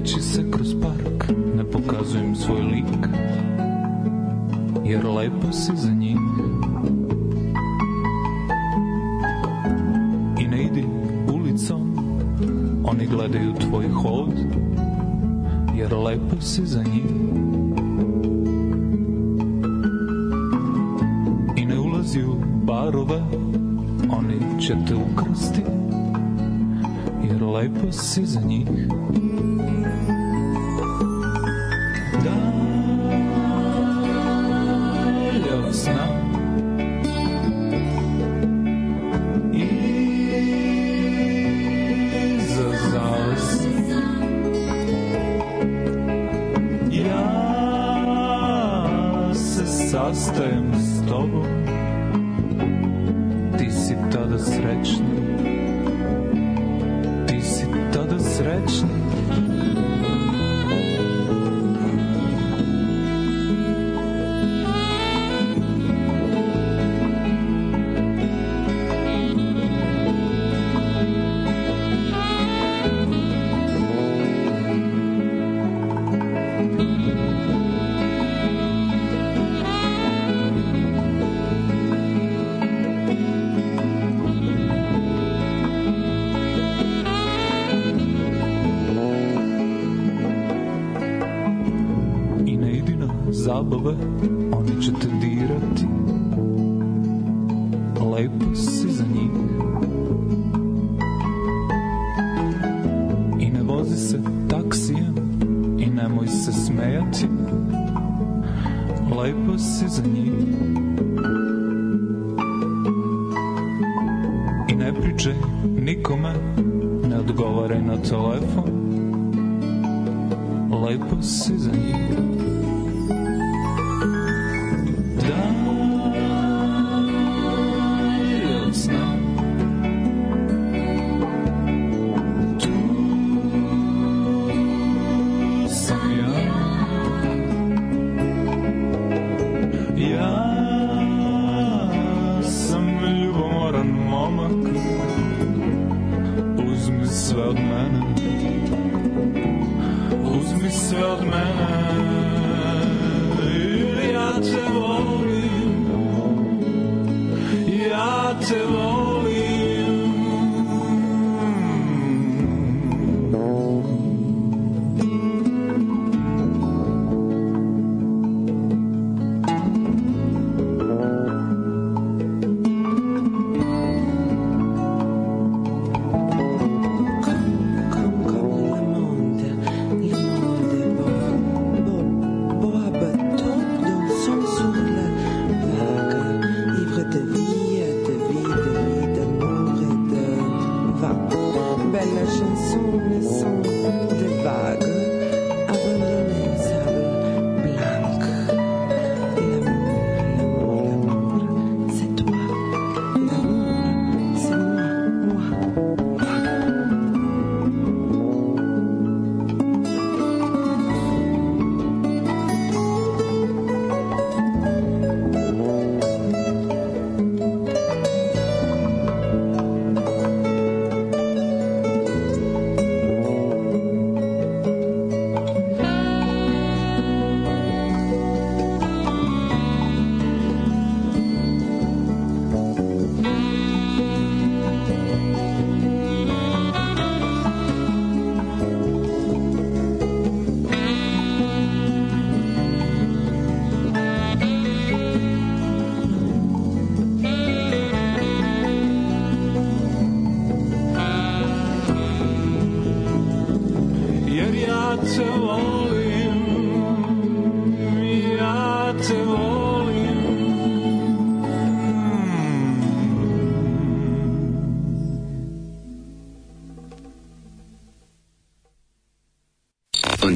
Vleči se kroz park, ne pokazujem svoj lik Jer lepo si za njih. I ne idi ulicom, oni gledaju tvoj hod Jer lepo si za njih. I ne ulazi u barove, oni će te ukrasti Jer lepo si za njih.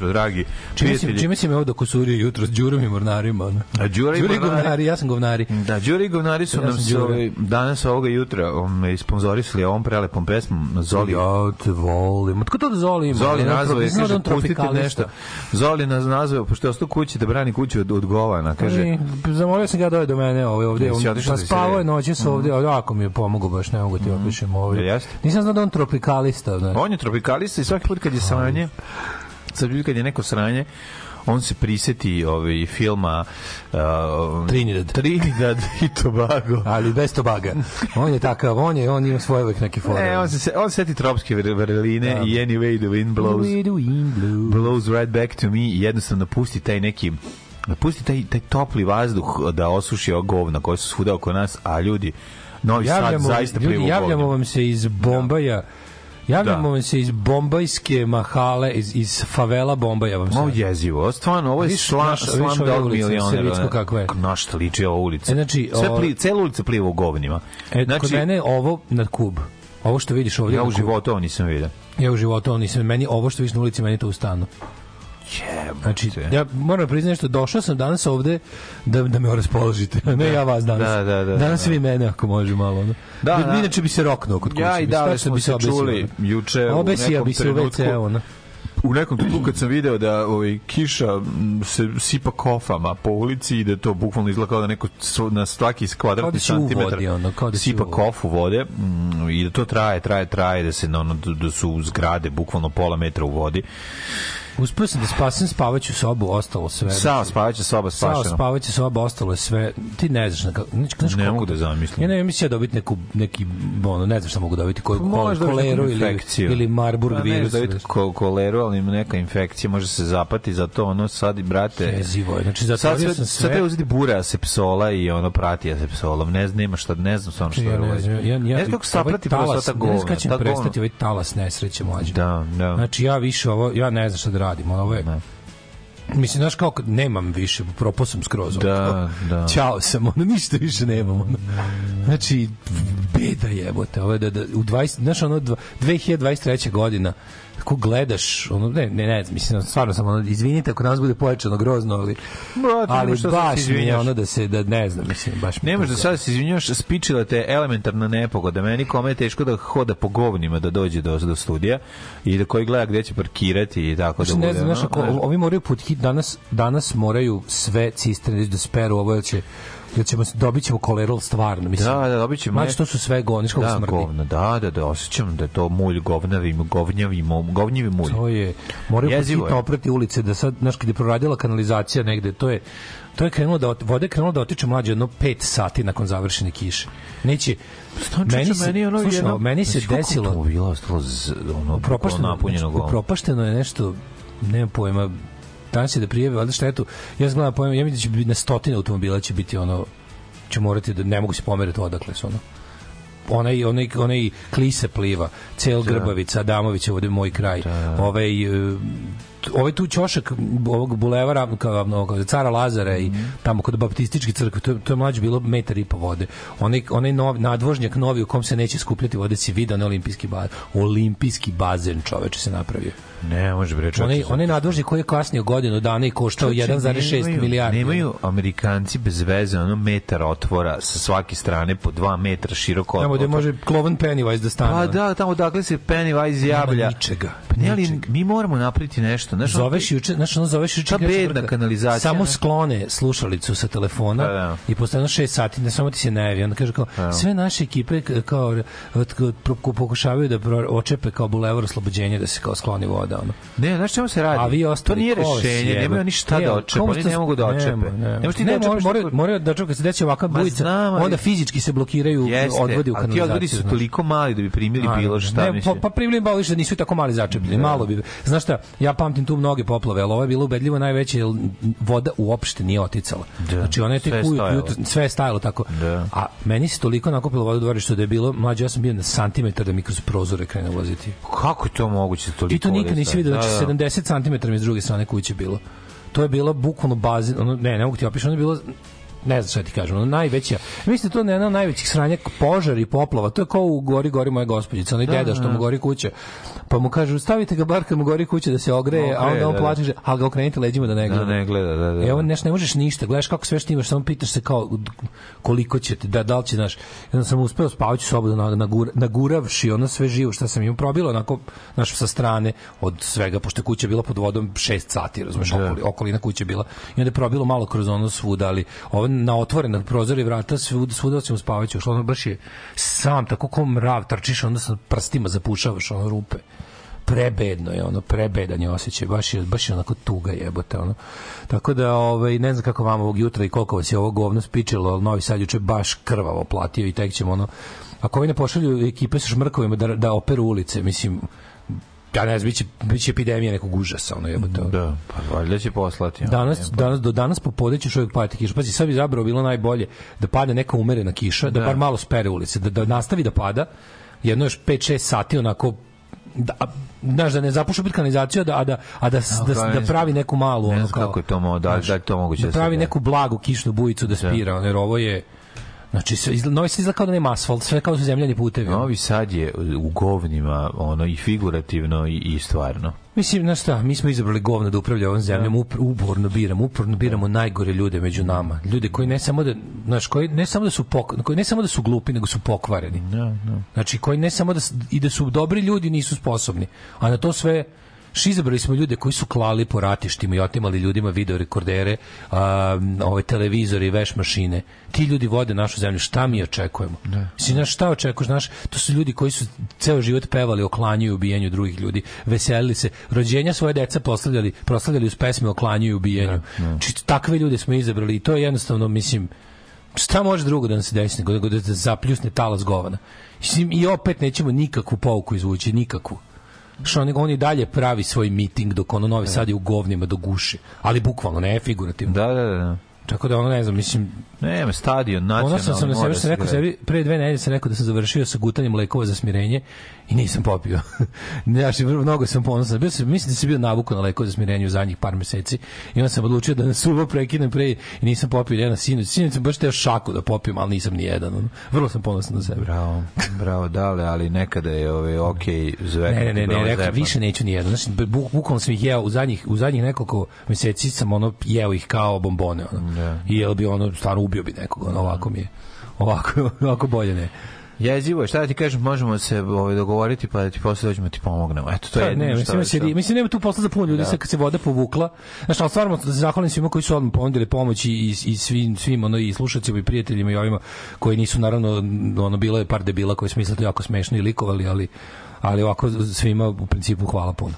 jutro. Dragi Čime si, prijatelji. čime si me ovdje kusurio jutro s Đurom i Mornarima? Ono? A Đura i Mornari- govnari, ja sam govnari. Da, Đuri i Govnari su Ja nam se Đura. ovaj, danas ovoga jutra um, isponzorisali ovom prelepom pesmom Zoli. Ja te volim. Otko to da Zoli ima? Zoli nazvao je, da kaže, on pustite nešto. Zoli nas nazvao, pošto je ostao kući da brani kuću od, od govana, kaže. I, zamolio sam ga da do mene ovaj ovde. Jesi On, pa da se spavao je noći ovde, mm. jako mi je pomogao baš, ne mogu ti opišem ovde. Jel jeste? Nisam znao da on tropikalista, znaš. On je tropikalista i svaki put kad je sranje, put kad je neko sranje, on se priseti ovaj filma uh, Trinidad. Trinidad i Tobago. Ali bez tobaga. On je takav, on je, on ima svoje uvek neke fore. E, on se on se seti tropske vr- vrline i Anyway the wind blows do in blue. blows right back to me jednostavno pusti taj neki pusti taj, taj topli vazduh da osuši govna koja su svuda oko nas, a ljudi Novi Sad Javljamo, zaista ljudi, plivu javljamo govnima. vam se iz Bombaja. Javljamo Da. se iz bombajske mahale, iz, iz favela Bombaja vam. Ovo je jezivo, ovo stvarno, ovo je Viš sla, naša- slam dog ulice, milioner. Servicko ono. kakva je. Na šta liči ova ulica? E, znači, Sve o- pli, cela ulica pliva u govnima. E, znači, kod mene je ovo na kub. Ovo što vidiš ovdje ja u životu ovo nisam vidio. Ja u životu, on nisam, meni ovo što vidiš na ulici, meni to u stanu. Znači, ja moram priznati nešto, došao sam danas ovde da, da me raspoložite, ne ja vas danas. Da, da, da, danas da. vi mene, ako može malo. Da, Da, da. Inače bi se roknuo kod kuće. Ja i da, smo se čuli juče u nekom bi se u. WC, ono. u nekom trenutku kad sam video da ovaj kiša se sipa kofama po ulici i da to bukvalno izgleda kao da neko na svaki da kvadratni u santimetar vodi, ono, kao da si sipa kofu vode mm, i da to traje, traje, traje da se ono da, da su zgrade bukvalno pola metra u vodi. Uspio sam da spasem spavaću sobu, ostalo sve. Sao spavaća soba spašena. spavaće soba, ostalo je sve. Ti ne znaš na kako. Znaš, znaš Ne koliko- mogu da zamislim. Ja ne mislim ja dobiti neku, neki, ono, ne znam šta mogu dobiti, koju kol, dobiti koleru ili, infekciju. ili Marburg Pa ne, virus. da ili- vidite ko, koleru, ali ima neka infekcija, može se zapati, zato ono sad i brate... Jezivo je. Znači, Sad zatvorio sve, sam sad sve. treba uzeti bure asepsola i ono prati asepsolom. Ne znam, nema šta, ne znam stvarno šta Ja je ne ovo. znam, ja, ja, ne znam kako se ovaj saprati sva ta Ne znam govna. kada će ta mi govna. prestati ovaj talas nesreće mlađe. Da, da. Znači ja više ovo, ja ne znam šta da radim, ono, ovo je, Mislim, znaš kao nemam više, propao sam skroz. Da, da. Ćao sam, ono, ništa više nemam. Ono. Znači, beda jebote. Ovo je da, da, u 20, znaš, ono, dva- 2023. godina, ako gledaš, ono, ne, ne, ne, mislim, stvarno sam, ono, izvinite ako nas bude pojačano grozno, ali, Brate, ali se baš mi je ono da se, da ne znam, mislim, baš mi Ne možeš da sad se izvinjaš, spičila te elementarna nepogoda. Meni kome je teško da hoda po govnima da dođe do, do studija i da koji gleda gde će parkirati i tako da bude. ne znam, znaš, ako, ovi moraju pod hit, danas, danas moraju sve cisterne da speru ovo, će, jer ćemo, dobit ćemo koleral stvarno, mislim. Da, da, dobit ćemo Znači, ne- to su sve znaš kako da, smrdi. govna, da, da, da, osjećam da je to mulj govnavi, govnjavi, mo- govnjivi mulj. To je, moraju hitno je. oprati ulice, da sad, znaš, kad je proradila kanalizacija negde, to je, to je krenulo da, voda je krenula da otiče mlađe jedno 5 sati nakon završene kiše. Neće, meni se, meni, ono slušaj, jedno- meni se desilo, automobila ostalo z, ono, upropašteno, napunjeno znači, golom. upropašteno je nešto, nema pojma, danas je da prijeve, valjda štetu, ja znam gledam pojma, ja mislim da će biti na stotine automobila će biti ono, će morati da ne mogu se pomeriti odakle su ono. Onaj, onaj, onaj klise pliva, cel Grbavica, Adamović, ovde moj kraj, ovaj, e, t- ovaj tu ćošak ovog bulevara kao, kao cara Lazara i tamo kod baptističke crkve to, to je mlađe bilo metar i po vode onaj, onaj nov, nadvožnjak novi u kom se neće skupljati vode si vidio onaj olimpijski bazen olimpijski bazen čoveče se napravio Ne, može bre, čovječe, onaj, onaj nadvožnjak koji je kasnio godinu dana i koštao Čovječe, 1,6 nemaju- milijardi Nemaju Amerikanci bez veze ono metar otvora sa svake strane po 2 metra široko. tamo gde može Klovan Pennywise da stane Pa da, tamo dakle se Pennywise javlja. ničega, Pa ne, ali mi moramo napraviti nešto. Znaš, ono- Zoveš juče, znači ono zoveš juče Ta kreće bedna kanalizacija, Samo ne? sklone slušalicu sa telefona Da, da. i posle jedno 6 sati ne samo ti se ne javi. Onda kaže kao sve naše ekipe kao od- k- pro- pokušavaju da očepe kao bulevar oslobođenja da se kao skloni voda ono. Ne, znaš čemu se radi? A vi to ostali nije ko vas rešenje, nemaju oni šta Ne, da očepe, oni ne mogu da očepe. Nema, nema. Ti ne, da moraju, moraju, da čekaju kad se desi ovakva bujica, onda fizički se blokiraju odvodi u ali ti kanalizaciju. odvodi su znaš. toliko mali da bi primili bilo šta, ne. Pa, pa privlim bali da nisu tako mali začepljeni, malo bi. Znaš šta, ja pamtim tu mnoge poplave, ali ovo je bilo ubedljivo najveće, jer voda uopšte nije oticala. Da, znači ona je sve tek ujutru, sve je stajalo tako. Da. A meni se toliko nakupilo voda u dvorištu da je bilo, mlađe, ja sam bio na santimetar da mi kroz prozore krene ulaziti. Kako je to moguće toliko? Ti to nikad nisi vidio, znači Da, da. 70 cm mi s druge strane kuće bilo. To je bilo bukvalno bazen, ono, ne, ne mogu ti opišati, ono je bilo ne znam šta ti kažem, ono najveća, mislim da to je jedna od najvećih sranja požar i poplava, to je kao u gori gori moja gospođica, onaj deda što mu gori kuća, pa mu kažu stavite ga bar kad mu gori kuća da se ogreje, a onda on da, da. plače, a ga okrenite leđima da ne gleda. Da ne gleda, da, da. Evo nešto ne možeš ništa, gledaš kako sve što imaš, samo pitaš se kao koliko će da, da li će, znaš, jedan sam uspeo spavajući sobu da na- nagur, naguravši ono sve živo što sam im probilo, onako, znaš, sa strane od svega, pošto kuća bila pod vodom 6 sati, razumeš, Da. okoli, okolina kuće bila, i onda je probilo malo kroz ono svuda, ali ovo na otvorena prozori vrata, svuda, svuda sam spavajući, ušlo, ono baš je sam, tako ko mrav, trčiš, onda sa prstima zapušavaš ono rupe. Prebedno je ono prebedan je osjećaj baš je baš je onako tuga jebote ono. Tako da ovaj ne znam kako vam ovog jutra i koliko vas je ovo govno spičilo ali Novi Sad juče baš krvavo platio i tek ćemo ono ako ovi ne pošalju ekipe sa šmrkovima da, da operu ulice mislim ja ne znam, biće, biće epidemija nekog užasa, ono jebote. Da, pa valjda će poslati. ono, Danas, jebote. danas, do danas popodne će čovjek padati kiša. Pazi, sad bi zabrao bilo najbolje da padne neka umerena kiša, da, Da. bar malo spere ulice, da, da nastavi da pada, jedno još 5-6 sati onako da, znaš, da ne zapuša opet kanalizaciju, a da, a da, a da, da, da, ne znam. pravi neku malu, Ne ono kao, kako je to mo- da znaš, da je to moguće da da pravi da. neku blagu kišnu bujicu da spira, ono, jer ovo je Znači, sve, Novi Sad izgleda kao da nema asfalt, sve kao da su zemljani putevi. Novi Sad je u govnima, ono, i figurativno i, i stvarno. Mislim, znaš šta, mi smo izabrali govno da upravlja ovom zemljom, upr, uporno biramo, uporno biramo najgore ljude među nama. Ljude koji ne samo da, znaš, koji ne samo da su pok, koji ne samo da su glupi, nego su pokvareni. Da, da. Znači, koji ne samo da, i da su dobri ljudi, nisu sposobni. A na to sve izabrali smo ljude koji su klali po ratištima i otimali ljudima video rekordere, a, ove televizore i veš mašine. Ti ljudi vode našu zemlju. Šta mi očekujemo? Mislim, znaš, šta očekuješ? Znaš, to su ljudi koji su ceo život pevali o klanju i ubijanju drugih ljudi, veselili se, rođenja svoje deca proslavljali, proslavljali uz pesme o klanju i ubijanju. Znači, takve ljude smo izabrali i to je jednostavno, mislim, šta može drugo da nam se desi nego da da zapljusne talas govana. I opet nećemo nikakvu pouku izvući, nikakvu. Što on, on i dalje pravi svoj miting dok ono Novi Sad je u govnima do guše. Ali bukvalno, ne figurativno. Da, da, da. Tako da ono ne znam, mislim, Nema, stadion, nacionalni. ono sam, sam na sebi se sam rekao sebi, pre dve nedelje sam rekao da sam završio sa gutanjem lekova za smirenje i nisam popio. ja što mnogo sam ponosan. Bio sam, mislim da sam bio navuko na lekove za smirenje u zadnjih par meseci i onda sam odlučio da na suvo prekinem pre i nisam popio jedan sinoć. Sinoć sam baš teo šaku da popijem, ali nisam ni jedan. Vrlo sam ponosan na sebe. Bravo, bravo, dale, ali nekada je ove, ok, zveknuti. Ne, ne, ne, ne, rekao, više neću ni jedan. Znači, bu- bukvalno sam ih jeo u zadnjih, u zadnjih nekoliko meseci sam ono jeo ih kao bombone. Ono. Da. I jel bi ono, stvarno ubio bi nekog. Ono, ovako mi je. Ovako, ovako bolje ne. Jezivo je, šta da ti kažem, možemo se ovaj, dogovoriti pa da ti posle dođemo da ti pomognemo. Eto, to je jedino ne, mislim, što- što... mislim, nema tu posla za puno ljudi, Da. kad se voda povukla. Znaš, ali stvarno da se zahvalim svima koji su odmah ponudili pomoć i, i, i svim, svim ono, i slušacima i prijateljima i ovima koji nisu, naravno, ono, bilo je par debila koji su mislili jako smešno i likovali, ali, ali ovako svima u principu hvala puno.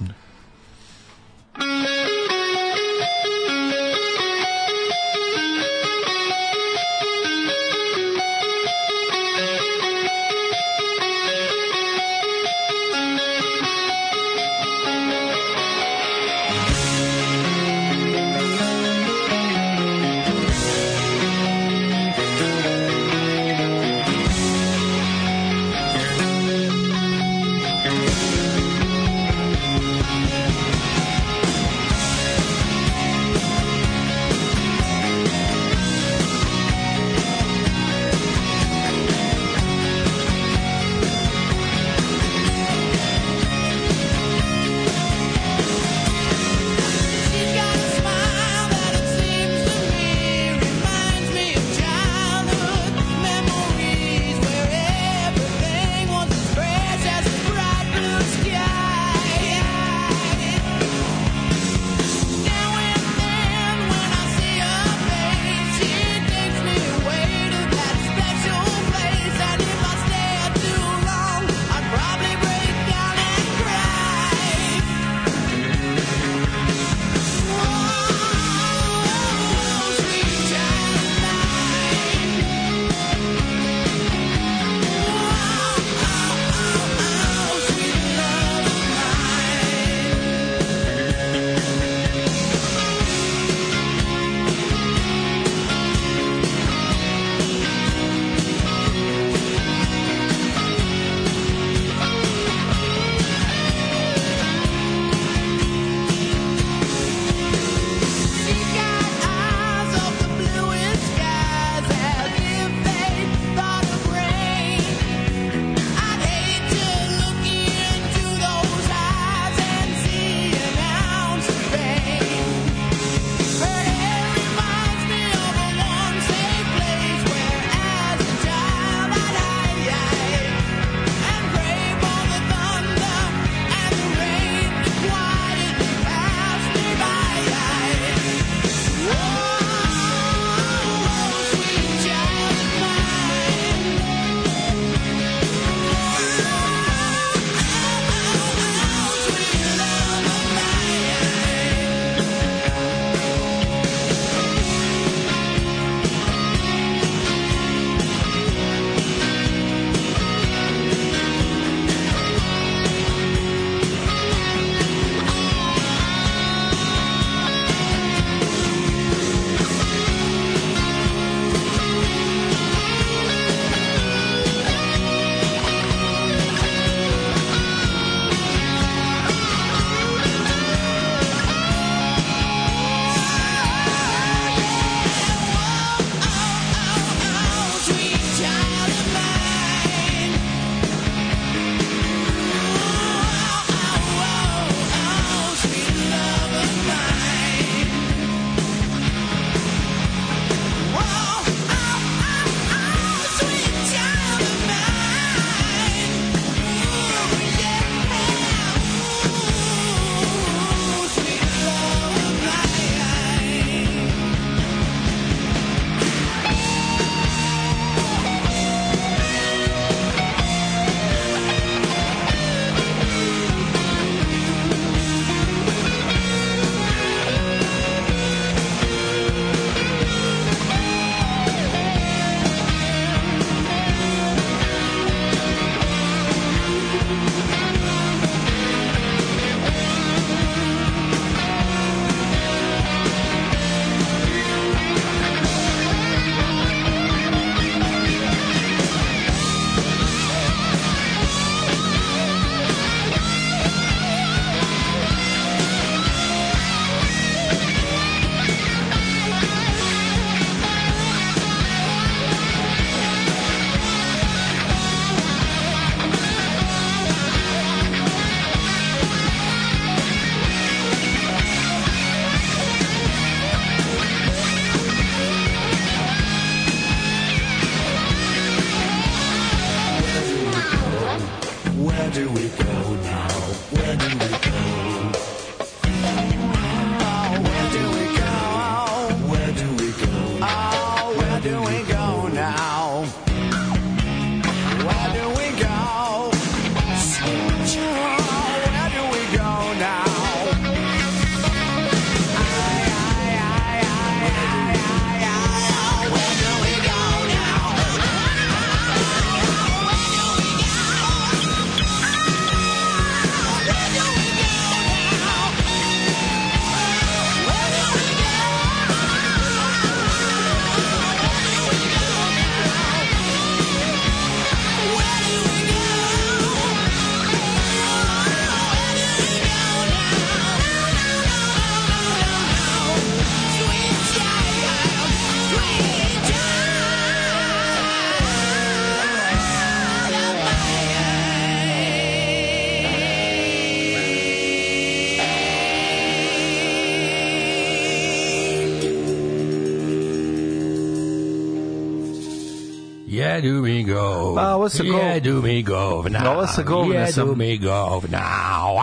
Do me go. Pa, ovo sa go- Yeah, do me go now. Ovo sa govna yeah, sam- do me go now.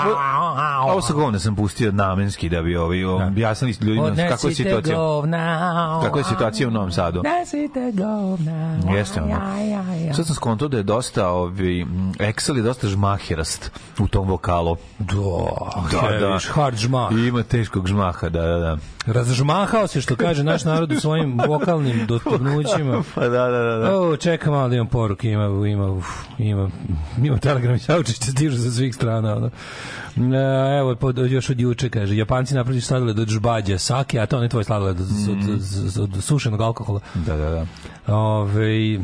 Ovo sa govna sam pustio namenski da bi ovi objasnili ljudima kako je situacija. go now. Kakva je situacija u Novom Sadu? Nesite go now. Jeste ono. Sad sam skontao da je dosta, ovi, Excel je dosta žmahirast u tom vokalu. Da, Da, da. hard žmah. I ima teškog žmaha, da, da, da. Razžmahao se, što kaže naš narod u svojim vokalnim dostignućima. Pa da, da, da. da. O, čekam malo da imam poruke, ima, ima, uf, ima, ima telegram i saučiće stižu sa svih strana. Ono. E, evo, pod, još od juče, kaže, Japanci napravili sladoled od žbađa sake, a to ne tvoj sladoled od, od, od, od sušenog alkohola. Da, da, da. Ove,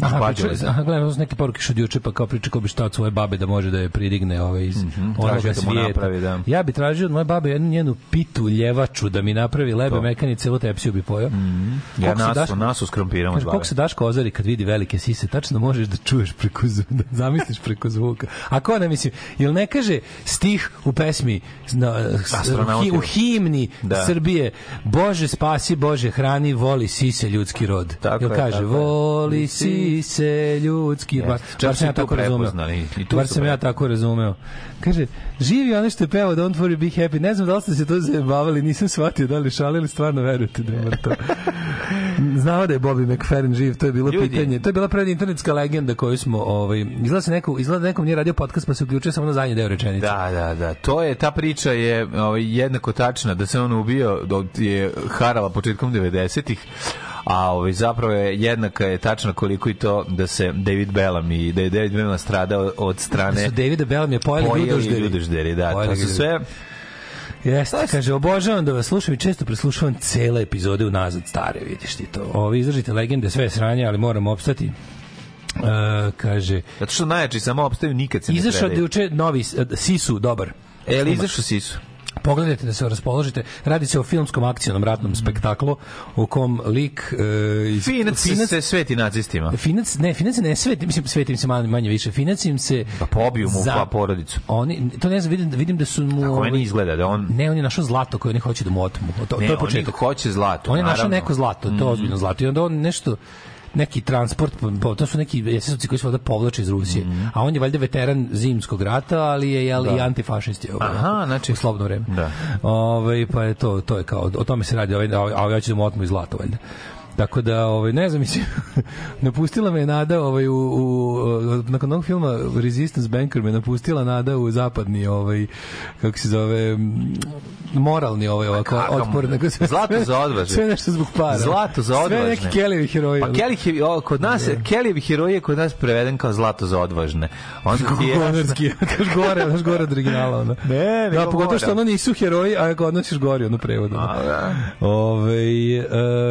Aha, priča, da. aha, gledam, su neke poruke što juče, pa kao priča ko bi šta od svoje babe da može da je pridigne ove iz onoga traži da mu svijeta. napravi, da. Ja bi tražio od moje babe jednu njenu pitu ljevaču da mi napravi lebe mekani, celu tepsiju bi pojao. Ja Koliko se nasu, Daško- nasu s krompirom od Kaže, babe. koliko se Daško ozari kad vidi velike sise, tačno možeš da čuješ preko zvuka, da zamisliš preko zvuka. A ko ne mislim, jel ne kaže stih u pesmi na, hi- u himni Da. Srbije Bože spasi, Bože hrani, voli sise ljudski rod. Tako jel je, kaže, tako je. Sise ljudski rod. Bar, bar sam ja tako razumeo. i tu Bar sam ja tako razumeo. Kaže, živi ono što je pevao Don't worry, be happy. Ne znam da li ste se to zabavili, nisam shvatio da li šalili, stvarno verujete da je mrtav. Znao da je Bobby McFerrin živ, to je bilo Ljudi. pitanje. To je bila pred internetska legenda koju smo, ovaj, izgleda se neko, izgleda da nekom nije radio podcast pa se uključio samo na zadnji deo rečenice. Da, da, da. To je, ta priča je ovaj, jednako tačna, da se on ubio, dok je harala početkom 90-ih, a ovaj, zapravo je jednaka je tačna koliko i to da se David Bellamy, da je David Bellamy stradao od Da strane su Davida Bellamy je pojeli pojeli ljudožderi. ljudožderi, da, Pojeli to su sve Jeste, kaže, obožavam da vas slušam i često preslušavam cele epizode unazad stare, vidiš ti to. Ovi izražite legende, sve je sranje, ali moram opstati. E, kaže, Zato što najjači samo opstaju nikad se ne izašao da predaju. juče novi s- Sisu, dobar. E, ali izašao si su. Pogledajte da se raspoložite. Radi se o filmskom akcijnom ratnom spektaklu u kom lik e, iz Finac, Finac- se sveti nacistima. Finac, ne, Finac ne sveti, mislim svetim se manje, manje više. Finac im se Pa pobiju mu za- pa porodicu. Oni to ne znam, vidim, vidim da su mu Kako meni izgleda da on... Ne, on je našao zlato koje oni hoće da mu otmu. To, Ne, to je oni početak. hoće zlato, On je našao neko zlato, to je ozbiljno zlato. I onda on nešto neki transport, pa to su neki esesovci koji se valjda povlače iz Rusije. A on je valjda veteran zimskog rata, ali je jel, i antifašist. Je, ovaj, Aha, znači- u slobodno vreme. Da. Ovaj, pa je to, to je kao, o tome se radi, ovaj, a ovaj, a ovaj hoće da mu otmu i zlato, valjda. Tako da, ovaj, ne znam, mislim, napustila me nada ovaj, u, u, nakon onog filma Resistance Banker me napustila nada u zapadni, ovaj, kako se zove, mm, moralni ovaj, ovako, kakav otpor. Sve, Zlato za odvažne. Sve nešto zbog para. Zlato za odvažne. Sve neki Kellyvi heroji. Pa Kelly je, o, kod nas, Kellyjevi heroj je kod nas preveden kao zlato za odvažne. Onda ti je... Gonarski, kaš gore, znaš gore od originala. Ono. Ne, da, nego pogotovo što ono nisu heroji, a nas još gori, ono prevodom. A, da. Ove,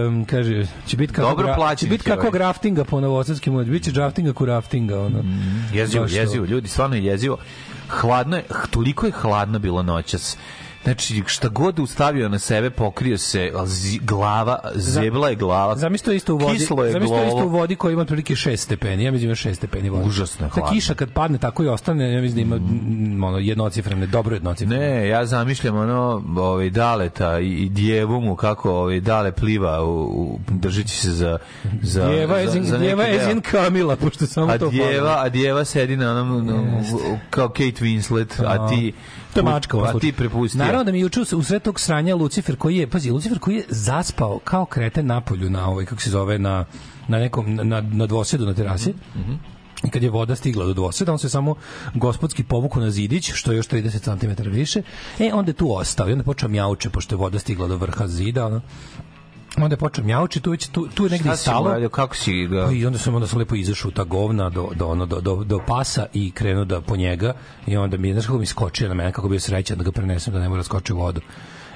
um, kaže, će biti kako, Dobro gra, će biti kako graftinga po novosadskim, moći, bit će draftinga ku raftinga, ono. Jezivo, Baš to. jezivo, ljudi, stvarno je jezivo. Hladno je, toliko je hladno bilo noćas. Znači, šta god ustavio na sebe, pokrio se zi, glava, zebla je glava. Zamisli to isto u vodi. Kislo je to isto u vodi koja ima otprilike 6 stepeni. Ja mislim da ima 6 stepeni vode. Užasno Ta hladno. kiša kad padne tako i ostane, ja mislim da ima mm, ono jednocifrene, dobro jednocifrene. Ne, ja zamišljam ono, ovaj, daleta i, i djevu mu kako ovaj, dale pliva u, u, držeći se za, za, Djeva je za, za djeva je Kamila, pošto samo A to djeva, a djeva sedi na onom, onom, kao Kate Winslet, a ti... To je mačka u ovom A ti slučaju. prepustio. Naravno da mi juče u sve tog sranja Lucifer koji je, pazi, Lucifer koji je zaspao kao kreten napolju na ovaj, kako se zove, na, na nekom, na, na dvosedu na terasi. I kad je voda stigla do dvoseda, on se samo gospodski povuku na zidić, što je još 30 cm više, e, onda je tu ostao i onda počeo mjauče, pošto je voda stigla do vrha zida, ono. Onda je počeo mjauče, tu, već, tu, tu je negdje Šta stalo. radio, kako si ga... Pa I onda sam onda sam lepo izašao ta govna do do ono do do, do pasa i krenuo da po njega i onda mi znaš kako mi skočio na mene kako bi bio srećan da ga prenesem da ne mora da skoči u vodu.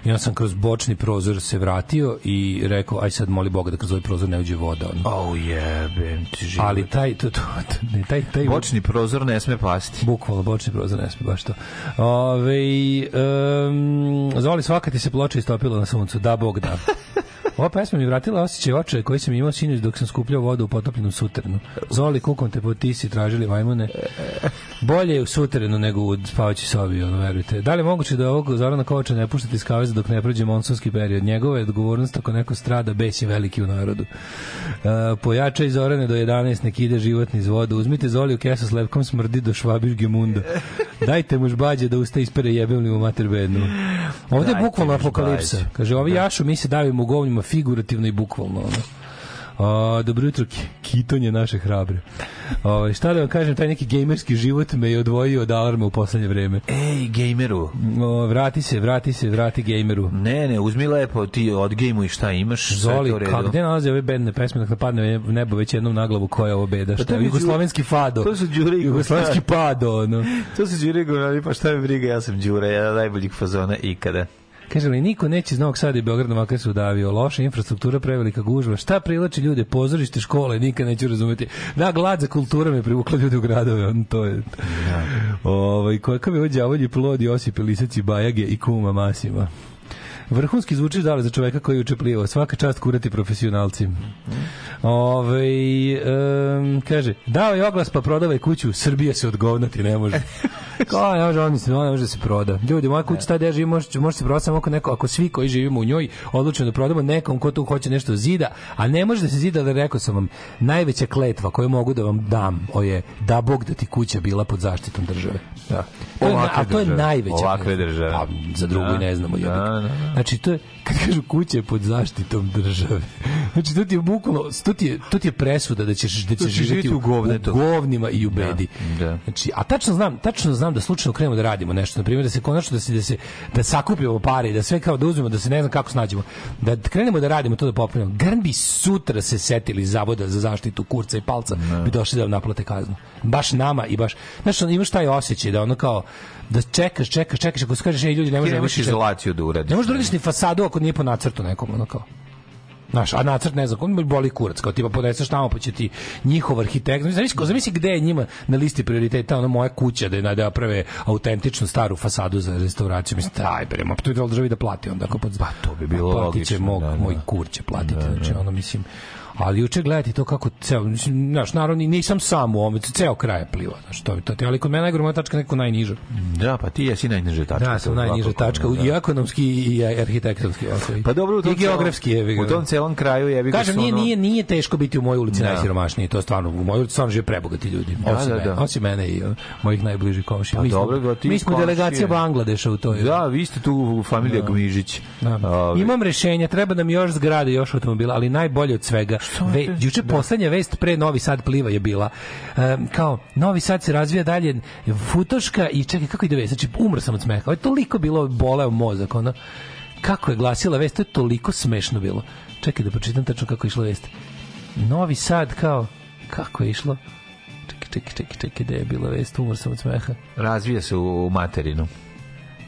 I onda sam kroz bočni prozor se vratio i rekao aj sad moli Boga da kroz ovaj prozor ne uđe voda. Ono. Oh, jebem ti život. Ali taj to, to, to, ne, taj taj Bočni prozor ne sme pasti. Bukvalno bočni prozor ne sme baš to. Ove, um, Zoli svaka ti se ploča istopila na suncu, da Bog da. Ova pesma mi vratila osjećaj očaja koji sam imao sinoć dok sam skupljao vodu u potopljenom suternu. Zoli, kukom te po tisi, tražili majmune. Bolje je u suterenu nego u spavaćoj sobi, ono, verujte. Da li je moguće da ovog Zorana Kovača ne puštati iz kaveza dok ne prođe monsonski period? Njegova je odgovornost ako neko strada, bes je veliki u narodu. Uh, pojačaj Zorane do 11, nek ide životni iz voda. Uzmite Zoli u kesu s lepkom smrdi do švabiš gemunda. Dajte mu žbađe da usta ispere jebem li u mater bednu. Ovde je bukvalno apokalipsa. Kaže, ovi jašu mi se davimo u govnjima figurativno i bukvalno. Ono. O, dobro jutro, ki- kitonje naše hrabre. O, šta da vam kažem, taj neki gejmerski život me je odvojio od alarma u poslednje vreme. Ej, gejmeru. O, vrati se, vrati se, vrati gejmeru. Ne, ne, uzmi lepo, ti odgejmuj šta imaš. Zoli, je u kako, gde nalaze ove bedne pesme dok napadne nebo već jednom na glavu koja je ovo beda? Šta to je? Jugoslovenski fado. to su Đure i Jugoslovenski pado, ono. To se Đure govorili, pa šta me briga, ja sam Đure, jedan od najboljih fazona ikada. Kaže li, niko neće iz Novog Sada i Beograda makar se udavio. Loša infrastruktura, prevelika gužva. Šta privlači ljude? Pozorište, škole, nikad neću razumeti. Da, glad za kultura me privukla ljude u gradove. On, to je... Ovaj, kakav je ovo đavolji plod Josipe Lisaci, Bajage i kuma Masima. Vrhunski zvuči dale za čoveka koji uče plivao. Svaka čast kurati profesionalci. Ove, um, kaže, dao je oglas pa prodavaj kuću, Srbija se odgovnati ne može. Kao, ne može, on on ne može da se proda. Ljudi, moja kuća ta gde ja živim, može, može se prodati samo ako, neko, ako svi koji živimo u njoj odlučimo da prodamo nekom ko tu hoće nešto da zida, a ne može da se zida, da rekao sam vam, najveća kletva koju mogu da vam dam o je da Bog da ti kuća bila pod zaštitom države. Da. To je, a to je najveća Ovakve države. A za drugu Da. i ne znamo. Da, da, da. Znači, to je, kad kažu kuća je pod zaštitom države. Znači, to ti je bukvalno, to ti je, to ti je presuda da ćeš, da ćeš ćeš živjeti u govnetu. u govnima i u bedi. da. Znači, a tačno znam, tačno znam da slučajno krenemo da radimo nešto, na primjer da se konačno da se da se da sakupimo pare i da sve kao da uzmemo da se ne znam kako snađemo. Da krenemo da radimo to da popravimo. Garant bi sutra se setili zavoda za zaštitu kurca i palca bi došli da vam naplate kaznu. Baš nama i baš ono, imaš taj osjećaj da ono kao da čekaš, čekaš, čekaš, ako kažeš, ej ljudi, ne Ti možemo nemaš čekati." izolaciju da uradiš. Ne možeš da uradiš ni fasadu ako nije po nacrtu nekom, ono kao. Znaš, a nacrt ne znam, on boli kurac, kao tipa podneseš tamo pa će ti njihov arhitekt, zamisli, zamisli gde je njima na listi prioriteta ona moja kuća da je da naprave autentičnu staru fasadu za restauraciju, mislim, taj bre, ma to je državi da plati onda ako pod Pa, to bi bilo logično, mog, da, da. moj kur će platiti, znači ono mislim, ali juče gledati to kako ceo, znaš, naravno nisam sam u ovome, ceo kraj pliva, znaš, to, to, to, ali kod mene najgore moja tačka neko najniža. Da, pa ti jesi najniže tačka. Da, sam to najniža tačka, da. i ekonomski i arhitektonski. Okay. Pa dobro, u tom I geografski je. u tom celom kraju je Kažem, nije, nije, nije teško biti u mojoj ulici Da. najsiromašniji, to je stvarno, u mojoj ulici stvarno žive prebogati ljudi. Da, osim, da, mene, da. osim mene i uh, mojih najbližih komšija. Pa mi smo, dobro, ti mi smo delegacija Bangladeša u toj. Da, vi ste tu familija Gmižić. Da. Ove, Imam rešenja, treba nam još zgrade, još automobila, ali najbolje od svega. Ve, juče poslednja vest pre Novi Sad pliva je bila em, kao Novi Sad se razvija dalje Futoška i čekaj kako ide vest. Znači umro sam od smeha. Ovo je toliko bilo boleo mozak, ono. Kako je glasila vest, to je toliko smešno bilo. Čekaj da pročitam tačno kako je išla vest. Novi Sad kao kako je išlo? Čekaj, čekaj, čekaj, čekaj, gde je bila vest, umro sam od smeha. Razvija se u, u materinu.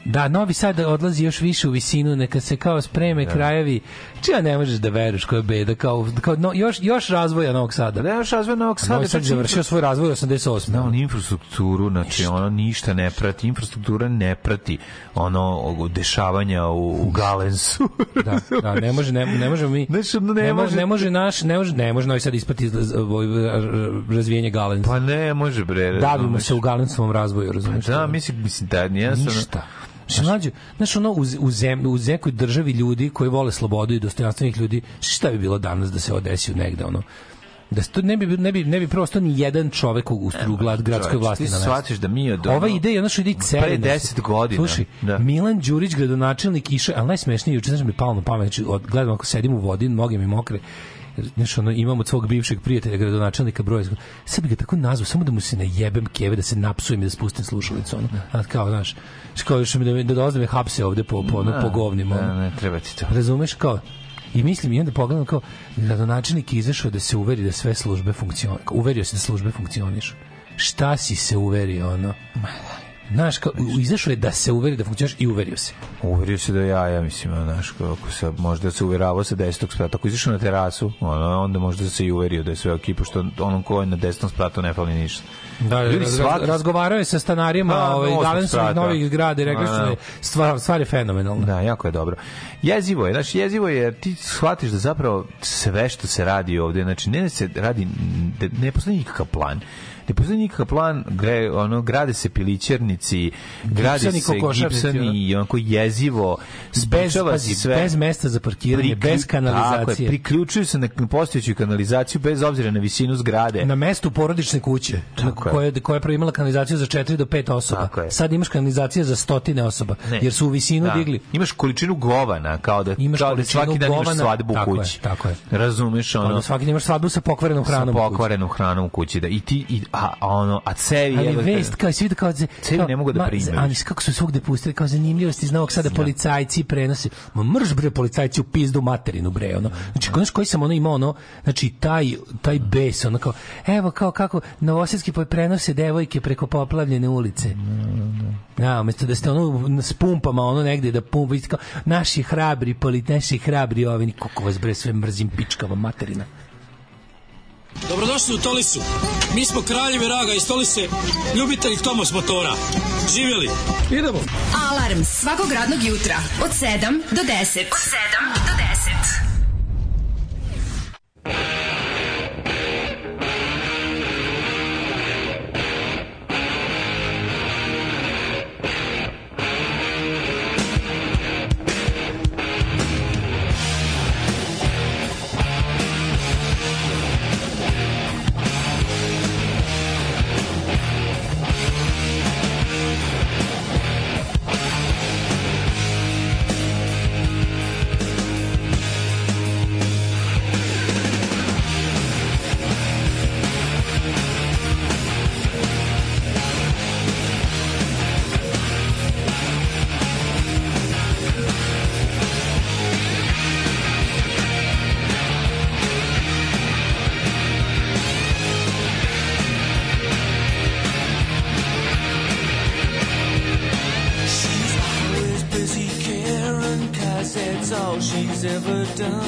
Da, Novi Sad odlazi još više u visinu, neka se kao spreme krajevi. Čija ne možeš da veruješ koja je beda, kao, kao no, još, još razvoja Novog Sada. Da nemaš razvoj Novog Sada. Novi Sad je završio svoj razvoj 88. Da, on infrastrukturu, znači ono ništa ne prati, infrastruktura ne prati ono dešavanja u, u Galensu. da, da, ne može, ne, ne možemo mi, Znači, ono, ne ne, može, može- ne može naš, ne može, ne može Novi Sad ispati ovo, razvijenje Galensa. pa ne, može bre. Davimo razumeš. se u Galensovom razvoju, razumiješ? Da, mislim, mislim da nije Ništa. Znaš, mlađe, znaš, ono, u, u, zem, u nekoj državi ljudi koji vole slobodu i dostojanstvenih ljudi, šta bi bilo danas da se odesi negde, ono, da to ne bi ne bi ne bi prosto ni jedan čovek u, u glad gradskoj vlasti ti na shvatiš da mi od Ova ideja, ono što ide celi Pre nas. 10 godina, Slušaj, da. Milan Đurić gradonačelnik išao, al najsmešnije juče znači mi palo na pamet, znači od gledam ako sedim u vodi, noge mi mokre. Znaš, ono, imam od svog bivšeg prijatelja, gradonačelnika broja. Sad bi ga tako nazvao, samo da mu se najebem keve, da se napsujem i da spustim slušalicu. Ono. A kao, znaš, kao još mi da, da dolaze da me hapse ovde po, po, ono, po govnima. Da, ono. ne, treba ti to. Razumeš kao I mislim, i onda pogledam kao, gradonačelnik je izašao da se uveri da sve službe funkcionišu. Uverio se da službe funkcionišu. Šta si se uverio, ono? Znaš, kao, izašao je da se uveri da funkcioniš i uverio se. Uverio se da ja, ja mislim, znaš, kako se, možda se uveravao sa desetog sprata. Ako izašao na terasu, ono, onda možda se i uverio da je sve ok, pošto onom ko je na desnom spratu ne fali ništa. Da, Ljudi, raz, svaki- razgovarao je sa stanarima Da, ovaj, Galensovih novih zgrada i rekli su Da, da da. je stvar, stvar je fenomenalna. Da, jako je dobro. Jezivo je, znači jezivo je ti shvatiš da zapravo sve što se radi ovde, znači ne da se radi, ne postoji nikakav plan. Ne postoji nikakav plan, gre, ono, grade se pilićernici, grade se gipsani i onako jezivo, Bez, pazi, se sve. bez mesta za parkiranje, Priklju- bez Tako je, kanalizacije. priključuju se na postojeću kanalizaciju bez obzira na visinu zgrade. na mestu porodične kuće Tako koja, koja je imala kanalizaciju za 4 do 5 osoba. Tako je. Sad imaš kanalizacije za stotine osoba, Ne. jer su u visinu Da. digli. Imaš količinu govana, kao da, Imaš kao da svaki dan imaš govana, svadbu u tako je, kući. tako je. Razumeš, ono, Ono, svaki dan imaš svadbu sa pokvarenom sa hranom. u kući. pokvarenom hranom u kući. Da, I ti, i, a, ono, a cevi... Ali jebote, vest kao svi da kao Cevi ne mogu da prime Ali kako su svugde pustili kao zanimljivosti iz Novog Sada policajci prenose. Ma mrš bre policajci u pizdu materinu bre ono. Znači znaš koji sam ono imao ono znači taj taj bes ono kao evo kao kako novosadski poj prenose devojke preko poplavljene ulice. Ja, umesto da ste ono s pumpama ono negde da pumpa kao, naši hrabri polit naši hrabri ovi kako vas bre sve mrzim pičkava materina. Dobrodošli u Tolisu. Mi smo kraljevi raga iz Tolise, ljubitelji Tomos motora. Živjeli. Idemo. Alarm svakog radnog jutra od 7 do 10. Od 7 do 10. Done.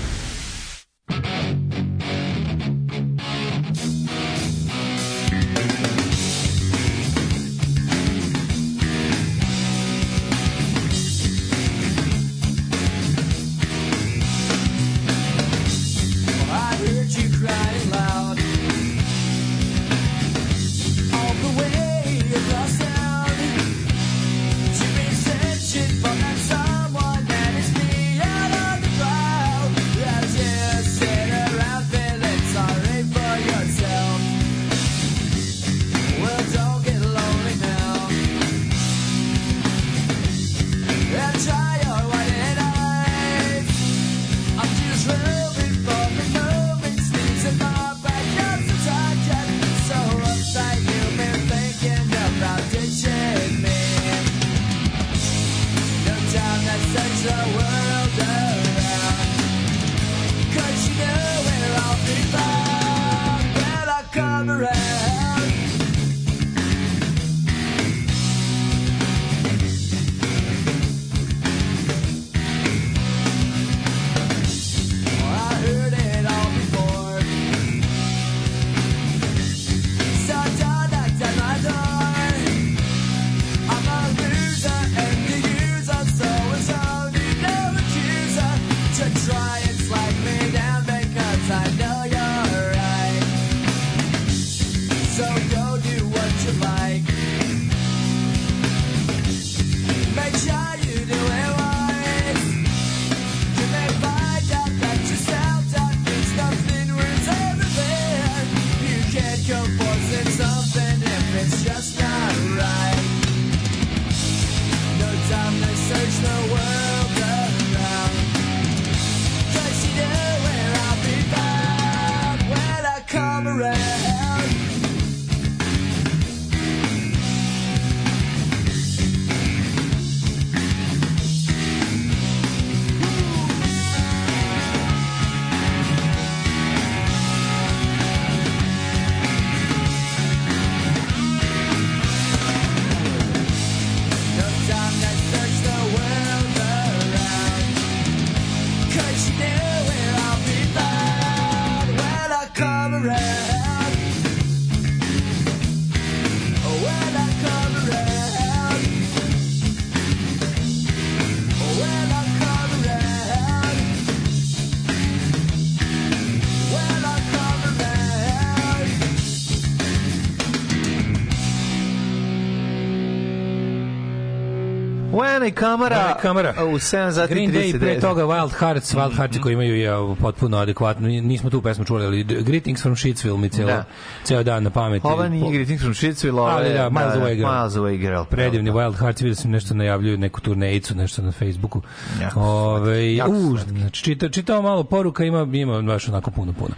When I Kamara, When I Kamara. u 7 sati Green Day, pre 39. toga Wild Hearts, Wild Hearts koji imaju je potpuno adekvatno, Ni- nismo tu pesmu čuli, ali Greetings from Shitsville mi ceo, Da. ceo dan na pameti. Ova nije Greetings from Shitsville, ova je... da, Miles Away Girl. Miles Away Girl. Predivni Wild Hearts, vidio sam nešto najavljuju, neku turnejicu, nešto na Facebooku. Jako Ove, jako u, znači, čita, čitao malo poruka, ima, ima baš onako puno, puno.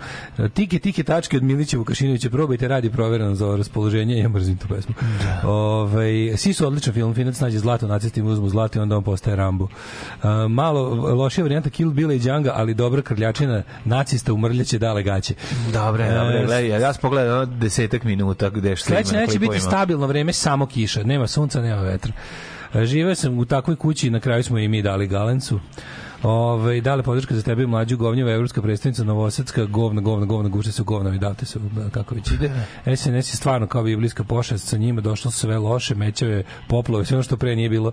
Tike, tike tačke od Milića Vukašinovića, probajte, radi provereno za raspoloženje, ja mrzim tu pesmu. Ove, svi su odličan film, Finac nađe zlato, nacisti mu uzmu zlato i onda on postaje Rambo. A, malo lošija varijanta Kill Billa i Djanga, ali dobra krljačina nacista umrljaće dale gaće. Dobre, dobre, E, gledaj, ja sam pogledao ono desetak minuta gde što ima neće biti stabilno vreme, samo kiša. Nema sunca, nema vetra. E, Živeo sam u takvoj kući i na kraju smo i mi dali Galencu. Ove, dale podrška za tebe mlađu govnjeva, evropska predstavnica Novosadska, govna, govna, govna, guše se govna i date se, da, kako već ide. SNS je stvarno kao biblijska pošast, sa njima došlo sve loše, mećave, poplove, sve ono što pre nije bilo.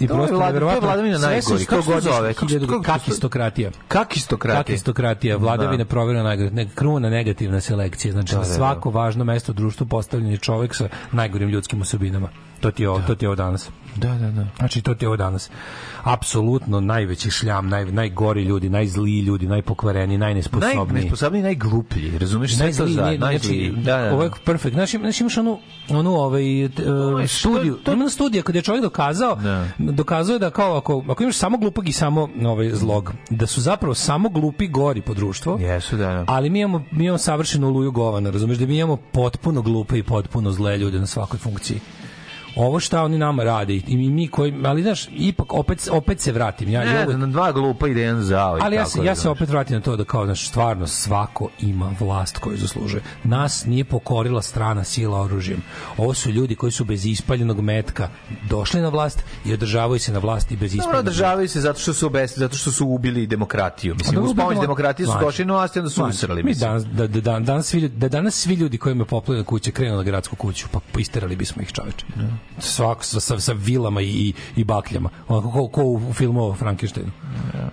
I To je prosto to je vladavina najgori. Kako se zove? Kakistokratija. Kakistokratija. Kakistokratija, vladavina Da. proverena najgore, ne, kruna negativna selekcija. Znači, Da, na da, da. svako važno mesto u društvu postavljen je čovek sa najgorim ljudskim osobinama. To ti je ovo, to ti je ovo danas. Da, da, da. Znači, to ti je ovo danas. Apsolutno najveći šljam, naj, najgori ljudi, najzliji ljudi, najpokvareni, najnesposobniji. Najnesposobniji, najgluplji, razumeš? Najzliji, za, ne, najzliji. znači, Da, da, da. ovo je perfekt. Znači, znači imaš onu, onu ovaj, je uh, studiju, to- ima studija kada je čovjek dokazao, Da. dokazuje da kao ako, ako imaš samo glupog i samo ovaj, zlog, da su zapravo samo glupi gori po društvo, Jesu, da, da. ali mi imamo, mi imamo savršenu luju govana, razumeš, da mi imamo potpuno glupe i potpuno zle ljude na svakoj funkciji. Ovo šta oni nama rade i mi, koji, ali znaš, ipak opet, opet se vratim. Ja, Ne, uvek- na dva glupa ide jedan zao. i ali ja se, ja se razumeš. opet vratim na to da kao znaš, stvarno svako ima vlast koju zaslužuje. Nas nije pokorila strana sila oružjem. Ovo su ljudi koji su bez ispaljenog metka došli na vlast i održavaju se na vlasti bez ispaljenog održavaju se zato što su obes, zato što su ubili demokratiju. Mislim, dobro, uz pomoć demokratije su došli na vlast i onda su usrali, mi mislim. Danas, da, da, da, danas svi, da danas svi ljudi kojima je poplavljena kuća krenu na gradsku kuću, pa isterali bismo ih čoveče. Svako sa, sa, sa vilama i, i, i bakljama. Onako ko, ko u, filmu o Frankensteinu.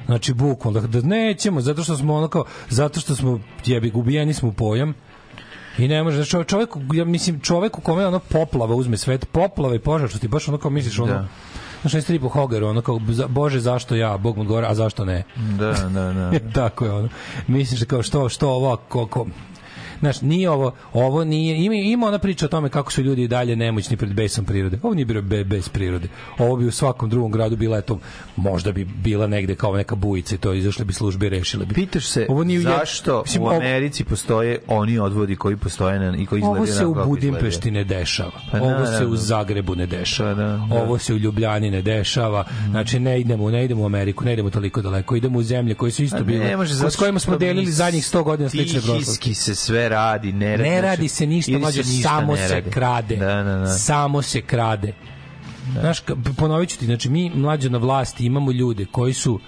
Znači, bukvalno, da, da nećemo, zato što smo ono kao, zato što smo, jebi, ubijeni smo pojam, I ne može, znači čovjek, ja mislim, čovjek u kome ono poplava uzme svet, poplava i požar, što ti baš ono kao misliš, ono, Da. Znaš, ne stripu Hogaru, ono kao, Bože, zašto ja? Bog mu odgovara, a zašto ne? Da, da, da. Tako je ono. Misliš da kao što što ovo koliko Znaš, nije ovo, ovo nije, ima, ima ona priča o tome kako su ljudi dalje nemoćni pred besom prirode. Ovo nije bilo be, bez prirode. Ovo bi u svakom drugom gradu bila, eto, možda bi bila negde kao neka bujica i to izašle bi službe i rešile bi. Pitaš se Ovo nije jed- zašto Mislim, u ovo- Americi postoje oni odvodi koji postoje na, i koji izgledaju Ovo se u Budimpešti ne dešava. Pa Ovo se u Zagrebu ne dešava. Pa da, da. Ovo se u Ljubljani ne dešava. Znači ne idemo, ne idemo u Ameriku, ne idemo toliko daleko. Idemo u zemlje koje su isto Pa bile, s kojima smo delili zadnjih 100 godina slične prošlosti. Stihijski se sve radi, ne radi. Ne radi se ništa, mlađe, samo ne se krade. Da, da, da. Samo se krade. Znaš, ka- ponovit ću ti, znači mi mlađe na vlasti imamo ljude koji su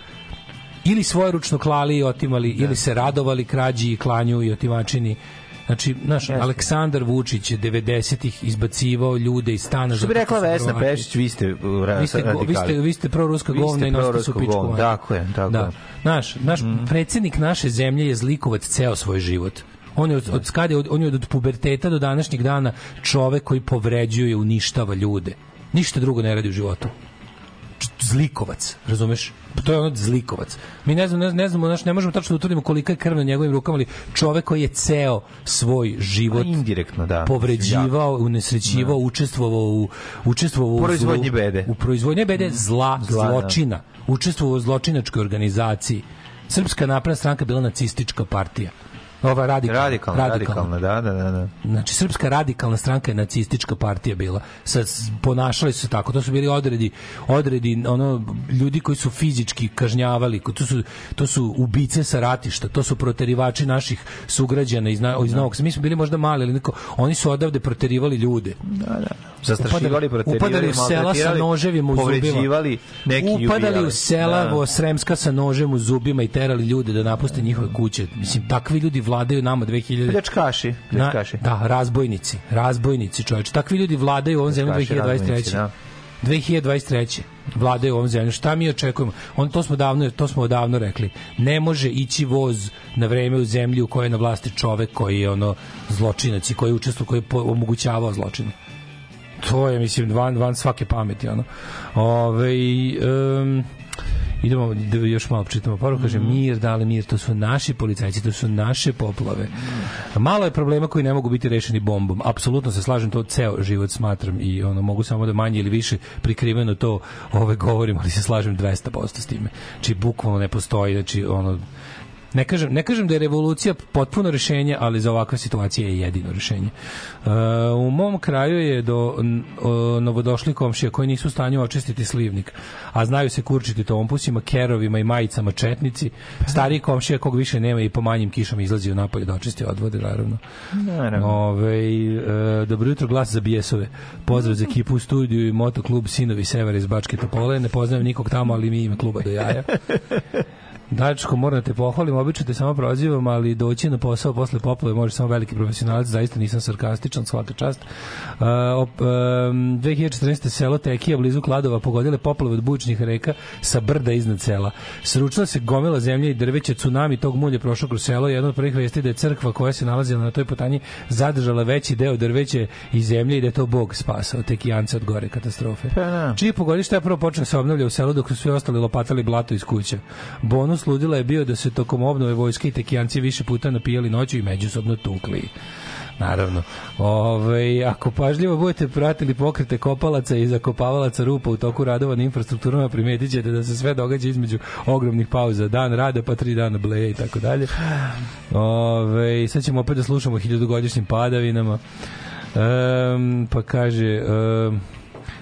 ili svojeručno klali i otimali, ili se radovali krađi i klanju i otimačini. Znači, znaš, Aleksandar Vučić je 90-ih izbacivao ljude iz stana. Što bi rekla Vesna. Pešić, vi ste uh, Vi ste, go- vi ste, vi ste proruska govna i nosite su pičku. tako je, tako da. je. Naš, naš predsjednik naše zemlje je zlikovac ceo svoj život. On je od, od, skade, od, on je od puberteta do današnjeg dana čovek koji povređuje i uništava ljude. Ništa drugo ne radi u životu zlikovac, razumeš? To je ono zlikovac. Mi ne znamo, ne, ne znamo, znaš, ne možemo tačno da utvrdimo kolika je krv na njegovim rukama, ali čovek koji je ceo svoj život Pa indirektno, da. povređivao, unesrećivao, učestvovao u učestvovao u zlu- Proizvodnji bede. U proizvodnji bede zla, Zla, da. zločina. Učestvovao u zločinačkoj organizaciji. Srpska napredna stranka bila nacistička partija. Ova radikalna. Radikalno, radikalno, da, da, da. da. Znači, Srpska radikalna stranka je nacistička partija bila. Sad, ponašali su se tako. To su bili odredi, odredi ono, ljudi koji su fizički kažnjavali. To su, to su ubice sa ratišta. To su proterivači naših sugrađana iz, na, iz Novog Sada. Mi smo bili možda mali, ali neko, oni su odavde proterivali ljude. Zastrašivali, Upadali- proterivali, upadali u sela sa noževima u zubima. neki Upadali u sela Da. da. Sremska sa nožem u zubima i terali ljude da napuste njihove kuće. Mislim, takvi ljudi vladaju nama 2000 Pljačkaši, Na, pljačkaši. da, razbojnici, razbojnici, čoveče. Takvi ljudi vladaju ovom zemljom Pljačkaši, 2023. razbojnici, da. 2023. vladaju ovom zemljom. Šta mi očekujemo? On to smo davno to smo odavno rekli. Ne može ići voz na vreme u zemlji u kojoj je na vlasti čovek koji je ono zločinac i koji je učestvovao, koji je omogućavao zločine. To je mislim van van svake pameti ono. Ove um, Idemo da još malo čitamo poruku, kaže mir, dale mir, to su naši policajci, to su naše poplave. Malo je problema koji ne mogu biti rešeni bombom. Apsolutno se slažem, to ceo život smatram i ono mogu samo da manje ili više prikriveno to ove govorim, ali se slažem 200% s time. Znači bukvalno ne postoji, znači ono Ne kažem, ne kažem da je revolucija potpuno rešenje, ali za ovakve situacije je jedino rešenje. E, u mom kraju je do o, novodošli komšija koji nisu u stanju očistiti slivnik, a znaju se kurčiti tompusima, kerovima i majicama četnici. Stariji komšija kog više nema i po manjim kišama izlazi u napolje da očisti odvode, naravno. Naravno. Ove, e, dobro jutro, glas za bijesove. Pozdrav za ekipu u studiju i motoklub Sinovi Severa iz Bačke Topole. Ne poznajem nikog tamo, ali mi ime kluba do jaja. Dačko, moram da te pohvalim, obično te samo prozivam, ali doći na posao posle poplave može samo veliki profesionalac, zaista nisam sarkastičan, svaka čast. Uh, op, um, 2014. selo Tekija blizu Kladova pogodile poplave od bučnih reka sa brda iznad sela. Sručila se gomila zemlje i drveće, tsunami tog mulja prošao kroz selo i jedna od prvih vesti da je crkva koja se nalazila na toj putanji zadržala veći deo drveće i zemlje i da je to Bog spasao, Tekijance od gore katastrofe. Pa da. Čiji pogodište je prvo počeo da se obnavlja u selu dok su svi ostali lopatali blato iz kuća. Bonus ludila je bio da se tokom obnove vojske i tekijanci više puta napijali noću i međusobno tukli. Naravno. Ove, ako pažljivo budete pratili pokrete kopalaca i zakopavalaca rupa u toku radova na infrastrukturama, primetit ćete da se sve događa između ogromnih pauza. Dan rada, pa tri dana bleje i tako dalje. Ove, sad ćemo opet da slušamo hiljadugodišnjim padavinama. Um, pa kaže... Um,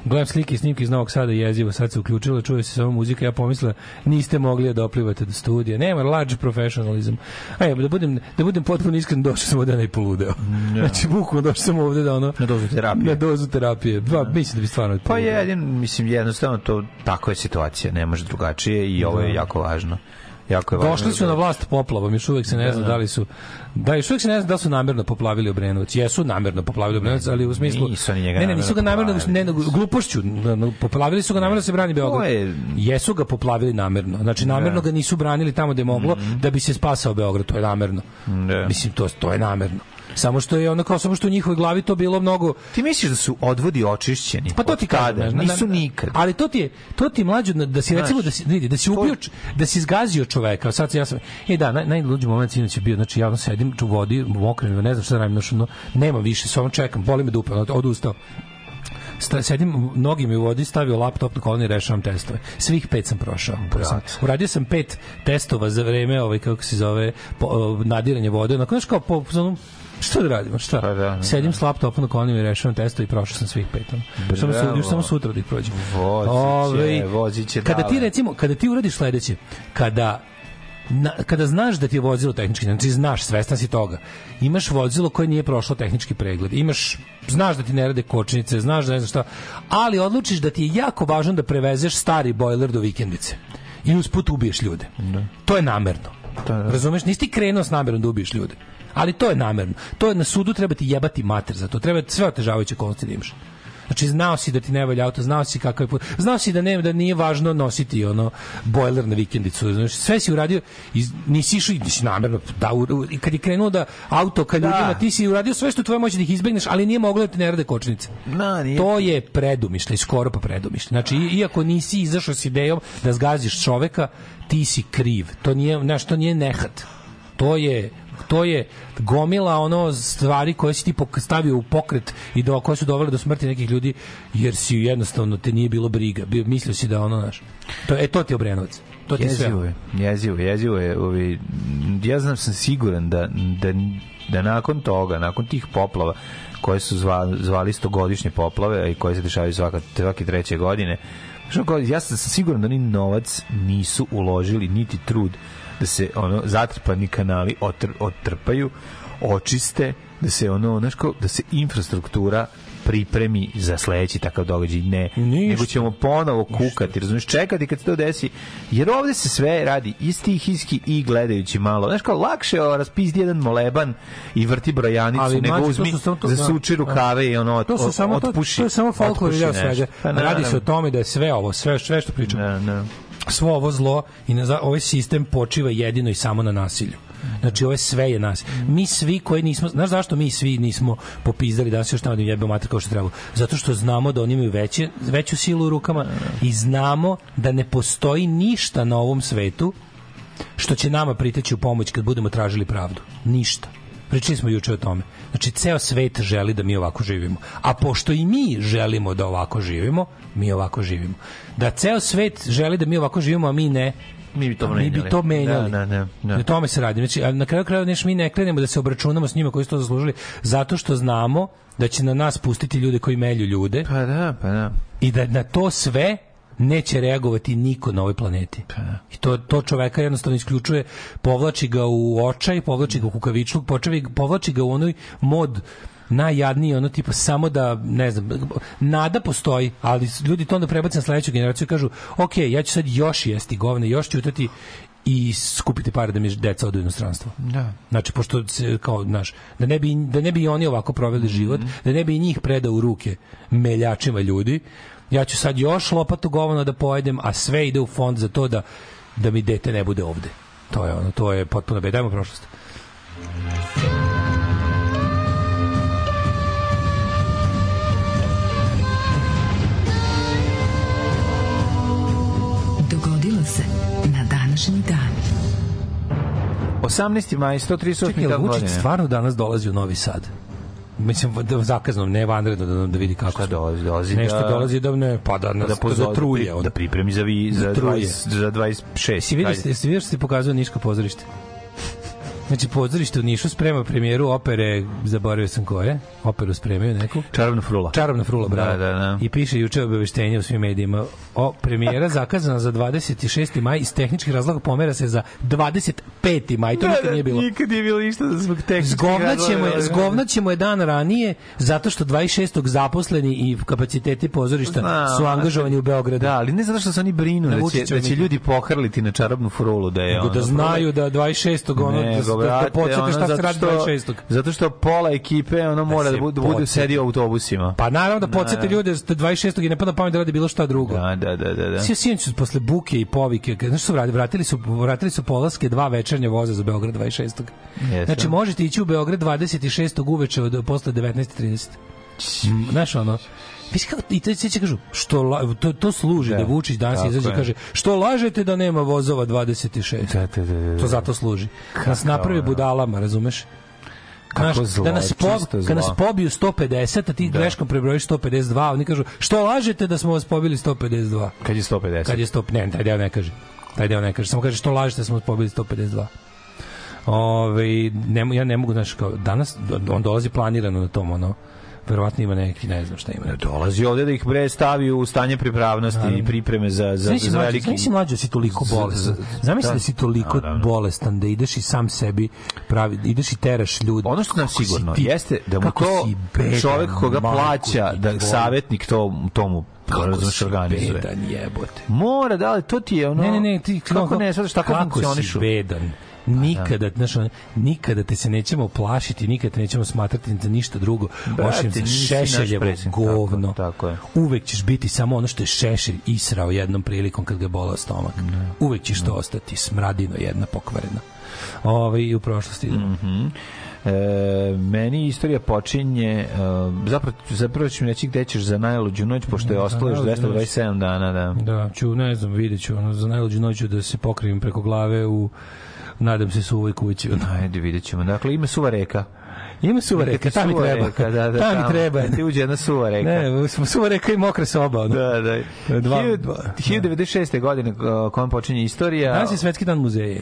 Gledam slike i snimke iz Novog Sada jezivo, sad se uključilo, čuje se samo muzika, ja pomislila niste mogli da doplivate do studija. Nema large professionalism. A ja, da budem, da budem potpuno iskren, došao sam ovde da ne poludeo. Znači, bukvalno došao sam ovde da ono... Na dozu terapije. Na dozu terapije. Ba, mislim da bi stvarno Pa poludeo. jedin, mislim, jednostavno to, tako je situacija, ne može drugačije i ovo je jako važno. Jako je važno. Došli su na vlast poplavom, još uvek se ne zna da li su da još uvek se ne zna da su namerno poplavili Obrenovac. Jesu namerno poplavili Obrenovac, ali u smislu Nisu oni njega Ne, ne, nisu ga namerno ne, glupošću. Poplavili su ga namerno da se brani Beograd. Je- Jesu ga poplavili namerno. Znači namerno ga nisu branili tamo gde je moglo da bi se spasao Beograd, to je namerno. Da. Mislim to to je namerno. Samo što je ono kao samo što u njihovoj glavi to bilo mnogo Ti misliš da su odvodi očišćeni? Pa to ti znaš, Nisu nikad. Ali to ti je, to ti na- da si recimo da si vidi, da si ubio, da si zgazio čoveka. Sad ja sam E da, naj, najluđi moment sinoć je bio, znači ja sedim u vodi, mokrem, ne znam šta da radim, znači, no, nema više, samo čekam, boli me dupe, odustao. Sta, sedim, nogi mi u vodi, stavio laptop na koloni i rešavam testove. Svih pet sam prošao. Uradio sam pet testova za vreme, ovaj, kako se zove, po, nadiranje vode. Onako, znaš, kao po, po, Šta da radimo? Šta? Pa da, da, Sedim s laptopom na kolonima i rešavam testove i prošao sam svih pet. ono. Samo, su, Bravo. još samo sutra da ih prođem. Voziće, voziće Kada ti recimo, kada ti uradiš sledeće, kada na, kada znaš da ti je vozilo tehnički, znači znaš, svestan si toga, imaš vozilo koje nije prošlo tehnički pregled, imaš, znaš da ti ne rade kočnice, znaš da ne znam šta, ali odlučiš da ti je jako važno da prevezeš stari bojler do vikendice i usput ubiješ ljude. To je namerno. Razumeš, nisi ti krenuo s namerom da ubiješ ljude. Ali to je namerno. To je na sudu treba ti jebati mater za to. Treba sve otežavajuće okolnosti da imaš. Znači znao si da ti ne valja auto, znao si kakav je put, znao si da ne da nije važno nositi ono bojler na vikendicu, znači sve si uradio i nisi išao i nisi namerno da i kad je krenuo da auto kad ljudima ti si uradio sve što je tvoje moći da ih izbegneš, ali nije moglo da ti ne rade kočnice. Na, nije. To je predumišljaj, skoro pa predumišljaj. Znači, iako nisi izašao s idejom da zgaziš čoveka, ti si kriv. To nije, znaš, to nije nehat. To je to je gomila ono stvari koje si ti stavio u pokret i do koje su dovele do smrti nekih ljudi jer si jednostavno te nije bilo briga. Bio, mislio si da ono, znaš. To, e, to ti je Obrenovac. To ti. Jezivo je, jezivo, jezivo je. Ovi, ja znam sam siguran da, da, da nakon toga, nakon tih poplava, koje su zvali, zvali stogodišnje poplave i koje se dešavaju svaka, svake treće godine, ja sam siguran da ni novac nisu uložili, niti trud da se ono zatrpani kanali otr, otrpaju, očiste, da se ono, znaš da se infrastruktura pripremi za sledeći takav događaj. Ne, Ništa. nego ćemo ponovo kukati, razumiješ, čekati kad se to desi. Jer ovde se sve radi i stihijski i gledajući malo. Znaš kao, lakše je raspizdi jedan moleban i vrti brojanicu, Ali, nego to uzmi, samo to- zasuči da. rukave i ono, To su samo to, otpuši. to je samo folklor nešto. svega. Pa, Radi se o tome da je sve ovo, sve sve što pričam. Da, da. Svo ovo zlo i na, ovaj sistem počiva jedino i samo na nasilju. Znači, ovo je sve je nas. Mi svi koji nismo, znaš zašto mi svi nismo popizdali danas još tamo da im jebemo mater kao što treba? Zato što znamo da oni imaju veće, veću silu u rukama i znamo da ne postoji ništa na ovom svetu što će nama priteći u pomoć kad budemo tražili pravdu. Ništa. Pričali smo juče o tome. Znači, ceo svet želi da mi ovako živimo. A pošto i mi želimo da ovako živimo, mi ovako živimo. Da ceo svet želi da mi ovako živimo, a mi ne, Mi bi to mi bi menjali. to menjali. Da, da, da, da. Na tome se radi. Znači, na kraju krajeva nešto mi ne krenemo da se obračunamo s njima koji su to zaslužili, zato što znamo da će na nas pustiti ljude koji melju ljude Pa da, pa da. i da na to sve neće reagovati niko na ovoj planeti. I to, to čoveka jednostavno isključuje, povlači ga u očaj, povlači ga u kukavičluk, povlači ga u onoj mod najjadniji, ono tipa samo da, ne znam, nada postoji, ali ljudi to onda prebace na sledeću generaciju i kažu, ok, ja ću sad još jesti govne, još ćutati i skupiti pare da mi deca odu u inostranstvo. Da. Znači, pošto se, kao, znaš, da ne bi, da ne bi oni ovako proveli Mhm. život, da ne bi njih predao u ruke meljačima ljudi, ja ću sad još lopatu govana da pojedem, a sve ide u fond za to da, da mi dete ne bude ovde. To je ono, to je potpuno bed. Dajmo prošlost. Dogodilo se na današnji dan. 18. maj, 138. Čekaj, jel dan Vučić godine. stvarno danas dolazi u Novi Sad? Mislim, da zakazno, ne vanredno, da, da vidi kako Šta dolazi? Dolazi Nešto da- dolazi da ne, pa da, nas, da, da, pozove, da truje. da, on. da pripremi za, vi, za, Da truje. 20, za 26. Jesi vidio, Ajde. jesi vidio što ti pokazao Niško pozorište? Znači, pozorište u Nišu sprema premijeru opere, zaboravio sam koje, operu spremaju neku. Čarobna frula. Čarobna frula, bravo. Da, da, da. I piše juče obaveštenje u svim medijima. O, premijera zakazana za 26. maj iz tehničkih razloga pomera se za 25. maj. To nikad nije bilo. Nikad nije bilo ništa zbog tehničkih Zgovnaćemo je, razloga. zgovnaćemo je dan ranije zato što 26. zaposleni i kapaciteti pozorišta Znam, su angažovani u Beogradu. Da, ali ne zato što se oni brinu da će, da će ljudi pohrliti na čarobnu frulu da je Nego da znaju da 26. ono, da, da, da ono, šta se radi što- 26. Zato što pola ekipe ono mora da, se bude, da bude podsjeti. sedi u autobusima. Pa naravno da Da. ljude da 26. i ne pada pamet da radi bilo šta drugo. Da, da, da, da. da. Svi sinoć su posle buke i povike, znaš što su vratili? Vratili su, vratili su polaske dva večernja voza za Beograd 26. Jeste. Znači možete ići u Beograd 26. uveče od posle 19:30. Mm, Znaš ono, Viš kako i to će kažu što la, to to služi da, Da, Vučić danas izađe i kaže što lažete da nema vozova 26. Da, da, da, da, da. To zato služi. Nas napravi budalama, razumeš? Kako Znaš, zlo, da nas, po, čisto kad zlo. nas pobiju 150, a ti greškom prebrojiš 152, oni kažu, što lažete da smo vas pobili 152? Kad je 150? Kad je 100, ne, taj deo ne kaže. Taj deo ne kaže, samo kaže što lažete da smo vas pobili 152. Ove, ne, ja ne mogu, znaš, kao, danas on dolazi planirano na tom, ono, verovatno ima neki, ne znam šta ima. Dolazi ovde da ih bre stavi u stanje pripravnosti i pripreme za, za, Znaš si za veliki... znaš si mlađe da si toliko bolestan. za- Zamisli da. da si toliko Naravno. bolestan da ideš i sam sebi pravi, ideš i teraš ljude. Ono što nam Kako si sigurno ti- jeste da mu kako to bedan, čovek koga plaća, da volim. savjetnik to, tomu kako si organizuje. bedan jebote. Mora, da li, to ti je ono... Ne, ne, ne, ti kako ne, sad šta kako kako si funkcionišu? bedan. Nikada, znaš, nikada te se nećemo plašiti, nikada te nećemo smatrati za ništa drugo, Brate, osim za šešeljevo govno. tako, tako je. Uvek ćeš biti samo ono što je šešelj israo jednom prilikom kad ga je bolao stomak. Uvek ćeš to ostati smradino jedna pokvarena. Ove, i u prošlosti. Mhm. E, meni istorija počinje e, zapravo, zapravo ću mi reći gde ćeš za najluđu noć pošto je ostalo još najluđu noć. 227 dana da. Da, ću, ne znam, vidjet ću, ono, za najluđu noću da se pokrivim preko glave u nadam se suvoj kući. Ajde, vidjet ćemo. Dakle, ima suva reka. Ima suva reka, ta mi treba. Reka, da, da, ta mi treba. Kad ti uđe jedna suva reka. Ne, suva reka i mokra soba. Ono. Da, da. Dva- Hiljadu- dva- 1096. godine kojom počinje istorija. Danas je svetski dan muzeja.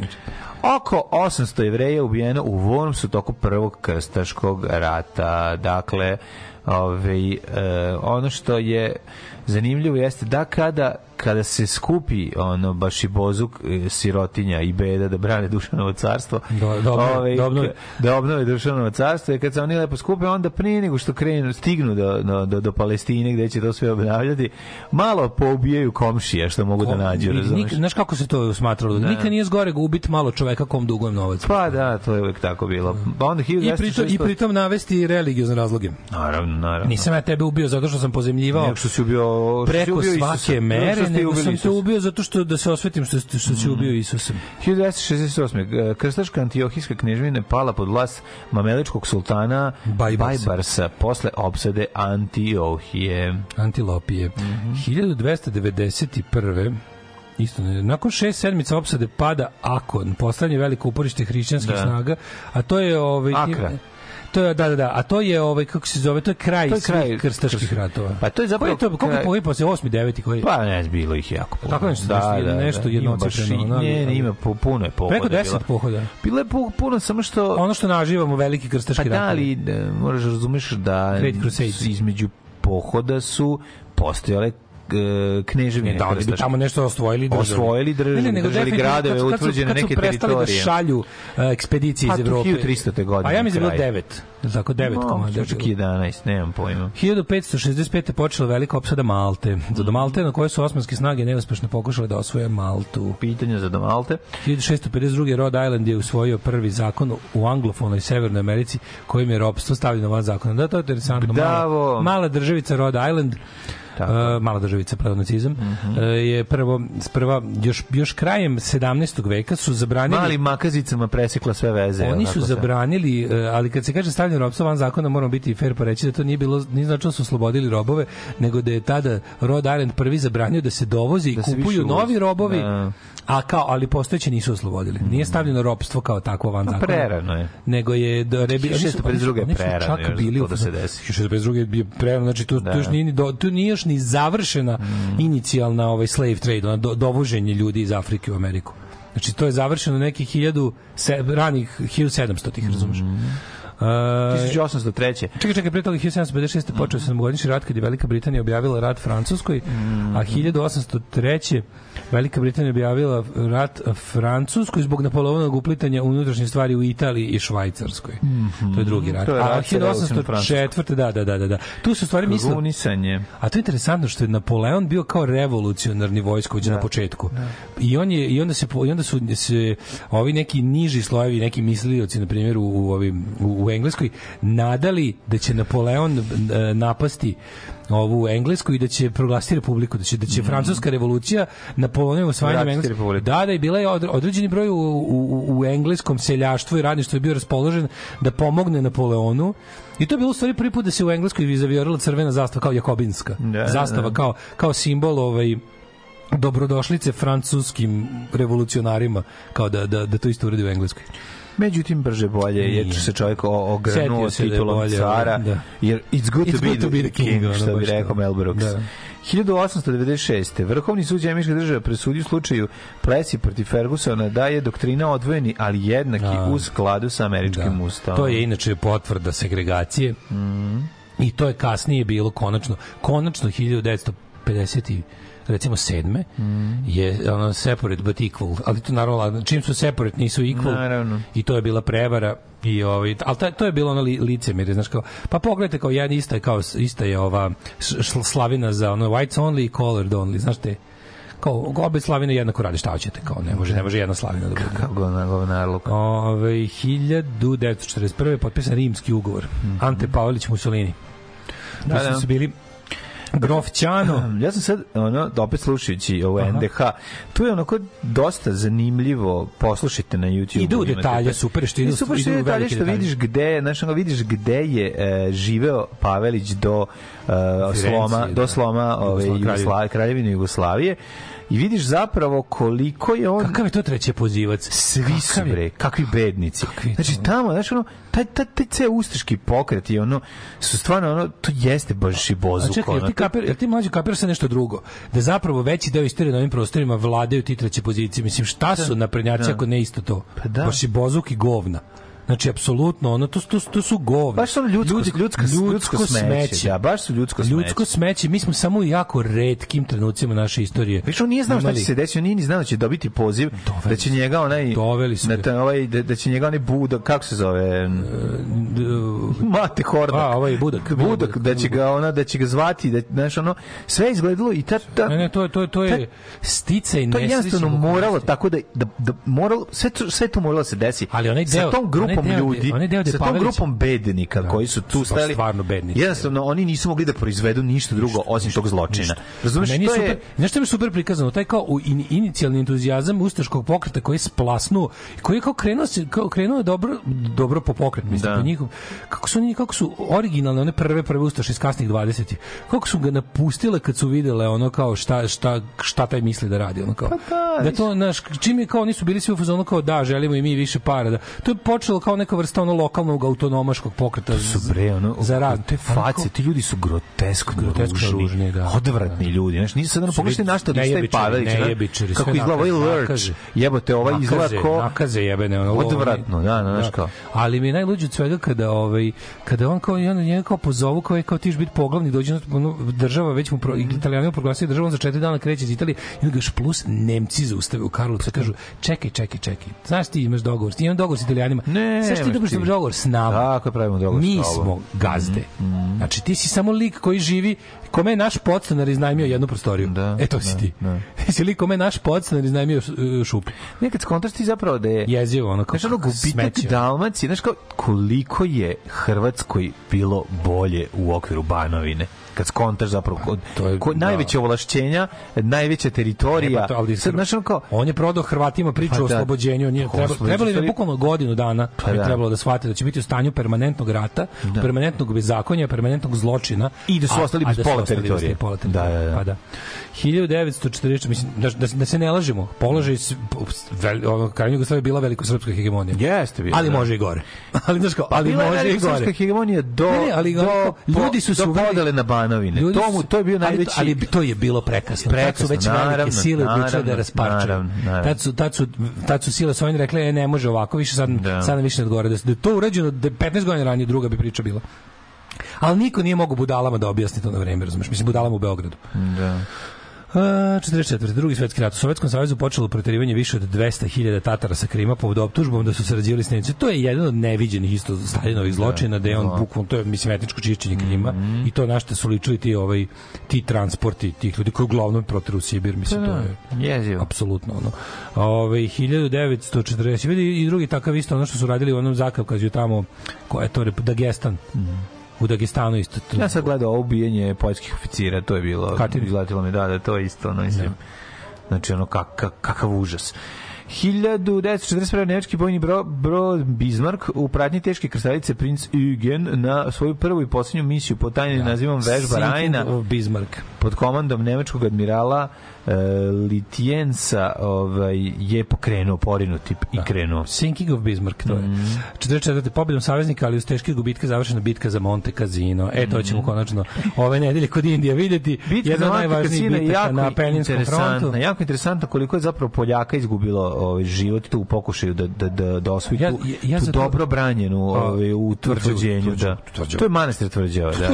Oko 800 jevreja ubijeno u Wormsu toku prvog krstaškog rata. Dakle, Ove, e, ono što je zanimljivo jeste da kada kada se skupi ono baš i bozuk e, sirotinja i beda da brane Dušanovo carstvo Da- da obnove- ovaj, da obnove. da obnove Dušanovo carstvo i kad se oni lepo skupe onda prije nego što krenu stignu do, do, do, do Palestine gde će to sve obnavljati malo poubijaju komšije što mogu da nađu Nik- razumeš? Znaš kako se to smatralo? Da. Nikad nije zgore ubiti malo čoveka kom dugujem novac. pa da to je uvek tako bilo pa onda I pritom, 1206 I pritom navesti religiozne razloge. naravno naravno Nisam ja tebe ubio zato što sam pozemljivao Nego što si ubio preko svake mere, nego sam te. Mm. ubio zato što da se osvetim što, što si ubio Isusa. 1268. Krstaška antiohijska knježvina je pala pod vlast mameličkog sultana Bajbarsa. Bajbarsa posle opsade Antiohije. Antilopije. Mhm. 1291. Isto, ne, nakon šest sedmica opsade pada Akon, poslednje veliko uporište hrišćanskih Da. snaga, a to je ovaj Akra. To je da da da, a to je ovaj kako se zove, to je kraj, To je kraj svih krstaških krst- ratova. Pa to je zapravo Koji je to, koliko kraj- posle 8 9 koji? Pa ne, bilo ih jako puno. Tako nešto, nešto, nešto Ima baš i- jednocifreno, Ne, ne, ima pu- puno je pohoda. Preko 10 bilo. pohoda. Bilo je pu- puno, samo što... Ono što naživamo veliki Pa krstaški da, ratovi. ali da, moraš da razumeš da između pohoda su postojale kneževine Ne, da, oni bi tamo nešto osvojili i držali. Osvojili, držali, držali definitivno gradove, kad su- kad su- utvrđene kad su neke prestali teritorije. da šalju uh, ekspedicije Pa, iz to Evrope. 1300. godine A ja da je bilo kraj. 9. Tako 9 No, komada. čak i 11, nemam pojma. 1565. je počela velika opsada Malte. Za do Malte na kojoj su osmanske snage neuspešno pokušale da osvoje Maltu. Pitanje za Domalte. 1652. Rhode Island je usvojio prvi zakon u anglofonoj Severnoj Americi kojim je ropstvo stavljeno van zakona. Da, to je interesantno. Bravo. Mala, mala državica Rhode Island. Uh, mala državica pronacizam uh, je prvo prva još još krajem 17. veka su zabranili Malim makazicama presekla sve veze. Oni su zabranili, uh, ali kad se kaže stavljeno ropstvo van zakona, moramo biti fair pa reći da to nije bilo, nije znači da su oslobodili robove, nego da je tada Rhode Island prvi zabranio da se dovozi i Da više kupuju novi robovi, Da. A kao, ali postojeće nisu oslobodili. Nije stavljeno ropstvo kao takvo van Pa zakona. prerano je. Nego je da rebi, oni su- 1652 oni su prerano čak bili to da se desi. 1652 je prerano, znači tu, tu, još nije, ni do, tu nije još ni završena Mm. inicijalna ovaj slave trade, ono, do, dovoženje ljudi iz Afrike u Ameriku. Znači to je završeno nekih 1000 se, ranih 1700-ih, razumeš? Mm. Uh, 1803. Čekaj, čekaj, pre toga 1756. počeo sam godišnji rat kad je Velika Britanija objavila rat Francuskoj, a 1803. Velika Britanija objavila rat Francuskoj zbog Napoleonovog uplitanja unutrašnje stvari u Italiji i Švajcarskoj. To je drugi rat. To je A rat sa revolucijom 1804. Da, da, da, da, da. Tu su stvari mislili, Krunisanje. a to je interesantno što je Napoleon bio kao revolucionarni vojskovođa na početku. I on je i onda se i onda su se ovi neki niži slojevi, neki mislioci na primjer u, u ovim u, u Engleskoj nadali da će Napoleon e, napasti ovu Englesku i da će proglasiti republiku, da će da će francuska revolucija Napoleonovo osvajanjem Vratiti Engleske. Da, da, i bila je odre- određeni broj u, u, u engleskom seljaštvu i radništvu je bio raspoložen da pomogne Napoleonu I to je bilo u stvari prvi put da se u Engleskoj zaviorila crvena zastava kao jakobinska. Da, zastava da. kao, kao simbol ovaj, dobrodošlice francuskim revolucionarima kao da, da, da to isto uradi u Engleskoj. Međutim, brže bolje je Nije. se čovjek o- ogranuo Setio se da je titulom bolje, cara, da. jer it's good, to, be the king, ono, što bi to. rekao Mel Brooks. Da. 1896. Vrhovni sud Njemačke države presudio slučaju Plesi protiv Fergusona da je doktrina odvojeni, ali jednaki Da. u skladu sa američkim Da. ustavom. To je inače potvrda segregacije. I to je kasnije bilo konačno, konačno 1950 i recimo sedme je ono separate but equal ali to naravno čim su separate nisu equal Naravno. i to je bila prevara i ovaj ali to, to je bilo ono li, licemjerje znači kao pa pogledajte kao jedan ista je kao ista je ova slavina za ono whites only i colored only znaš te kao obe slavine jednako rade šta hoćete kao ne može ne može jedna slavina da bude Kako govnar- govnarluk. Ove, 1941. je potpisan rimski ugovor. Ante Pavelić Mussolini. Da, da. da. su bili Grof Ćano. Ja sam sad, ono, opet slušajući ovo Aha. NDH, tu je onako dosta zanimljivo, poslušajte na YouTube. Ide u detalje, super što idu- super što idu detalje što vidiš gde, znaš, ono, vidiš gde je e, živeo Pavelić do e, sloma, do da. sloma ove, Jugoslavije. Jugoslavije, kraljevine Jugoslavije i vidiš zapravo koliko je on Kakav je to treće pozivac? svi su je- bre, kakvi bednici. Kakvi, znači tamo, znači ono, taj, taj, taj ceo ustaški pokret i ono, su stvarno ono, to jeste baš i A čekaj, jel ono, ti, kapir, jel ti mlađe kapiraš sa nešto drugo? Da zapravo veći deo istorije na ovim prostorima vladaju ti treće pozicije. Mislim, šta su naprednjaci da. ako ne isto to? Pa da. Baš i bozuk i govna. Znači, apsolutno, ono, to, to, to su govna. Baš su ono ljudsko, ljudsko, ljudsko, smeće. Da, baš su ljudsko smeće. Ljudsko smeće. Mi smo samo u jako redkim trenucima naše istorije. Više on nije znao šta će se desiti, on nije ni znao da će dobiti poziv, da će njega onaj Doveli su ta- ovaj da, da će njega onaj budak, kako se zove? Mate Hordak. A, ovaj budak. Budak, da će ga ona da će ga zvati, da znaš ono sve izgledalo i ta, ta Ne, ne, to je to je to je stica i to je jednostavno moralo tako da da, da moralo sve sve to moralo da se desi. Ali onaj sa deo- tom grupom onaj deo ljudi, onaj deo sa tom grupom bednika koji su tu baš stajali. stvarno bednici. Jednostavno oni nisu mogli da proizvedu ništa drugo osim tog zločina. Razumeš, to super, je znaš što mi je super prikazano? Taj kao in, inicijalni entuzijazam ustaškog pokreta koji je splasnuo, koji je kao krenuo, se, kao krenuo dobro, dobro po pokret, mislim, Da. po njihov. Kako su oni, kako su originalne, one prve, prve ustaše iz kasnih 20 Kako su ga napustile kad su videle ono kao šta, šta, šta taj misli da radi, ono kao. da, da to, znaš, čim je kao nisu bili svi u fazonu kao da, želimo i mi više para. Da. To je počelo kao neka vrsta ono lokalnog autonomaškog pokreta su bre ono za rad. te face kao- ti ljudi su groteskno, Groteskno ružni, ružni, da. odvratni ljudi znači nisi sad ono Su pogledajte na šta lista i Pavelić ne? nejebičari, kako izgleda ovaj nakaze. jebote ovaj izgleda ko nakaze jebene ono. Odvratno, da, da, znaš kao. ali mi najluđe od svega kada ovaj kada on kao onda njega kao pozovu kao kao ti ćeš biti poglavni dođe na- ono, država već mu pro, italijani proglasili državom za četiri dana kreće iz Italije i ga još plus Nemci zaustave u Karlovcu i kažu čekaj čekaj čekaj znaš ti imaš dogovor ti imaš dogovor s Italijanima Ne, ti nemaš imaš ti. dogovor s nama Tako je pravimo dogovor mi smo gazde znači ti si samo lik koji živi kome je naš podstanar iznajmio jednu prostoriju Da, e to si da, ti da. ti si lik kome je naš podstanar iznajmio uh, šup nekad skontaš ti zapravo da je jezivo ono kao Znaš, ono, gubitak. Dalmacije, znaš kao, koliko je Hrvatskoj bilo bolje u okviru Banovine? Kad skontaš zapravo ko, To je- ko, da. najveće ovlašćenja, najveća teritorija. E, pa to, ali sad, znaš, kao, on je prodao Hrvatima priču Pa o da. oslobođenju, on je O treba, trebali da stvari- bukvalno godinu dana Pa da. trebalo da shvate da će biti u stanju permanentnog rata, permanentnog bezakonja, permanentnog zločina I da su a- ostali bez da pola teritorije. pola teritorije. Da, da, da. Pa da. 1940 mislim da, da, da se ne lažemo, položaj ono krajnja Jugoslavija je bila velikosrpska hegemonija. Jeste bilo, ali da. može i gore. ali znaš kao, ali Bila je može i gore. srpska hegemonija do, Ne, ne, ali do, ljudi su do se uveli- na Banovine. Ljudi to, mu, to je bio ali najveći... Ali, to je bilo prekasno. Prekasno, tad su već velike naravno, sile odlučile da rasparčaju. naravno, naravno. Tad su, tad su, tad su sile svojine rekle, e, ne može ovako, više sad, Da. sad nam više ne odgovara. Da, da je to urađeno da je 15 godina ranije druga bi priča bila. Ali niko nije mogao budalama da objasni to na vreme, razumeš? Mislim, budalama u Beogradu. Da. A, 44. drugi svetski rat. U Sovjetskom savezu počelo proterivanje više od 200.000 Tatara sa Krima pod optužbom da su sarađivali s Nemcima. To je jedan od neviđenih isto Stalinovih zločina, da je on bukvalno, to je mislim etničko čišćenje Krima i to na što su ličili ti, ovaj, ti transporti tih ljudi koji uglavnom protiru u Sibir, mislim, to je Jezivo. apsolutno ono. Ove 1940 vidi i drugi takav isto ono što su radili u onom Zakavkazju tamo koja je to Dagestan. U Dagestanu isto. to- Ja sam gledao ovo ubijanje poljskih oficira, to je bilo, Kateri? izletilo mi, da, da, to je isto, ono, mislim, znači, ono, kak, kak, kakav užas. 1941. nemački bojni bro, brod Bismarck u pratnji teške krstavice princ Eugen na svoju prvu i posljednju misiju pod tajnim nazivom Vežba Rajna Bismarck. pod komandom nemačkog admirala e, Litjensa ovaj, je pokrenuo, porinuti i krenuo. Sinking of Bismarck, to je. Mhm. 44. pobjedom saveznika, ali uz teške gubitke završena bitka za Monte Casino. E, to ćemo konačno ove nedelje kod Indije videti. Mhm. Bitka Jedna za od Monte najvažnijih Cassino je bitaka jako na Peninskom frontu. Jako interesantno koliko je zapravo Poljaka izgubilo ovaj, život tu u pokušaju da, da, da, da osvoji Ja- tu, ja- ja tu zato- dobro branjenu Pa, ovaj, u tvrđenju. Da. To je manastir tvrđava. Da, da. to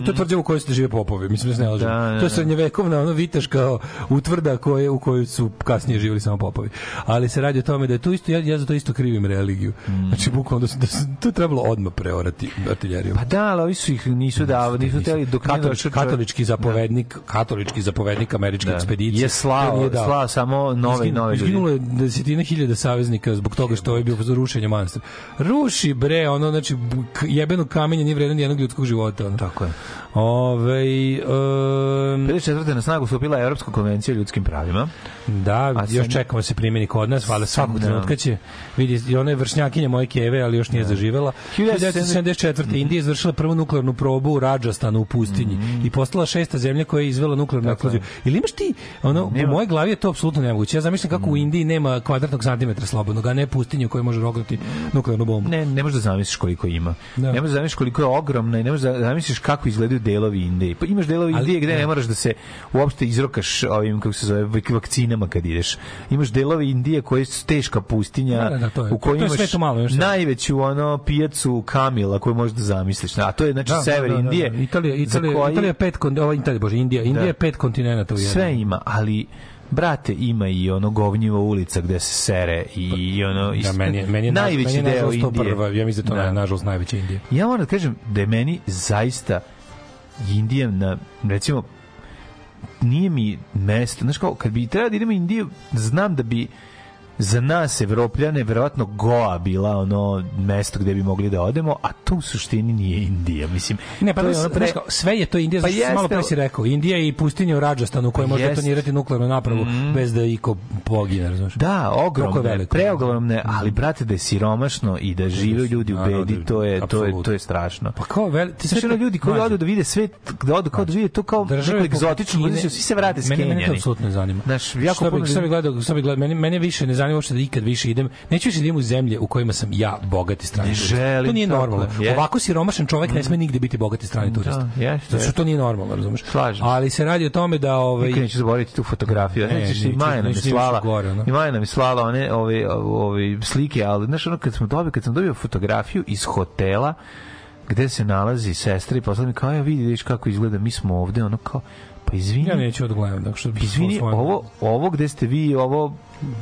je tvrđava u kojoj se žive popovi, mislim da se ne lažemo. Da, da, to je da. srednjevekovna ono viteška utvrda koje, u kojoj su kasnije živjeli samo popovi. Ali se radi o tome da je to isto, ja, ja za to isto krivim religiju. Znači, bukvalno da, se- da, se- to je trebalo odmah preorati artiljerijom. Pa da, ali ovi su ih nisu davali, nisu hteli dok nije Katolič, katolički zapovednik, katolički zapovednik američke Da. ekspedicije Je slao- nije dao. slao samo nove- Izgin- nove ljudi. Izginulo je desetine hiljada saveznika zbog toga što je bio za rušenje manastira. Ruši bre, ono znači jebeno kamenje nije vredan jednog ljudskog života. Ono. Tako je. Ove, um, 54. na snagu stupila Evropska konvencija o ljudskim pravima. Da, A još sad- čekamo da se primjeni kod nas, valjda svakog Da. trenutka će vidi i ona je vršnjakinja moje keve, ali još nije zaživela. 1974. Indija izvršila prvu nuklearnu probu u Rajasthanu u pustinji Mhm. i postala šesta zemlja koja je izvela nuklearnu eksploziju. Ili imaš ti, ono, u mojoj glavi je to apsolutno nemoguće. Ja zamišljam kako u Indiji nema kvadratnog santimetra slobodnog, a ne pustinje u kojoj može rognuti nuklearnu bombu. Ne, ne možeš da zamisliš koliko ima. Da. Ne možeš da zamisliš koliko je ogromna i ne možeš da zamisliš kako izgledaju delovi Indije. Pa imaš delovi Indije gde ne moraš da se uopšte izrokaš ovim, kako se zove, vak- vakcinama kad ideš. Imaš delove Indije koje su teška pustinja, Da, da, da, to je- u kojoj imaš malo, još sve. najveću ono pijacu kamila koju možeš da zamisliš. A to je znači sever Indije. Italija, za Italija, koji- Italija pet kon, ova Italija, bože, Indija, Indija Da. pet kontinenata u jednom. sve ima, ali brate ima i ono govnjiva ulica gde se sere i ono Da, meni meni je, najveći meni je deo Indije. prva, ja mislim da to Da. je nažalost najveća Indija. Ja moram da kažem da je meni zaista Indija na, recimo, nije mi mesto, znaš kao, kad bi trebao da idemo u Indiju, znam da bi za nas evropljane verovatno Goa bila ono mesto gde bi mogli da odemo, a to u suštini nije Indija, mislim. Ne, pa to je ono pre- znaš kao, sve je to Indija, Pa sam malo jeste, pre si rekao. Indija i pustinja u Rajasthanu u kojoj Pa može jeste. detonirati nuklearnu napravu bez da iko pogine, razumiješ? Da, ogromne, preogromne, ali brate da je siromašno i da žive ljudi u bedi, to je to je to je strašno. Pa kao veli, ti sve ljudi koji odu da vide svet, da odu kao da vide to kao neko egzotično, svi se vrate Mene, mene to apsolutno zanima. Znaš, jako puno bi, gledao, što bi gledao, mene, mene više ne zanima uopšte da ikad više idem. Neću više da idem u zemlje u kojima sam ja bogati strani Ne turista. želim To nije tako, normalno. je. Ovako siromašan čovjek ne sme nigde biti bogati strani turista. jeste, Zato što to nije normalno, razumeš? Slažem. Ali se radi o tome da ovaj Nikad neću zaboraviti tu fotografiju. Ne, Ne, Nećeš, i Maja nam je slala, gore, ono. i Maja nam je slala one, ove, ove slike, ali znaš, ono, kad, smo dobio, kad sam dobio fotografiju iz hotela, gde se nalazi sestra i poslala mi kao, ja vidi, vidiš kako izgleda, mi smo ovde, ono kao, pa izvini, ja neću odgledam, tako što izvini, ovo, ovo gde ste vi, ovo,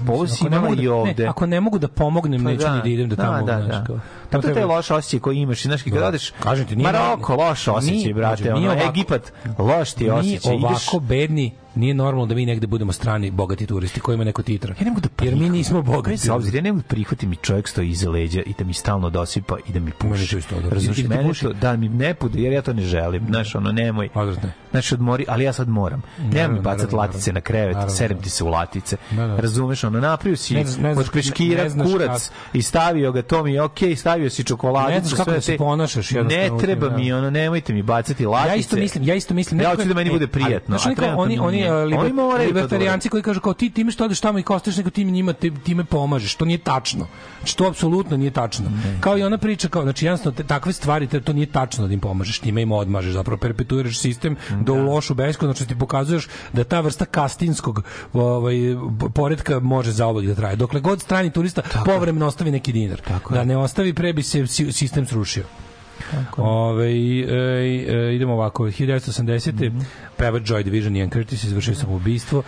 ovo si imala mogu i da- ovde. Ne, ako ne mogu da pomognem, Pa neću ni da idem da tamo, da, znaš, da. kao. Tako to je taj loš osjećaj koji imaš, znaš, kad Da. odeš, Kažem ti, nije Maroko, loš osjećaj, Mi- brate, mi ono, ovako- Egipat, loš ti je mi osjećaj, ideš, ovako bedni nije normalno da mi negde budemo strani bogati turisti kojima neko titra. Ja ne mogu da Jer mi prihvatim. nismo bogati. Bez obzira, ja ne mogu da prihvatim i čovjek stoji iza leđa i da mi stalno dosipa i da mi puši. Razumiješ, da mene puši. to, da mi ne pude, jer ja to ne želim. Znaš, ono, nemoj. Odvratno. Znaš, odmori, ali ja sad moram. Nemoj mi Naravno, bacat naravno, latice na krevet, naravno. serem ti se u latice. Da, da. Razumeš, ono, napravio si Ne ne od ne znaš kurac i stavio ga, to mi je okej, stavio si Ne čokoladicu, znaš kako da se ponašaš, Ne treba da. mi, ono, nemojte mi bacati latice. Ja isto mislim, ja isto mislim. Ja hoću da meni e, bude prijatno, Znaš, oni, oni, liber, moraju to da libertarijanci koji kažu kao ti time što odeš tamo i kostiš nego ti njima ti- time pomažeš. To nije tačno. Znači, to apsolutno nije tačno. Kao i ona priča, kao, znači, jednostavno, te- takve stvari, te- to nije tačno da im pomažeš, time im odmažeš, zapravo perpetuiraš sistem da u lošu beskonačnost ti pokazuješ da ta vrsta kastinskog ovaj, p- poredka može zauvek da traje. Dokle god strani turista povremeno ostavi neki dinar. da ne ostavi, pre bi se si- sistem srušio. Ove, e, e, idemo ovako, 1980. Mhm. pevač Joy Division Ian Curtis izvršio samoubistvo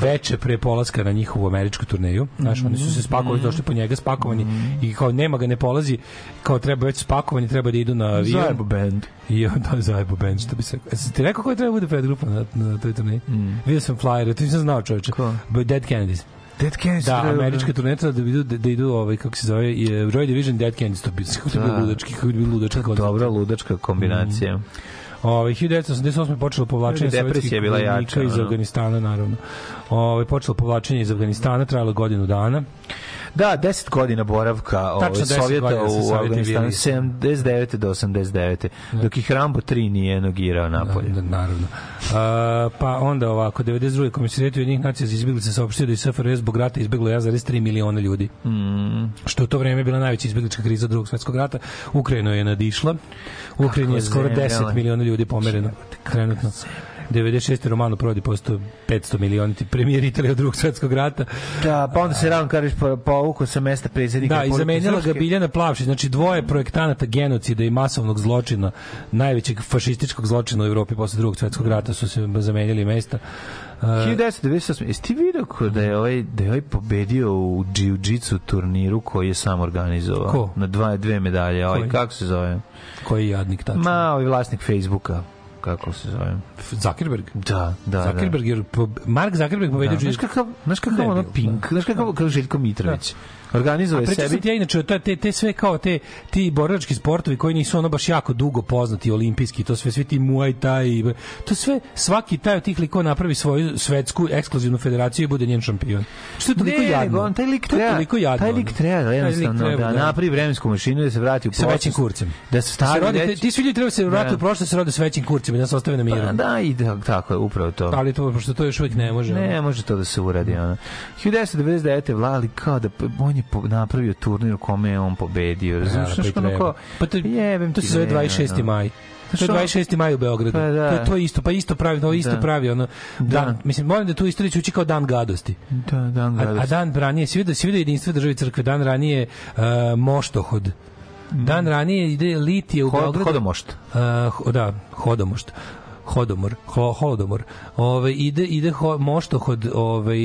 veče pre polaska na njihovu američku turneju. Znaš, oni su se spakovali, Mhm. došli po njega spakovani i kao nema ga, ne polazi, kao treba već spakovani, treba da idu na avion. Zajebo band. I onda Zajebo band, što bi se... Jesi ti rekao koja treba bude predgrupa na, na toj turneji? Mm. Vidio sam flyer, to nisam znao čovječe. But Dead Kennedys. Dead Kennedys Da, američka turneja treba da idu, da, idu ovaj, kako se zove, Joy Division Dead Kennedys, to bi kako to bi Da. ludački, kako bi koncept. Dobra ludačka kombinacija. Ovaj 1988 je počelo povlačenje sovjetskih vojnika jača, iz. Afganistana naravno. Ovaj počelo povlačenje iz Afganistana, trajalo godinu dana. Da, 10 godina boravka ovaj, Tačno 10 Sovjeta u Afganistanu, bili. 79. do 89. Dok ih Rambo 3 nije nogirao napolje. Da, naravno. A, pa onda ovako, 92. komisarijet Ujedinjenih nacija za izbjeglice saopštio da je SFRJ zbog rata izbeglo 1,3 miliona ljudi. Mm. Što je u to vreme bila najveća izbjeglička kriza drugog svetskog rata. Ukrajinu je nadišla. U Ukrajini je skoro zemlja, 10 ali. miliona ljudi pomereno. Trenutno. 96. Romano provodi posto 500 miliona ti premijer Italije od drugog svetskog rata. Da, pa onda se Ram Karić po- povukao sa mesta predsjednika. Da, i zamenjala ga. Biljana Plavšić, znači dvoje projektanata genocida i masovnog zločina, najvećeg fašističkog zločina u Evropi posle drugog svetskog rata su se zamenjali mesta. Uh, 1998. Jesi ti vidio ko da je ovaj, da je ovaj pobedio u jiu-jitsu turniru koji je sam organizovao? Ko? Na dva, dve medalje. Ovaj, kako se zove? koji jadnik tačno? Ma, ovaj vlasnik Facebooka. Kako se zove? Zuckerberg. Da, da, da. Zuckerberg, jer po, Mark Zuckerberg pobedio Da, znaš kakav, znaš kakav ono Pink, znaš kakav, kakav Željko Mitrović. Organizuje A pričao sam sebi ti ja inače, te, te, te sve kao te, ti borilački sportovi koji nisu ono baš jako dugo poznati, olimpijski, to sve, svi ti Muay Thai, to sve, svaki taj od tih likova napravi svoju svetsku ekskluzivnu federaciju i bude njen šampion. Što je toliko ne, jadno? on taj lik To je treba, toliko jadno, taj ono. lik treba Taj lik jednostavno treba, da, napravi vremensku mašinu da se vrati u sa većim prošlost. kurcem. Da se se stavi rodi, već- ti svi ljudi treba se vratiti Da. u prošlost da se rode sa većim kurcem i da se ostave na miru. Pa da, i da, tako je, upravo to. Ali to, pošto to još uvijek ne može. Ne, može to da se uradi. Ono. 1999. Vlali kao da on je napravio turnir u kome je on pobedio. Razumiješ? pa i Znaš, ono kao, Pa to, jebem to se zove ga, 26. ono. maj. To je 26. maj u Beogradu. Pa da. To, je- to je isto, pa isto pravi, to isto Da. pravi ono. Dan, mislim, molim da tu istoriju ući kao dan gadosti. Da, dan A, a gadosti. dan ranije, svi vidio, vidio jedinstvo države crkve, dan ranije uh, moštohod. Dan ranije ide litije u Hod- Beogradu. hodomošt. Uh, da, hodomošt. Hodomor, ho, holodomor. Ove, ide, ide ho, moštohod ovaj,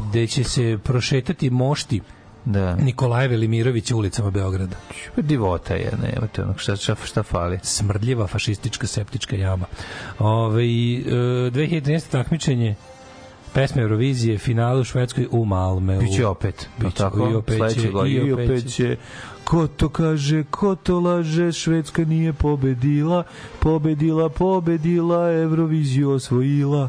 gde će se prošetati mošti Da. Nikolaja Velimirovića ulicama Beograda. Divota je, ne, evo te onog šta, šta, šta fali. Smrdljiva fašistička septička jama. Ove, e, 2013. takmičenje pesme Eurovizije, finale u Švedskoj u Malmeu. Biće opet. Biće, tako? i opet će, i opet će. Ko to kaže, ko to laže, Švedska nije pobedila, pobedila, pobedila, Euroviziju osvojila.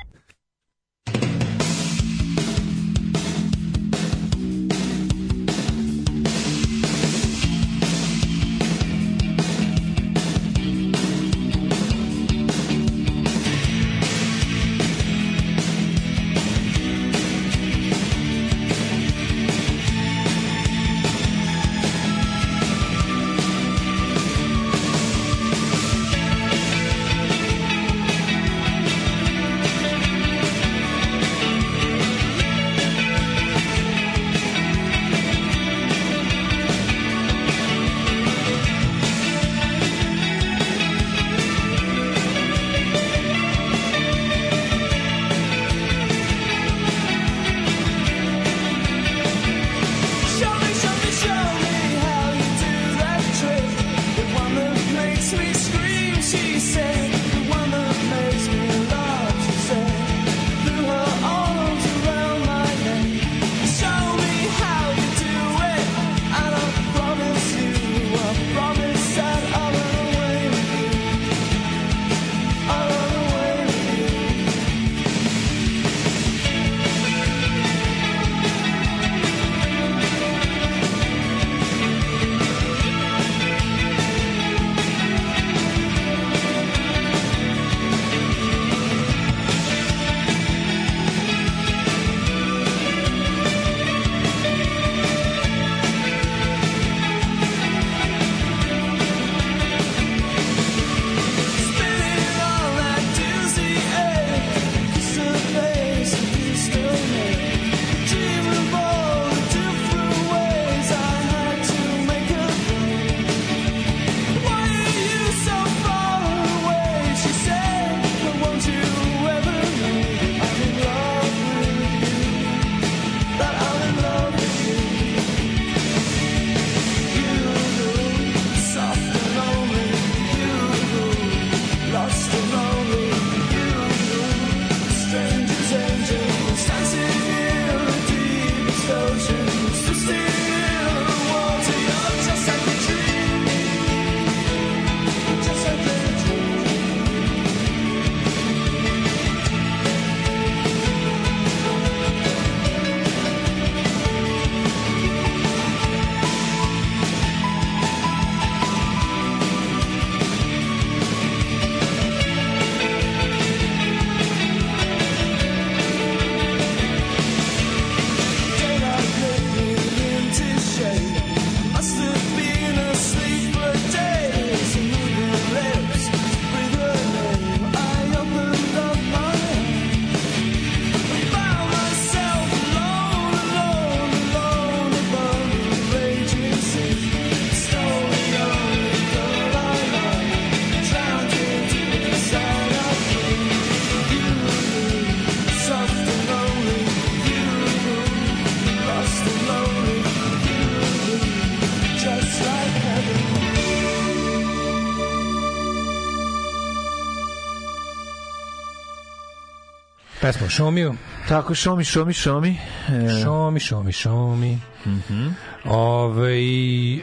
Pesma o Šomiju. Tako, šomi, šomi, šomi. E, Šomi, šomi, šomi. Mhm. Ove,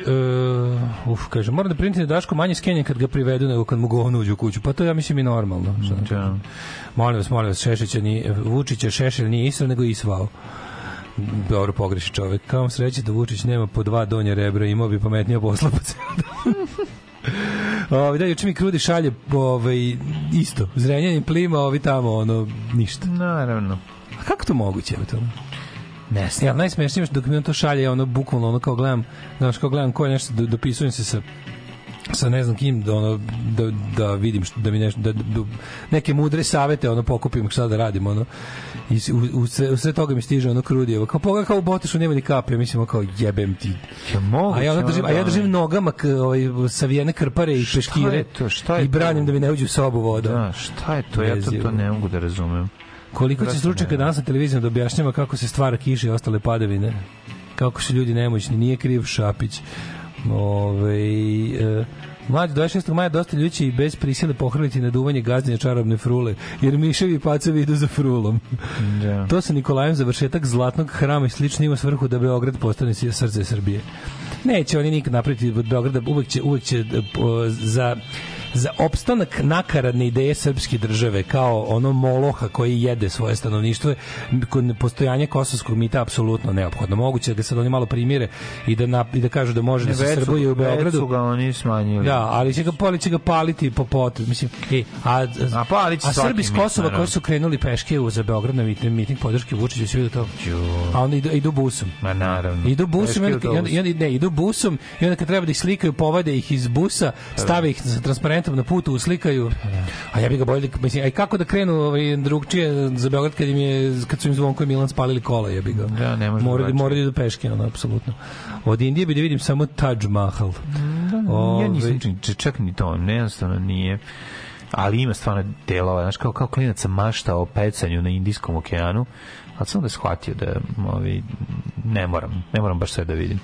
uh, uf, kaže, moram da primetim da Daško manje skenje kad ga privedu nego kad mu govon uđe u kuću. Pa to ja mislim i normalno. Šta? Da. Molim vas, molim vas, Šešića nije, Vučića Šešelj nije isao, nego isvao. Dobro pogreši čovek. Kao vam sreće da Vučić nema po dva donje rebra, imao bi pametnije posla po dan. Ovi, da, juče mi krudi šalje ovaj, isto, zrenjanin plima, ovi tamo, ono, ništa. Naravno. A kako to moguće? to? Ne Ja, najsmešnije je što dok mi on to šalje, ono, bukvalno, ono, kao gledam, znaš, kao gledam ko je nešto, do- dopisujem se sa sa ne znam kim da ono da, da vidim što da mi nešto da, da neke mudre savete ono pokupim šta da radim ono i u, u, sve, u sve toga mi stiže ono krudijevo kao pogled kao u botešu nema ni kape ja mislim ono kao jebem ti Ja moguće, a ja ono držim a ja ono, držim nogama k, ovaj, savijene krpare i peškire to? Šta je i branim to? da mi ne uđe u sobu voda Da, šta je to? Ja to, to ne mogu da razumem. Koliko će stručnjaka danas na televiziji da objašnjava kako se stvara kiša i ostale padavine? Kako su ljudi nemoćni? Nije kriv Šapić. Ove, e, Mlađe, 26. maja dosta ljudi će i bez prisile pohrliti na duvanje gazdanja čarobne frule, jer miševi i pacovi idu za frulom. Da. To sa Nikolajem završetak zlatnog hrama i slično ima svrhu da Beograd postane srce Srbije. Neće oni nikad napraviti od Beograda, uvek će, uvek će po- za za opstanak nakaradne ideje srpske države kao ono moloha koji jede svoje stanovništvo kod postojanja kosovskog mita apsolutno neophodno. Moguće da ga sad oni malo primire i da, na, i da kažu da može da se su- srbuje u Beogradu. su ga oni smanjili. Da, ali će ga pali će ga paliti po potrebi. Mislim, e, a, A palit će a Srbi Kosova koji su krenuli peške u za Beograd na miting, miting podrške Vučiću svi do toga. A onda idu, idu busom. Ma naravno. Idu busom i onda, i onda, ne, idu busom i onda kad treba da ih slikaju, povade ih iz busa, stave ih sa transparentom na putu, uslikaju. A ja bih ga bolje, mislim, aj kako da krenu ovaj, drugčije za Beograd kad, im je, kad su im Zvonko i Milan spalili kola, ja bih ga. Da, ne može Mora, drugačije. mora da idu peške, ono, apsolutno. Od Indije bi da vidim samo Taj Mahal. Ja Ovaj, nisam čin, č- čak ni to, nejednostavno nije. Ali ima stvarno delova, znaš, kao, kao klinac sam mašta o pecanju na Indijskom okeanu, ali sam da shvatio da ovi, ne moram, ne moram baš sve da vidim.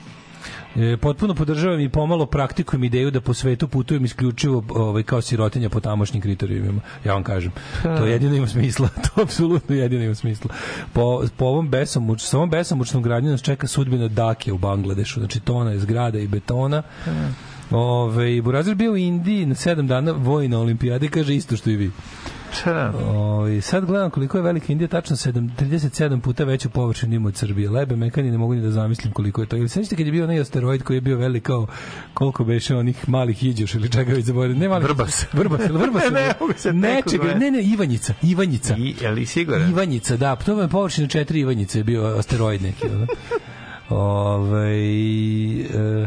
E, potpuno podržavam i pomalo praktikujem ideju da po svetu putujem isključivo ovaj, kao sirotinja po tamošnjim kriterijumima. Ja vam kažem. To jedino ima smisla. To apsolutno jedino ima smisla. Po, po ovom besomuč, sa ovom besomučnom gradnjom nas čeka sudbina Dake u Bangladešu. Znači tona je zgrada i betona. Ove, Burazir bio u Indiji na sedam dana vojna olimpijade, kaže isto što i vi. Ove, sad gledam koliko je velika Indija, tačno 7, 37 puta veću površinu ima od Srbije. Lebe mekani ne mogu ni da zamislim koliko je to. Ili sećate kad je bio onaj asteroid koji je bio velik kao koliko beše onih malih iđoš ili čega već zaboravim. Ne malih. Vrbas. Vrbas, vrbas. Ne, ne mogu se Nečega, ne, ne, Ivanjica. Ivanjica. I, je li siguran? Ivanjica, da. To je površina četiri Ivanjice je bio asteroid neki. Ono. Ove, e,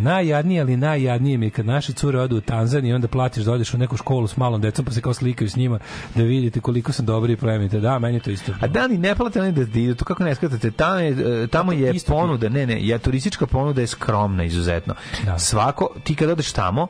najjadnije, ali najjadnije mi je kad naše cure odu u Tanzaniju i onda platiš da odeš u neku školu s malom decom pa se kao slikaju s njima da vidite koliko sam dobri i plemenite. Da, meni je to isto. A da li ne plate oni da idu, to kako ne skatate, tamo je, e, tamo je ponuda, ne, ne, je turistička ponuda je skromna izuzetno. Da. Svako, ti kad odeš tamo,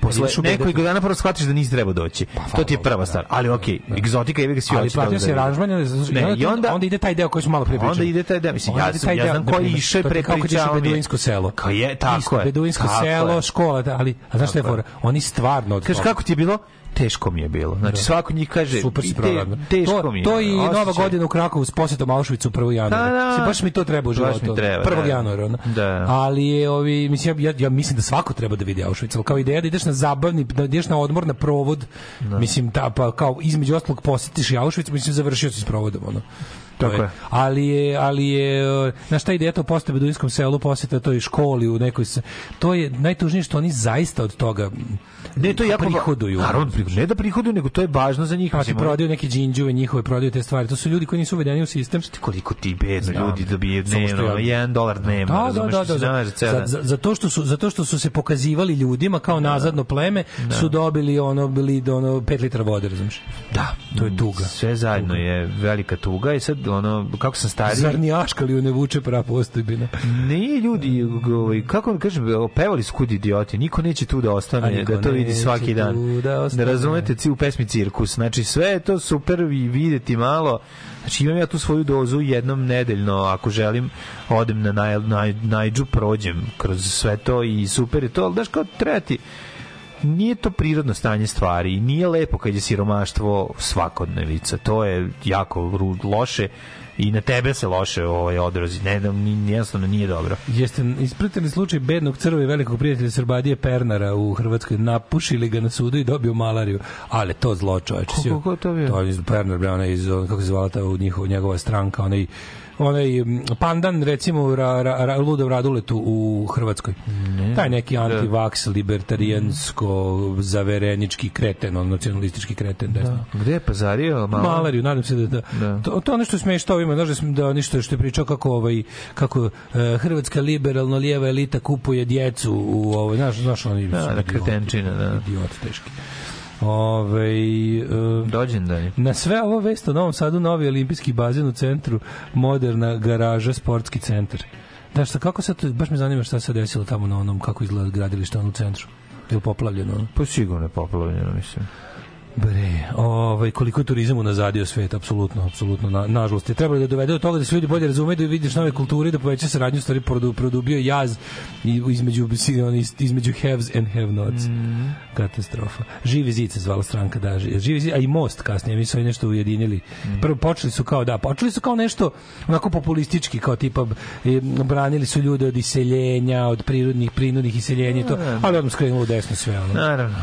posle nekoliko BDP. dana prvo shvatiš da nisi trebao doći. to ti je prva stvar. Ali okej, egzotika je ga svi ali hoće tamo platio da se aranžman Ne, i onda, onda ide taj deo koji smo malo pre pričali. onda ide taj deo, mislim, ja taj ja znam na koji išao prepričavao mi je. beduinsko selo. Kao je, tako je. Beduinsko selo, je. škola, da, ali a znaš šta je je. fora? Oni stvarno Kaže kako ti je bilo? Teško mi je bilo. Znači svako njih kaže Super si te- teško to, mi je. To i Osjećaj. Nova godina u Krakovu s posetom Auschwitzu 1. januara. Da, da. Mislim, baš mi to treba u Baš životu. mi treba, 1. da. januara. Da. Ali je, ovi, mislim, ja, ja, ja mislim da svako treba da vidi Auschwitz, kao ideja da ideš na zabavni, da ideš na odmor, na provod, mislim, ta, pa kao između ostalog posetiš i Auschwitz, mislim, završio si s provodom, ono. To Tako je. Ali je, ali je, e, znaš šta ideja to posete beduinskom selu, poseta toj školi u nekoj, se- to je najtužnije što oni zaista od toga Ne, to je jako prihoduju. Naravno. Ne da prihoduju, nego to je važno za njih. Pa ti prodaju neke džinđuve, njihove prodaju te stvari. To su ljudi koji nisu uvedeni u sistem. koliko ti bedno ljudi dobije dnevno, ja- jedan dolar dnevno, Da, da, razumeš, da, što da, se za, za, za, zato što su zato što su se pokazivali ljudima kao nazadno pleme su dobili ono bili ono 5 litra vode, razumeš? Da, To je tuga. Sve zajedno je velika tuga i sad ono kako sam stariji Zar ni aškali u ne vuče pra postojbina? Nije ljudi, ovaj, kako vam kažem, pevali su kud idioti, niko neće tu da ostane, da to vidi svaki dan. da. Ne razumete ci u pesmi Cirkus, znači sve je to super i videti malo, znači imam ja tu svoju dozu jednom nedeljno, ako želim, odem na naj, naj, najđu, prođem kroz sve to i super je to, ali znaš kao treba ti, nije to prirodno stanje stvari i nije lepo kad je siromaštvo svakodnevica. To je jako loše i na tebe se loše ovaj odrazi. Ne, jednostavno nije dobro. Jeste ispratili slučaj bednog crva i velikog prijatelja Srbadije Pernara u Hrvatskoj, napušili ga na sudu i dobio malariju, ali to zlo čoveče. Ko- ko- ko je to? To je Pernar, bre, onaj iz, kako se zvala ta u njihov, njegova stranka, onaj onaj pandan recimo ra, ra, ra, Ludav Raduletu u Hrvatskoj. Taj neki antivaks, libertarijansko, zaverenički kreten, on nacionalistički kreten, desno. Gde je pazario? Malo? Malariju, nadam se da, da. Da. To, to ono što sme što ima, znaš da, da ništa što je pričao kako ovaj kako e, hrvatska liberalno lijeva elita kupuje djecu u ovaj znaš znaš oni Da, su da, idioti, kretenčina, da. idiot teški. Ovaj e, Dođendan je. na sve ovo vest o Novom Sadu novi olimpijski bazen u centru, moderna garaža, sportski centar. Da, šta, kako sad, to- baš me zanima šta se desilo tamo na onom, kako izgleda gradilište ono u centru. Je li poplavljeno? Pa sigurno je poplavljeno, mislim. Bre, ovaj, koliko je turizam unazadio svet, apsolutno, apsolutno, na, nažalost. Je trebalo da dovede do toga da se ljudi bolje razumeju, da vidiš nove kulture, da poveća saradnju, stvari produ, produbio jaz između, između haves and have nots. Katastrofa. Živi zid se zvala stranka, da, ži- živi zid, a i most kasnije, mi su oni nešto ujedinili. Prvo počeli su kao, da, počeli su kao nešto onako populistički, kao tipa e, branili su ljude od iseljenja, od prirodnih, prinudnih iseljenja i to, ali odmah skrenulo desno sve. Ono. Naravno.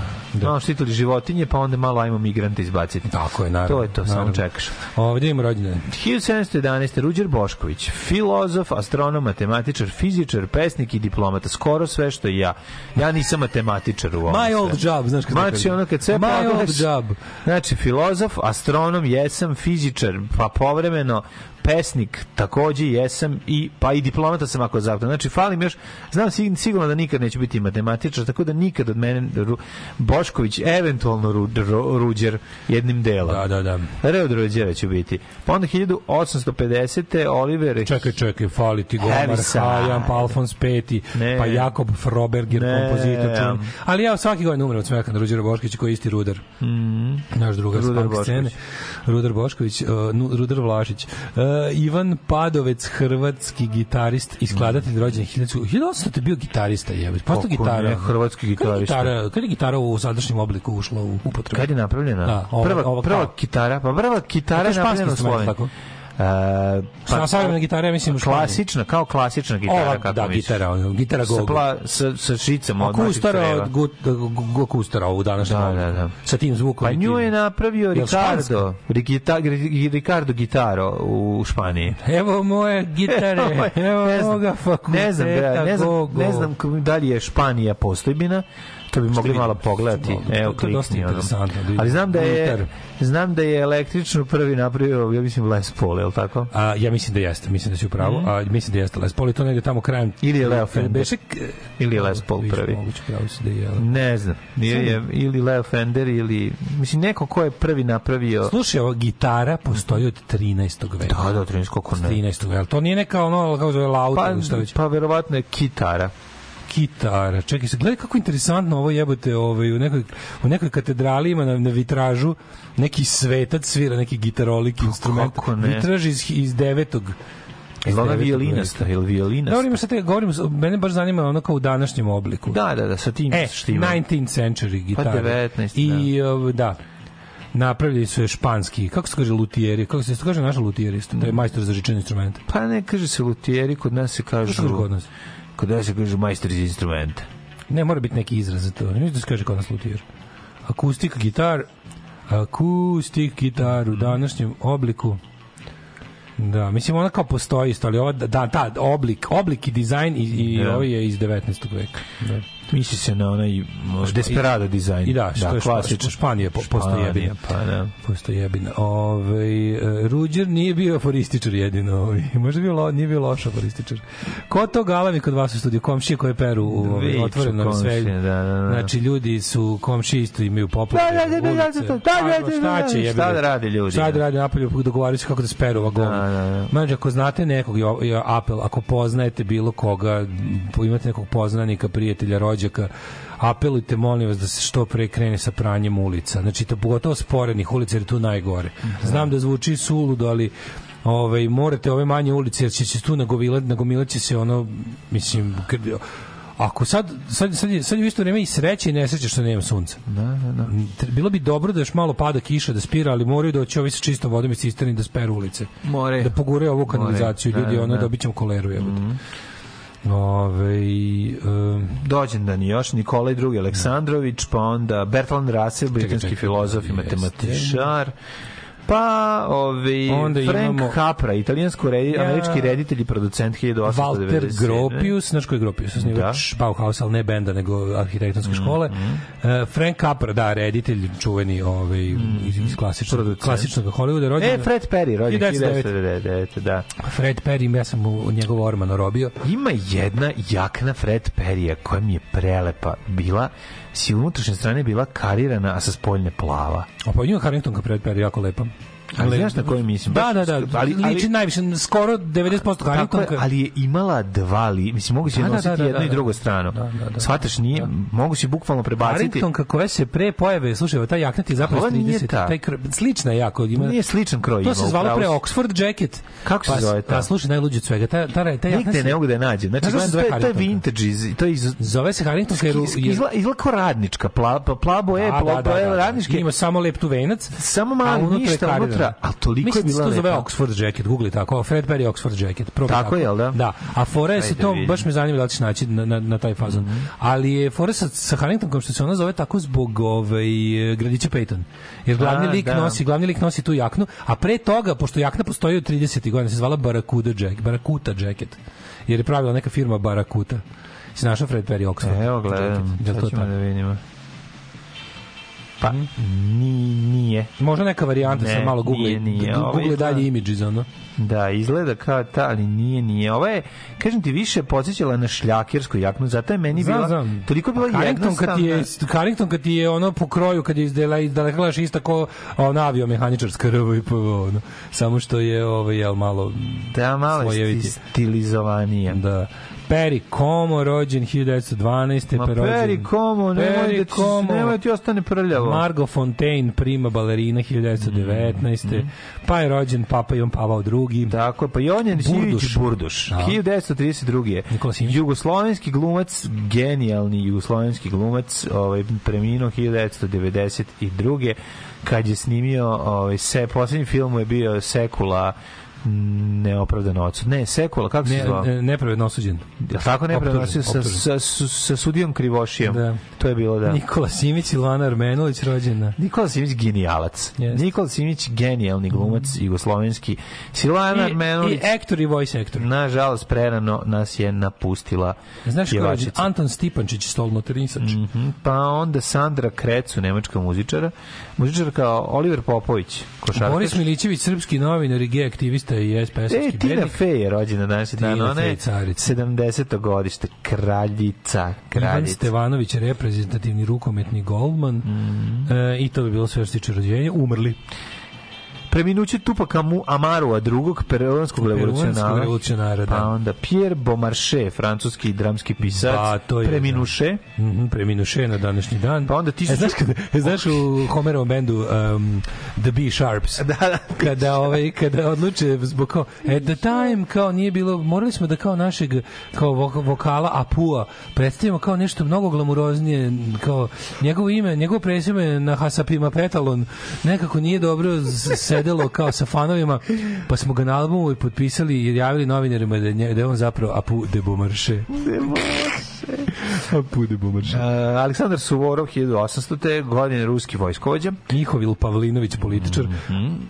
Malo štitili životinje, pa onda malo ajmo migrante izbaciti. Tako je, naravno. To je to, samo naravno. čekaš. Ovdje imamo rođendan. 1711. Ruđer Bošković, filozof, astronom, matematičar, fizičar, pesnik i diplomata. Skoro sve što i ja. Ja nisam matematičar u ovom My sve. old job, znaš kad Znači, ono kad sve My pogledaš- old job. Znači, filozof, astronom, jesam, fizičar, pa povremeno pesnik takođe jesam i pa i diplomata sam ako zakon. Znači falim još znam sig- sigurno da nikad neću biti matematičar, tako da nikad od mene Ru, Bošković eventualno Ru, Ru, Ruđer jednim delom. Da, da, da. Re od Ruđera ću biti. Pa onda 1850. Oliver Čekaj, čekaj, fali ti Gomar, side. pa Alfons Peti, Ne. pa Jakob Froberger, Ne. kompozitor čuveni. Ali ja svaki godin umrem od smeka na Ruđera Boškovića koji je isti rudar. Naš drugar Rudar. Bošković. Rudar Bošković, uh, Rudar Vlašić. Uh, Ivan Padovec, hrvatski gitarist i skladatelj rođen 1000 1800 je bio gitarista, jebe. Posto gitara. ne, hrvatski Kad je gitarista. gitara, kad je gitara u sadašnjem obliku ušla u upotrebu? Kad je napravljena? Da, ova- prva, ova prva kao- kitara, pa prva kitara je je napravljena u Sloveniji. E, Sa savremena gitara, ja mislim, u klasična, kao klasična gitara. Ova, kako da, misliš? gitara, ono, gitara sa, pla, sa, sa šicama od naših Kustara creva. od gut, gu- Kustara u današnjem Da, da, da. Sa tim zvukom. Pa nju je napravio Ricardo, Ricardo Gitaro u Španiji. Evo moje gitare, evo ne znam, moga fakulteta, ne znam, ne znam, ne znam da li je Španija postojbina, to bi mogli malo pogledati. To- to- Evo, to je dosta interesantno, da. Ali znam da je, znam da je električnu prvi napravio, ja mislim, Les Paul, je li tako? A, ja mislim da jeste, mislim da si u pravu, a mislim da jeste Les Paul i to negde tamo krajem. Mhm. Ili je Leo Fender. Beše, Ili je Les Paul prvi? Moguće, pravo si da je. Ne znam. Nije je ili Leo Fender ili mislim neko ko je prvi napravio Slušaj, ova gitara postoji od 13. veka. Da, da, 13 kako ne. 13. veka. To nije neka ono, kako zove, lauta Pa, pa verovatno je kitara. Kitara. Čekaj se, gledaj kako interesantno ovo jebote, ovaj, u nekoj, u nekoj katedrali ima na, na vitražu neki svetac svira, neki gitarolik instrument. kako ne? Vitraž iz, iz devetog Ili ona violinasta, ili violinasta? Govorimo sad, te- govorimo, mene baš zanima ono kao u današnjem obliku. Da, da, da, sa tim E, štimom. 19th century gitara. 19, I, da. da. Napravili su je španski, kako se kaže lutijeri, kako se kaže naša lutijerista, to je majstor za žičane instrumente. Pa ne kaže se lutijeri, kod nas se kažu... Kako se kod nas? Kod nas se kažu majstori za instrumente. Ne, mora biti neki izraz za to. Ne mislim da se kaže kod nas lutijer. Akustik gitar, akustik gitar u današnjem obliku. Da, mislim ona kao postoji isto, ali ova, da, ta oblik, oblik i dizajn i, i Da. ovaj je iz 19. veka. Da. Misli se na onaj Desperado dizajn. I da, što je klasičan. Špa- Španija po, postoji jebina. Pa da. Postoji jebina. Ove, e, Ruđer nije bio aforističar jedino. Ovaj. Možda bio lo, nije bio loš aforističar. Ko to galami kod vas u studiju? Komšije koje peru u otvorenom komšije, sve. da, da, da. Znači, ljudi su komšije isto imaju poplave. Da, da, da, da, ulice. da, da, da, da, da, Šta će da, jebine? šta da rade ljudi, Šta da da. rade napolju? Dogovaraju se kako da speru goma. Da, da, da. Znači, ako znate nekog, apel, ako poznajete bilo koga, imate nekog poznanika, prijatelja, rođaka, apelujte, molim vas, da se što pre krene sa pranjem ulica. Znači, to pogotovo sporednih ulica, jer je tu najgore. Znam da zvuči suludo, ali ovaj, morate ove manje ulice, jer će se tu nagomilati, nagomilat će se ono, mislim, Ako sad, sad, sad, je, sad je u isto vreme i sreće i nesreće što nema sunca. Da, da, da. Bilo bi dobro da još malo pada kiša, da spira, ali moraju doći ovi sa čistom vodom iz cisterni da speru ulice. More. Da pogure ovu kanalizaciju. More, Ljudi, da, ono, da. dobit ćemo koleru, jebote. Ove, um, Dođendan još Nikolaj II. Aleksandrović, pa onda Bertrand Russell, britanski filozof i matematičar. Pa, ovaj, Onda Frank imamo- Capra, italijansko redi, Ja. američki reditelj i producent 1897. Walter Gropius, znaš ko je Gropius, osnivač Bauhaus, ali ne benda, nego arhitektonske Mm, škole. E, Frank Capra, da, reditelj, čuveni ovaj, iz, iz klasičnog, klasičnog Hollywooda. Rođen, E, Fred Perry, rođen 1909. 1999, da. Fred Perry, ja sam u, njegov orman robio. Ima jedna jakna Fred Perrya koja mi je prelepa bila si unutrašnje strane bila karirana, a sa spoljne plava. A pa njima Harringtonka Perry jako lepa. Ali znaš na koju mislim? Da, da, da, ali- ali, ali- liči najviše, skoro 90% Tako je, ali je imala dva li, mislim, mogu si Da, je da, nositi da, da, jednu da, i da. drugu stranu. Da, da, da. Shvataš, nije, mogu si bukvalno prebaciti. Harringtonka koja se pre pojave, slušaj, taj jaknat je zapravo Ova iz nije 30. ta. Taj kr- slična je jako. Ima, Nije sličan kroj To se zvalo pre. Oxford Jacket. Kako se Pa, zove ta? A slušaj, najluđe od svega. Ta, ta, ta, Nigde ne mogu da je nađem. Znači, zove to je, to je vintage, to je iz, Zove se Harringtonka jer... kao radnička, pa plavo je, A, pla, da, da, da, da. radničke. Ima samo lep tu venac. Samo je ništa karirano. unutra, ali toliko je Mislim da se bila to zove lepa. Oxford Jacket, googli tako, Fred Perry Oxford Jacket. Probaj Tako je, da? Da, a fora je Ajde, to, vidim. baš me zanima da li ćeš naći na, na, na taj fazon. Mhm. Ali je fora sa, sa Harringtonkom što se ona zove tako zbog ovaj, gradića Peyton. Jer glavni A, lik da. nosi, glavni lik nosi tu jaknu, a pre toga, pošto jakna postoji od 30. godina, se zvala Barracuda Jacket, Barracuda Jacket. Jer je pravila neka firma Barracuda. Si našao Fred Perry Oxford? Evo, gledam. Jel to sad ćemo tako? da vidimo. Pa, ni, nije. Možda neka varijanta Ne, sa malo Google, nije, nije. Google izgleda- dalje images, ono. Da, izgleda kao ta, ali nije, nije. Ova je, kažem ti, više podsjećala na šljakersku jaknu, zato je meni bila, toliko je bila Harrington kad ti je jednostavna. Harrington kad je ono po kroju kad je izdela i da gledaš isto kao ona aviomehaničarska RV i PV, ono. Samo što je ovaj jel malo Da, malo je slojeviti. sti- stilizovanija. Da. Perry Como, rođen 1912. Ma pa rođen- Peri Como, nemoj da ti, nemoj da ti ostane prljavo. Margot Fontaine, prima balerina 1919. Pa je rođen Papa Ivan Pavao II. Tako je, pa Jonjan Burduš. Sivić Burduš, Da. 1932. je. Nikola Simić. Jugoslovenski glumac, genijalni jugoslovenski glumac, ovaj, preminuo 1992. kad je snimio, ovaj, se, posljednji film je bio Sekula, m, neopravdan odsud. Ne, Sekula, kako se zvao? ne, nepravedno osuđen. Jel tako ne Optužen, prenosio sa, sa, sa, sudijom Krivošijom? Da. To je bilo, da. Nikola Simić i Lana Armenulić rođena. Nikola Simić genijalac. Jeste. Nikola Simić genijalni glumac jugoslovenski. Silana Armenulić, I aktor i voice actor. nažalost, prerano nas je napustila Znaš ko je. Anton Stipančić, stolno tenisač. Mhm. Pa onda Sandra Krecu, nemačka muzičara. Muzičar kao Oliver Popović, košarkaš. Boris Milićević, srpski novinar i gej aktivista i SPS-ovski E, Tina Fey je rođena danas dan. Ona je Fey, carica. 70. godište, kraljica, Ivan kraljica. Stevanović, reprezentativni rukometni golman. Mhm. E, I to bi bilo sve što tiče rođenja. Umrli. Preminuće Tupaka Mu Amarua, drugog peruanskog revolucionara. revolucionara, da. Pa onda Pierre Beaumarchais, francuski dramski pisac. Pa, to je, Preminuše. Mhm, preminuše na današnji dan. Pa onda ti E, znaš, kada, e, znaš u Homerovom bendu um, The B Sharps, Da, da. kada, ovaj, kada odluče zbog kao, at the time, kao nije bilo, morali smo da kao našeg kao vok- vokala Apua predstavimo kao nešto mnogo glamuroznije, kao njegovo ime, njegovo prezime na Hasapima Petalon nekako nije dobro z- sedelo kao sa fanovima, pa smo ga na albumu i potpisali i javili novinarima da je, da je on zapravo Apu de Beaumarchais. Apu de Beaumarchais. Uh, Aleksandar Suvorov, 1800. godine, ruski vojskovođa. Mihovil Pavlinović, političar.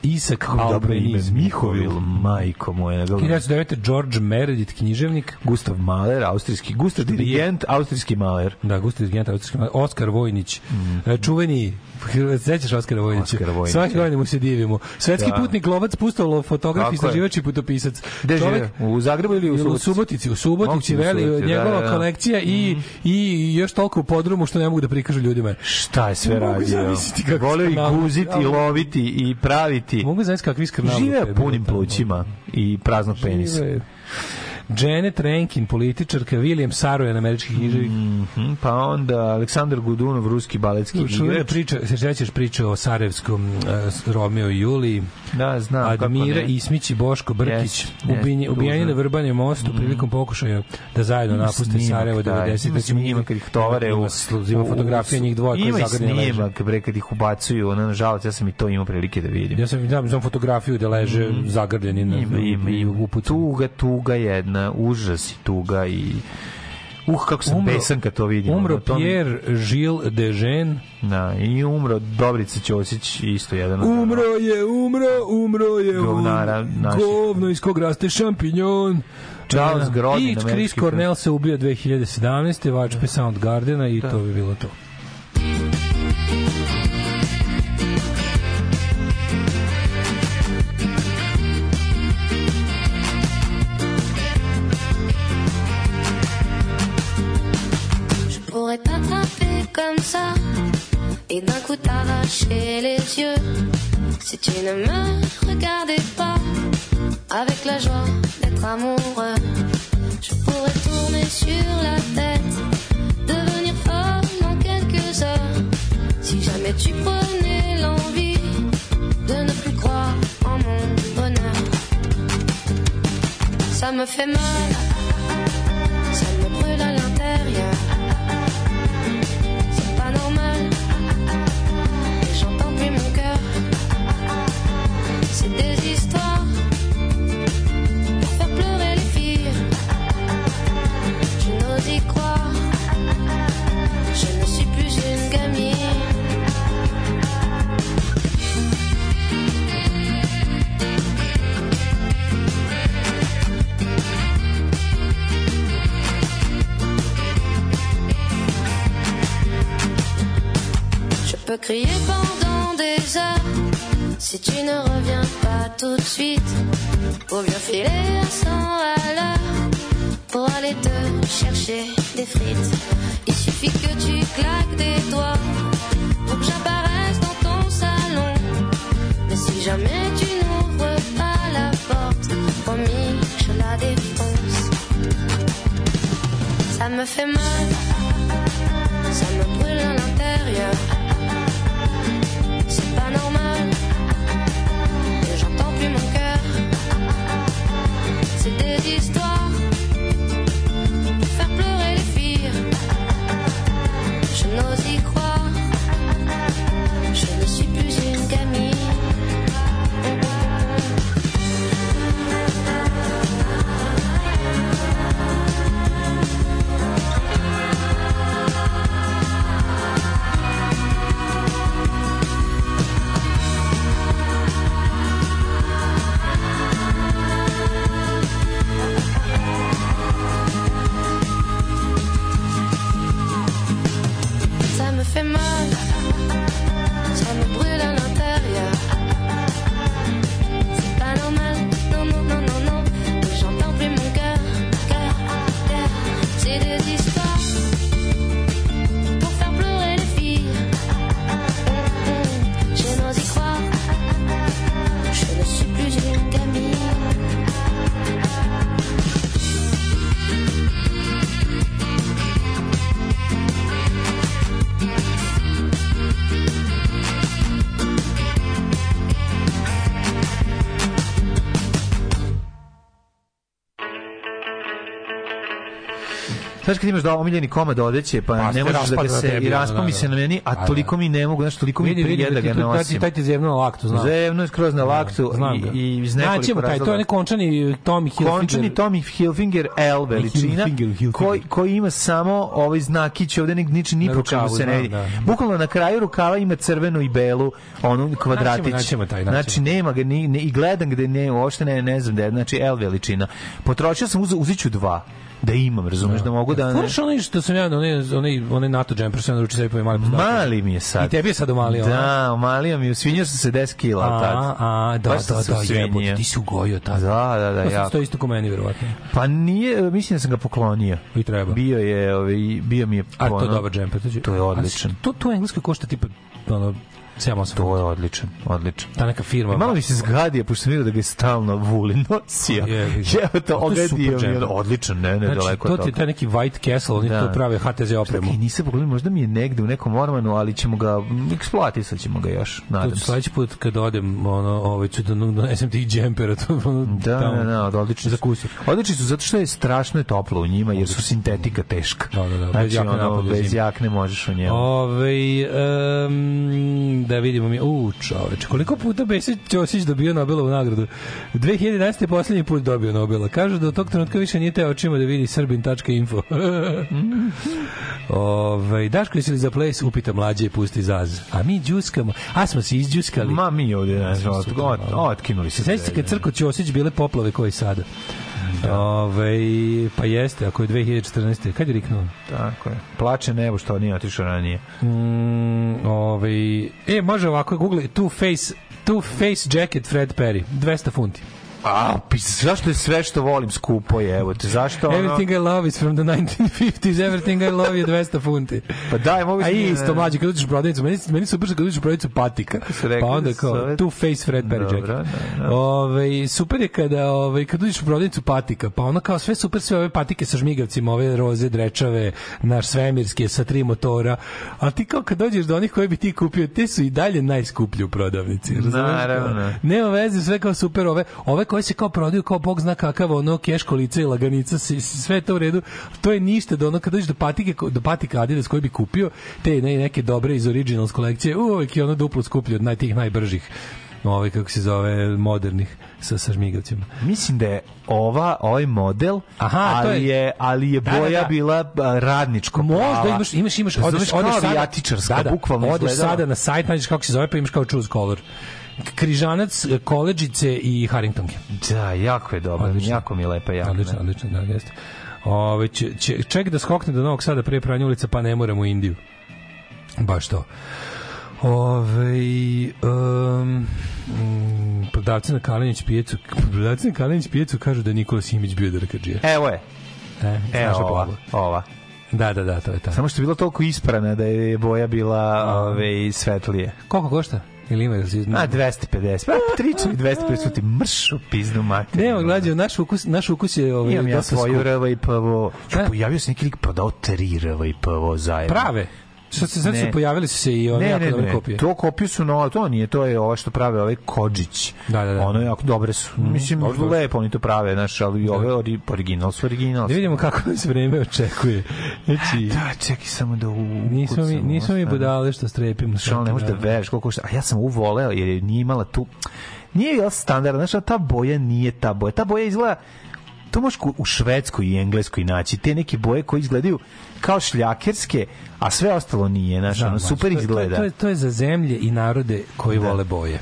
Isak Dobro ime, Albeniz, Mihovil, majko moja. 1909. George Meredith, književnik. Gustav Mahler, austrijski, Gustav dirigent, austrijski Mahler. Da, Gustav Dirigent, austrijski mlad- Oskar Vojnić, e, čuveni Sećaš Oskara Vojnića? Oskara Vojnića. Svake godine mu se divimo. Svetski Da. putnik, lovac, pustolo, fotograf, istraživač i putopisac. Gde žive? U Zagrebu ili u u Subotici? U Subotici, u veli, Subotici, da, njegova da, da. kolekcija i, i još toliko u podrumu što ne mogu da prikažu ljudima. Šta je sve radio? Volio i guziti, i loviti, i praviti. Mogu znači kakvi skrnavluk. Žive punim tamo. plućima i praznog penisa. Janet Rankin, političarka, William Sarojan, američki književnik. Mhm, pa onda Aleksandar Gudunov, ruski baletski igrač. priča, se sećaš priče o Sarajevskom uh, Romeo i Juliji, Da, znam. kako Admira. Ismić i Boško Brkić, ubijeni, ubijeni tužno. na Vrbanjem mostu prilikom pokušaja da zajedno napuste snimak, Sarajevo da, 90. Ima snimak kad ih tovare u... Ima, fotografije njih dvoje koji Ima leže. snimak, bre, kad ih ubacuju, ono, nažalost, ja sam i to imao prilike da vidim. Ja sam vidio sam fotografiju da leže zagrljeni na Ima, ima, ima. Tuga, tuga jedna, užas i tuga i Uh, kako sam besan kad to vidim. Umro ono, to mi- Pierre Gilles Dejean. Da, i umro Dobrica Ćosić, isto jedan. Umro je, umro, umro je. Govnara naših. Govno iz kog raste šampinjon. Charles Da. Grodin, I Chris Cornell se ubio 2017. vačpe Soundgardena i to bi bilo to. Et d'un coup t'arracher les yeux. Si tu ne me regardais pas avec la joie d'être amoureux, je pourrais tourner sur la tête, devenir folle en quelques heures. Si jamais tu prenais l'envie de ne plus croire en mon bonheur, ça me fait mal, ça me brûle à l'intérieur. C'est des histoires pour faire pleurer les filles. Je n'ose y croire. Je ne suis plus une gamine. Je peux crier pendant des heures si tu ne reviens pas tout de suite. Ou bien filer 100 à l'heure pour aller te chercher des frites. Il suffit que tu claques des doigts pour que j'apparaisse dans ton salon. Mais si jamais tu n'ouvres pas la porte, promis, je la défonce. Ça me fait mal, ça me brûle à l'intérieur. just. Znaš kad imaš da omiljeni komad odeće, pa, Pa ne možeš da ga se... tebi, I ono, raspa da, da. se na meni, A, da. toliko mi ne mogu, znaš, toliko mi prije da ga ti- nosim. taj ti zevno na laktu, znam. Zevno je skroz na laktu i, iz nekoliko Naćemo taj, to je razloga. onaj končani Tommy Hilfiger. Končani Tommy Hilfiger L veličina koji, ima samo ovaj znakić ovde nek nič ni po čemu se ne vidi. Bukvalno na kraju rukava ima crvenu i belu onu kvadratić. naćemo taj. Znači nema ga ni, i gledam gde ne uopšte ne, ne znam da je znači L veličina. Potrošio sam uz, uziću dva da imam, razumeš, da mogu da... Ne, Furaš onaj što sam ja, onaj, onaj, onaj NATO džemper, sam naručio sebi pa mali pozdravljen. Mali mi je sad. I tebi je sad umalio? Da, umalio mi je. Svinjao sam se 10 kila A, tad. a, da, da, da, usvinjio. jebote, ti si ugojio tad. Da, da, da, ja. sam to isto ko meni, verovatno. Pa nije, mislim da sam ga poklonio. I treba. Bio je, ovaj, bio mi je... A to je dobar džemper. To, je odličan. To, to u Engleskoj košta tipa, ono, 7-8. To je odličan, odličan. Ta neka firma. I malo mi se zgadio, pošto sam vidio da ga je stalno Vulin nosio. Je, je. Evo to, A to je super ogadio mi. je. Odličan, ne, ne, Znači, daleko to ti je taj neki White Castle, oni Da. to prave HTZ opremu. Čekaj, nisam pogledao, možda mi je negde u nekom ormanu, ali ćemo ga, eksploatisat ćemo ga još, To nadam se. sledeći put kad odem, ono, ovaj, ću da donesem ti džempera, to ono, Da, tamo, da, da, odlični za su. kusu. Odlični su zato što je strašno je toplo u njima, jer su sintetika teška. Da, da, da, bez Znači, jakne ono, bez jakne možeš u njemu. Ove, um, da vidimo mi, u čoveče, koliko puta Besić Ćosić dobio Nobelovu nagradu? 2011. je poslednji put dobio Nobela. Kažu da od tog trenutka više nije teo očima da vidi srbin.info. Ove, Daško, jesi li za ples? Upita mlađe i pusti zaz. A mi džuskamo. A smo se izđuskali. Ma mi ovdje, ne znam, otkinuli se. Se kad Crko Ćosić bile poplave koji sada? Ove, pa jeste, ako je 2014. Kad je riknuo? Tako je. Plače nebo što nije otišao ranije. Mm, ovaj, e, može ovako, google Two Face, two face Jacket Fred Perry, 200 funti. A, pis, zašto je sve što volim skupo je, evo te, zašto ono... Everything I love is from the 1950s, everything I love je 200 funti. Pa daj, mogu A isto, mlađe, kad uđeš u prodavnicu, meni, meni su brzo kad uđeš u prodavnicu patika, pa onda da kao, ove- two face Fred Perry Jacket. da, da. Ove, super je kada, ove, kad uđeš u prodavnicu patika, pa ono kao sve super, sve ove patike sa žmigavcima, ove roze, drečave, naš svemirske sa tri motora, a ti kao kad dođeš do onih koje bi ti kupio, te su i dalje najskuplji u prodavnici. Naravno. Kao, Nema veze, sve kao super, ove, ove koje se kao prodaju kao bog zna kakav, ono, keško lice i laganica, s- s- sve to u redu, to je ništa, do ono, kad dođeš do patike, do patika Adidas koji bi kupio, te ne, neke dobre iz Originals kolekcije, uvijek je ono duplo skuplje od naj, tih najbržih ovaj kako se zove modernih sa sa žmigavcima. Mislim da je ova ovaj model, Aha, to ali je- je ali je Da, da, boja da. bila a, radničko Možda prava. imaš imaš imaš odeš odeš sada da, da, bukvalno odeš sada na sajt nađeš kako se zove pa imaš kao choose color. Križanac, koleđice i Harringtonke. Da, jako je dobro, Odlično. jako mi je lepa jakna. Odlično, odlično, da, jeste. Ove, će, će, ček da skokne do Novog Sada prije pranja ulica, pa ne moramo u Indiju. Baš to. Ove, um, mm, prodavci na Kalinić pijecu prodavci na Kalinić pijecu kažu da je Nikola Simić bio drkađija. Evo je. E, E, ova, Pavla? ova. Da, da, da, to je ta. Samo što je bilo toliko isprana da je boja bila ove, svetlije. Koliko košta? Ili ima razizna? A, 250. Pa, tričali 250, su ti mršu pizdu mater. Nema, glađe, naš ukus, naš ukus je ovaj, Imam ja svoju. RV i PVO. Da. Pojavio se neki lik prodao tri RV i PVO zajedno. Prave. Sad se sad su pojavili su se i one ne, jako ne, dobre ne, kopije. to kopiju su no, to nije, to je ovo što prave ovaj Kodžić. Da, da, da. Ono jako dobre su. Mislim, dobro, dobro. lepo oni to prave, znaš, ali i ove ori, original su original. Da vidimo kako nas vreme očekuje. Znači, Da, čekaj samo da u... nismo mi, nismo mi budale što strepimo. Što ne možeš da veruješ koliko šta. A ja sam uvoleo jer je nije imala tu... Nije bila standardna, znaš, a ta boja nije ta boja. Ta boja izgleda to možeš u Švedskoj i Engleskoj naći. Te neke boje koje izgledaju kao šljakerske, a sve ostalo nije, znaš, ono, super to, je- izgleda. To, je, to je za zemlje i narode koji Da. vole boje.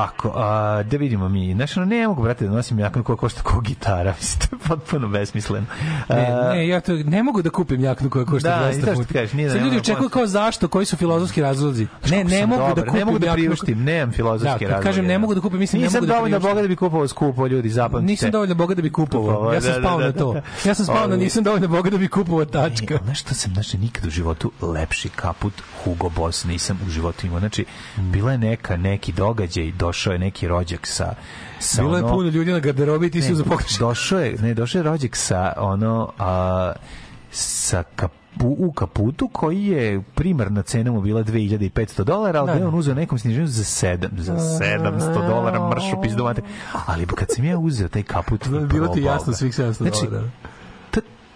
Ovako, a, da vidimo mi. Znaš, ono, ne mogu, brate, da nosim jaknu koja košta kao gitara. Mislim, to je potpuno besmisleno. Ne, A, ne, ja to ne mogu da kupim jaknu koja košta Da, 200 i zašto funti. kažeš, nije da ljudi očekuju kao zašto, koji su filozofski razlozi. Ne, ne mogu da dobar, kupim ne mogu da jaknu- priuštim, nemam filozofski Da, razlog. kažem ne mogu da kupim, mislim ne Nisam mogu da dovoljno priuštim. boga da bi kupovao skupo, ljudi, zapamtite. Nisam dovoljno boga da bi kupovao. Ja sam da, spao da, na da, to. da. Ja sam spao na nisam dovoljno boga da bi kupovao tačka. Znaš što sam, znači, nikad u životu lepši kaput Hugo Boss nisam u životu imao. Znači, bila je neka, neki događaj, došao je neki rođak sa... sa Bilo je ono- puno ljudi na garderobi i ti si pogrešno. Došao je, ne, došao je rođak sa ono a, sa kapu, u kaputu koji je primarna cena mu bila 2500 dolara, ali Da, da je da. on uzeo nekom sniženju za 7, za 700 dolara, mršu pizdovate. Ali kad sam ja uzeo taj kaput Bilo ti jasno ga. svih 700 Znači, dolara.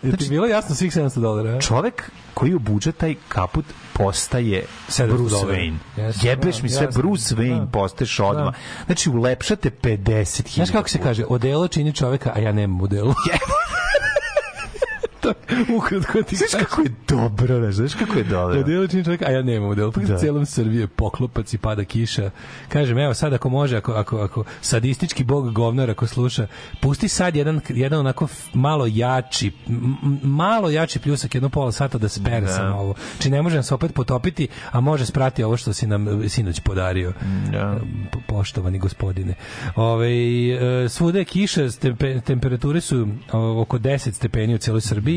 Je ti znači, bilo jasno svih 700 dolara? čovek koji obuče taj kaput postaje 700 Bruce dolara. Wayne. Jeste, Jebeš da, mi sve, jasno. Bruce Wayne Da. postaješ odmah. Da. Znači, ulepšate 50 Znaš kako se kaže, odelo čini čoveka, a ja nemam odelo. to je ukratko ti Znaš kako je dobro, znaš, znaš kako je dobro. Odelo čini čoveka, a ja nemam odelo. Pa Da. da. celom Srbiji je poklopac i pada kiša. Kažem, evo sad ako može, ako, ako, ako sadistički bog govnar ako sluša, pusti sad jedan, jedan onako malo jači, malo jači pljusak, jedno pola sata da spere Da. sam ovo. Či ne može nas opet potopiti, a može sprati ovo što si nam e, sinoć podario. Da. Po- poštovani gospodine. Ove, e, svuda je kiša, stepe- temperature su oko 10 stepeni u celoj Srbiji,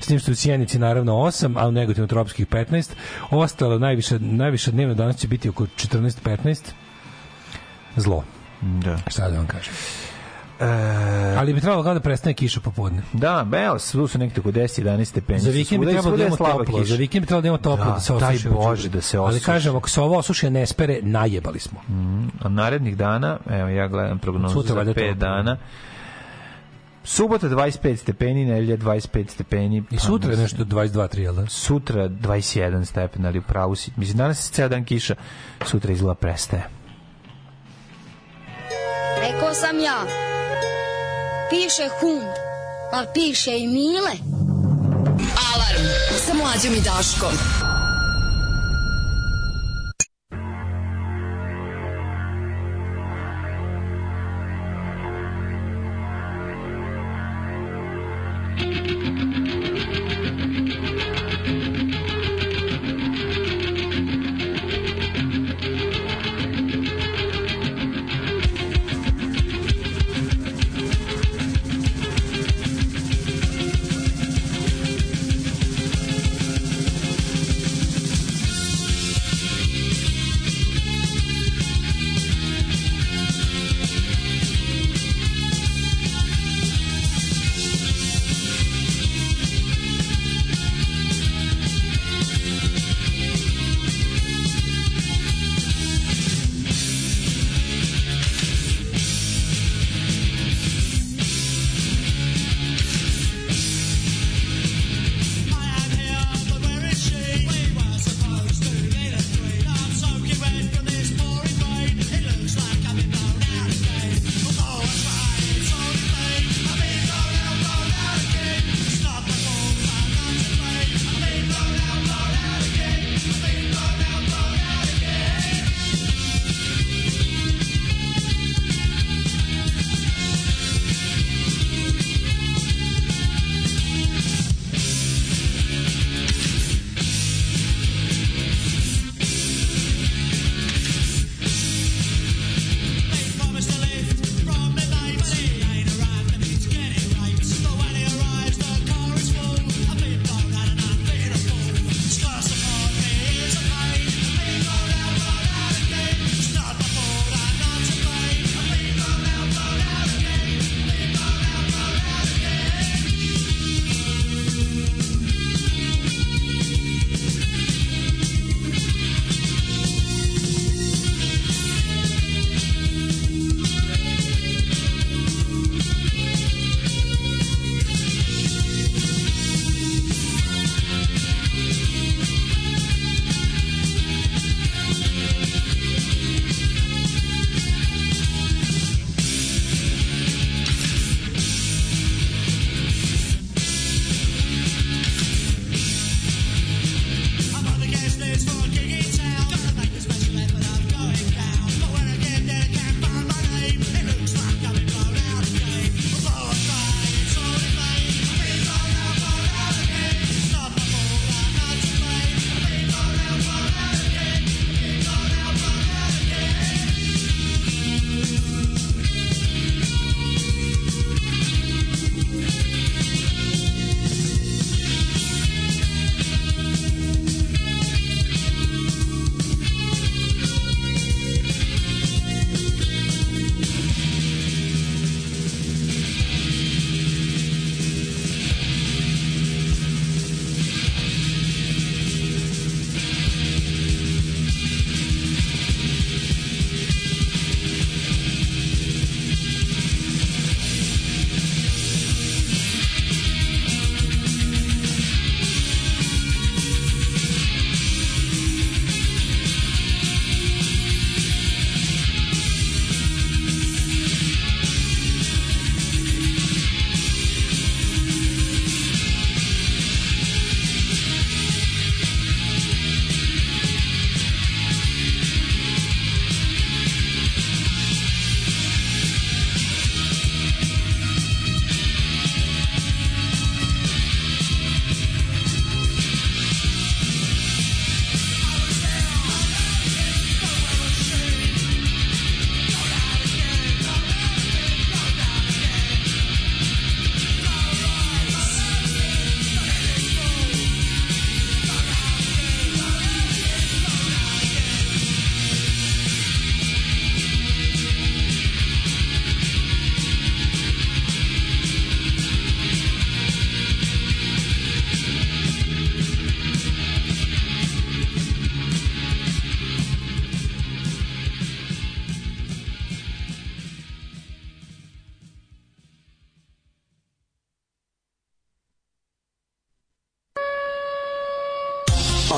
s tim što u Sjenici naravno 8, a u Negotinu tropskih 15. Ostalo najviše, najviše dnevno danas će biti oko 14-15. Zlo. Da. Šta da vam kažem? Ali bi trebalo kao da prestane kiša popodne. Da, beo, su su nekde oko 10-11 stepeni. Za vikend bi trebalo da imamo toplo. kiša. Za vikend bi trebalo da imamo toplo da, Da, se daj osuši. Bože da se Ali osuši. kažem, ako se ovo osuši ne spere, najebali smo. A narednih dana, evo ja gledam prognozu Sutra za valjda 5 toplo. Subota 25 stepeni, nedelja 25 stepeni. I sutra je nešto 22-3, jel da? Sutra 21 stepen, ali u pravu si. Mislim, danas je ceo dan kiša, sutra izgleda prestaje. Rekao sam ja. Piše hum, a piše i mile. Alarm sa mlađom i Daškom.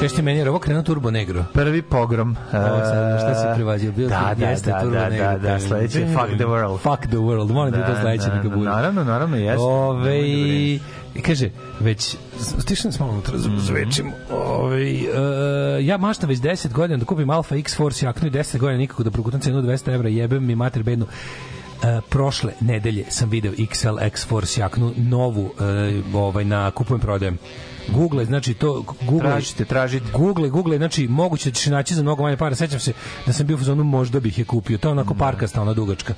Kaži ti meni, jer ovo krenuo Turbo Negro? Prvi pogrom. Ovo sad, šta si prevađio? Bio da, da, jeste da, Turbo da, Negro. da, da, sledeće je Fuck the World. Fuck the World, molim da, Da, to sledeće da, da, bude. naravno, naravno, jeste. Ove, da i kaže, već, stišam se malo unutra, Mhm. zvečim. Ove, uh, ja maštam već 10 godina da kupim Alfa X Force jaknu i 10 godina nikako da progutam cenu 200 evra, jebem mi mater bednu. Uh, prošle nedelje sam video XL X Force jaknu novu uh, ovaj na kupujem prodajem Google, znači to Google Tražite, tražite. Google, Google, znači moguće da ćeš naći za mnogo manje para. Sećam se da sam bio u fazonu možda bih je kupio. To je onako parkasta, ona dugačka.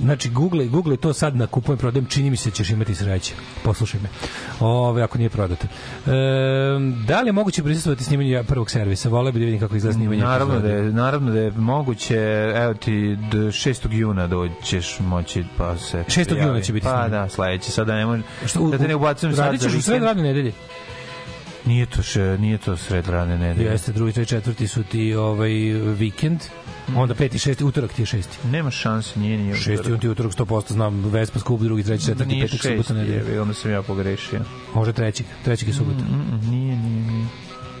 Znači, Google, Google to sad na kupujem, prodajem, čini mi se da ćeš imati sreće. Poslušaj me. Ove, ako nije prodato. E, da li je moguće prisustvovati snimanju prvog servisa? Vole bi da vidim kako izgleda snimanje. Naravno da, je, naravno da je moguće, evo ti do 6. juna doćeš moći pa se 6. juna će biti Pa snimanje. da, sledeće, sada ne može, Što, da te ne ubacujem sad radit za ćeš u sred vikend. radne nedelje? Nije to, še, nije to sred radne nedelje. Jeste, drugi, treći, četvrti su ti ovaj vikend, onda peti, šesti, utorak ti je šesti. Nema šanse, nije, nije. Šesti, on ti je utorak 100%, znam, Vespa skup, drugi, treći, četvrti, Nije petak, subota, nedelja. je, onda sam ja pogrešio. Može trećeg, trećeg je subota. Mm, mm, nije, nije, nije.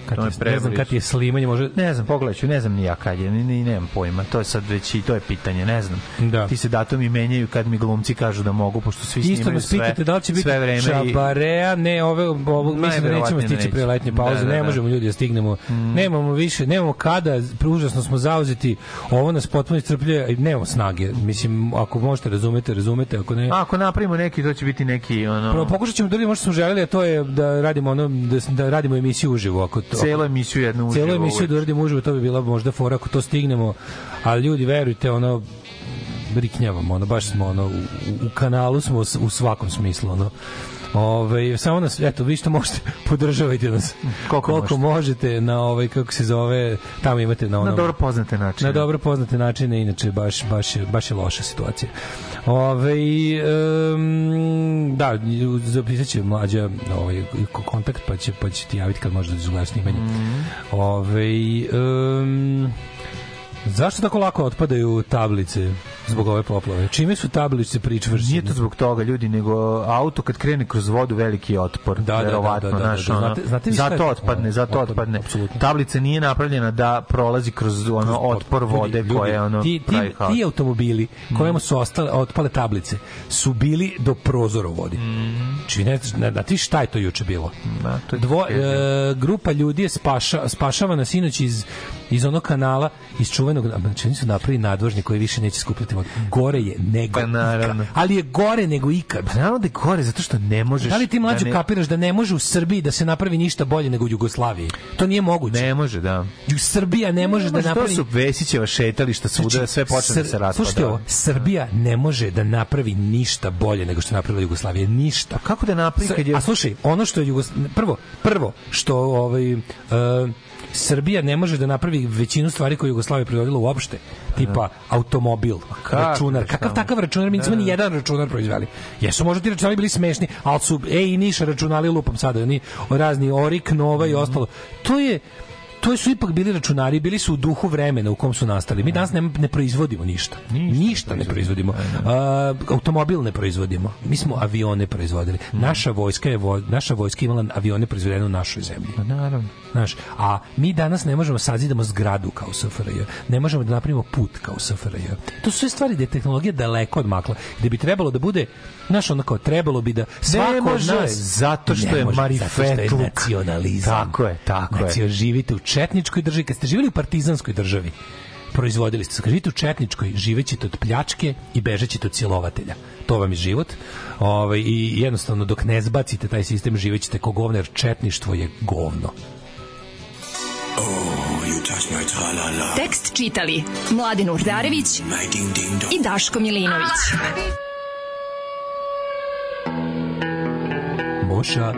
Kad To je ne znam kad je slimanje, može... Ne znam, pogledat ću, ne znam ni ja kad je, ni, ni nemam pojma. To je sad već i to je pitanje, ne znam. Da. Ti se datumi menjaju kad mi glumci kažu da mogu, pošto svi Isto snimaju nas sve, pitate da li će biti vreme. i- čabarea, ne, ove, ovo, mislim da nećemo stići neće. pre letnje Da, pauze, da, ne da. možemo ljudi da stignemo, nemamo više, nemamo kada, užasno smo zauzeti, ovo nas potpuno iscrpljuje, nemamo snage, mislim, ako možete razumete, razumete, ako ne... A, ako napravimo neki, to će biti neki, ono... Prvo pokušat ćemo da vidimo što smo želeli, a to je da radimo ono da, da radimo emisiju uživo, ako to, Celu emisiju jednu uživo. celu emisiju da uradimo uživo, to bi bila možda fora ako to stignemo, ali ljudi verujte, ono riknjavamo, ono baš smo ono u, u kanalu smo u svakom smislu, ono Ove, samo nas, eto, vi što možete, podržavajte nas. Koliko možete. na ovaj, kako se zove, tamo imate na ono... Na dobro poznate načine. Na dobro poznate načine, inače baš, baš, je, baš je loša situacija. Ove, um, da, zapisat će mlađa ovaj, ko- kontakt, pa će, pa će ti javiti kad može da izgledaš snimanje. Mhm. Ove, um, zašto tako lako otpadaju tablice zbog ove poplave? Čime su tablice pričvršćene? Nije to zbog toga, ljudi, nego auto kad krene kroz vodu veliki je otpor. Da, da, da, da, da, znaš, da. ono, Znate- znate zato je- otpadne, zato otpadne, otpadne. apsolutno. Tablica nije napravljena da prolazi kroz ono otpor vode Ljudi, koje ono ti, pravi ti, ti automobili kojima su ostale otpale tablice su bili do prozora u vodi. Znači, ne, ne, ne, ti šta je to juče bilo? Da, to je Dvo, e, grupa ljudi je spaša, spašavana sinoć iz, iz onog kanala iz čuvenog, znači oni su napravili nadvožnje koji više neće skupljati vodu. Gore je nego Pa naravno. ikad. Ali je gore nego ikad. Pa naravno da je gore, zato što ne možeš... Da li ti mlađo da ne, kapiraš da ne može u Srbiji da se napravi ništa bolje nego u Jugoslaviji? To nije moguće. Ne može, da. U Srbija ne može da napravi... To su Vesićeva šetališta svuda, da sve počne da Sr- se raspada. Slušajte ovo, Srbija ne može da napravi ništa bolje nego što je napravila Jugoslavija, ništa. Kako da napravi kad je... A slušaj, ono što je Jugos... prvo, prvo što ovaj uh, Srbija ne može da napravi većinu stvari koje je Jugoslavija proizvodila uopšte, tipa automobil, kako računar, da kakav takav računar, mi nismo ni jedan računar proizveli. Jesu možda ti računari bili smešni, ali su ej i Niša računali lupam sada, oni razni Orik, Nova i ostalo. To je to su ipak bili računari, bili su u duhu vremena u kom su nastali. Mi danas ne, ne proizvodimo ništa. Ništa, ne proizvodimo. A, automobil ne proizvodimo. Mi smo avione proizvodili. Naša vojska je vo- naša vojska imala avione proizvedene u našoj zemlji. Pa naravno. Znaš, a mi danas ne možemo sazidamo zgradu kao SFRJ. Ne možemo da napravimo put kao SFRJ. To su sve stvari gde je tehnologija daleko odmakla. Gde bi trebalo da bude, znaš, onako, trebalo bi da svako može, od nas... zato što Ne je može, zato što je marifetluk. nacionalizam. Tako je, tako je. Nacio, živite u četničkoj državi. Kad ste živjeli u partizanskoj državi, proizvodili ste. Živite u četničkoj, živećete od pljačke i bežećete od silovatelja. To vam je život. Ovaj, I jednostavno, dok ne zbacite taj sistem, živećete ko govno, jer četništvo je govno. Tekst čitali Mladin Urdarević i Daško Milinović. Boša.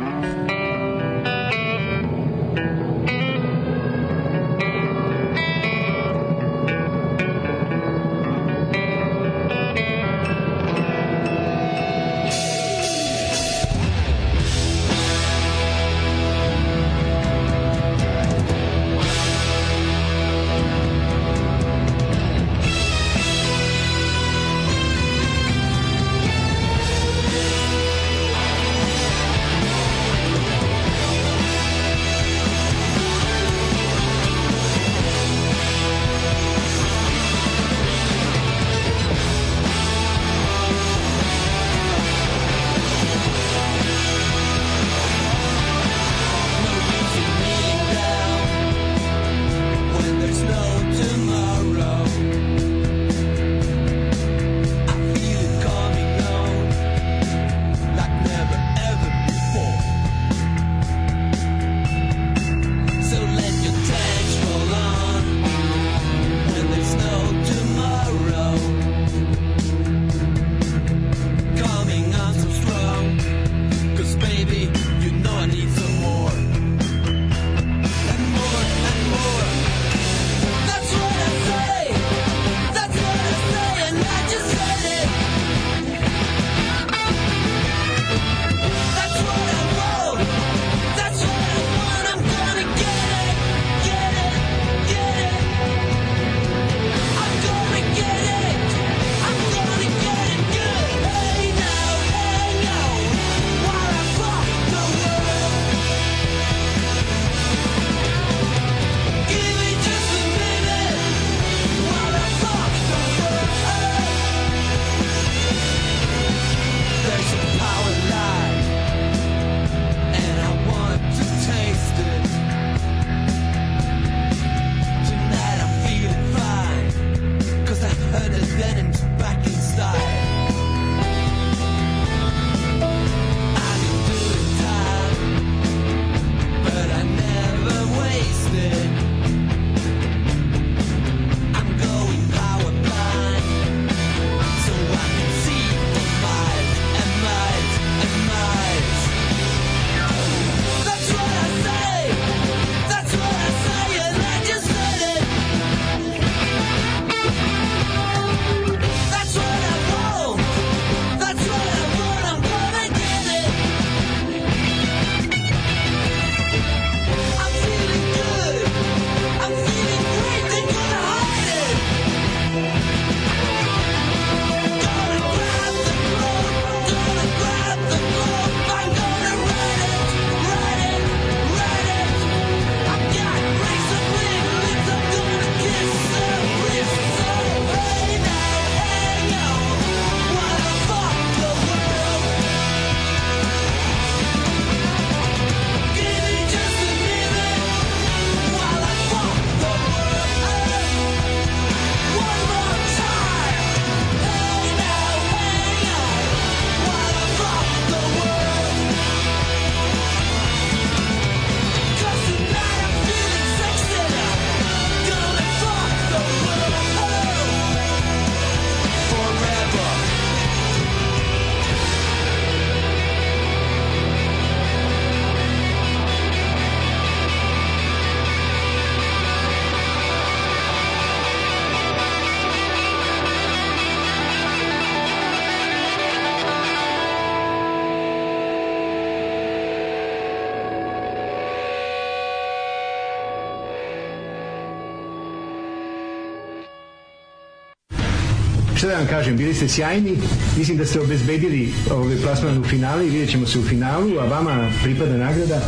Kažem, bili ste sjajni, mislim da ste obezbedili ovaj plasman u finale i vidjet ćemo se u finalu, a vama pripada nagrada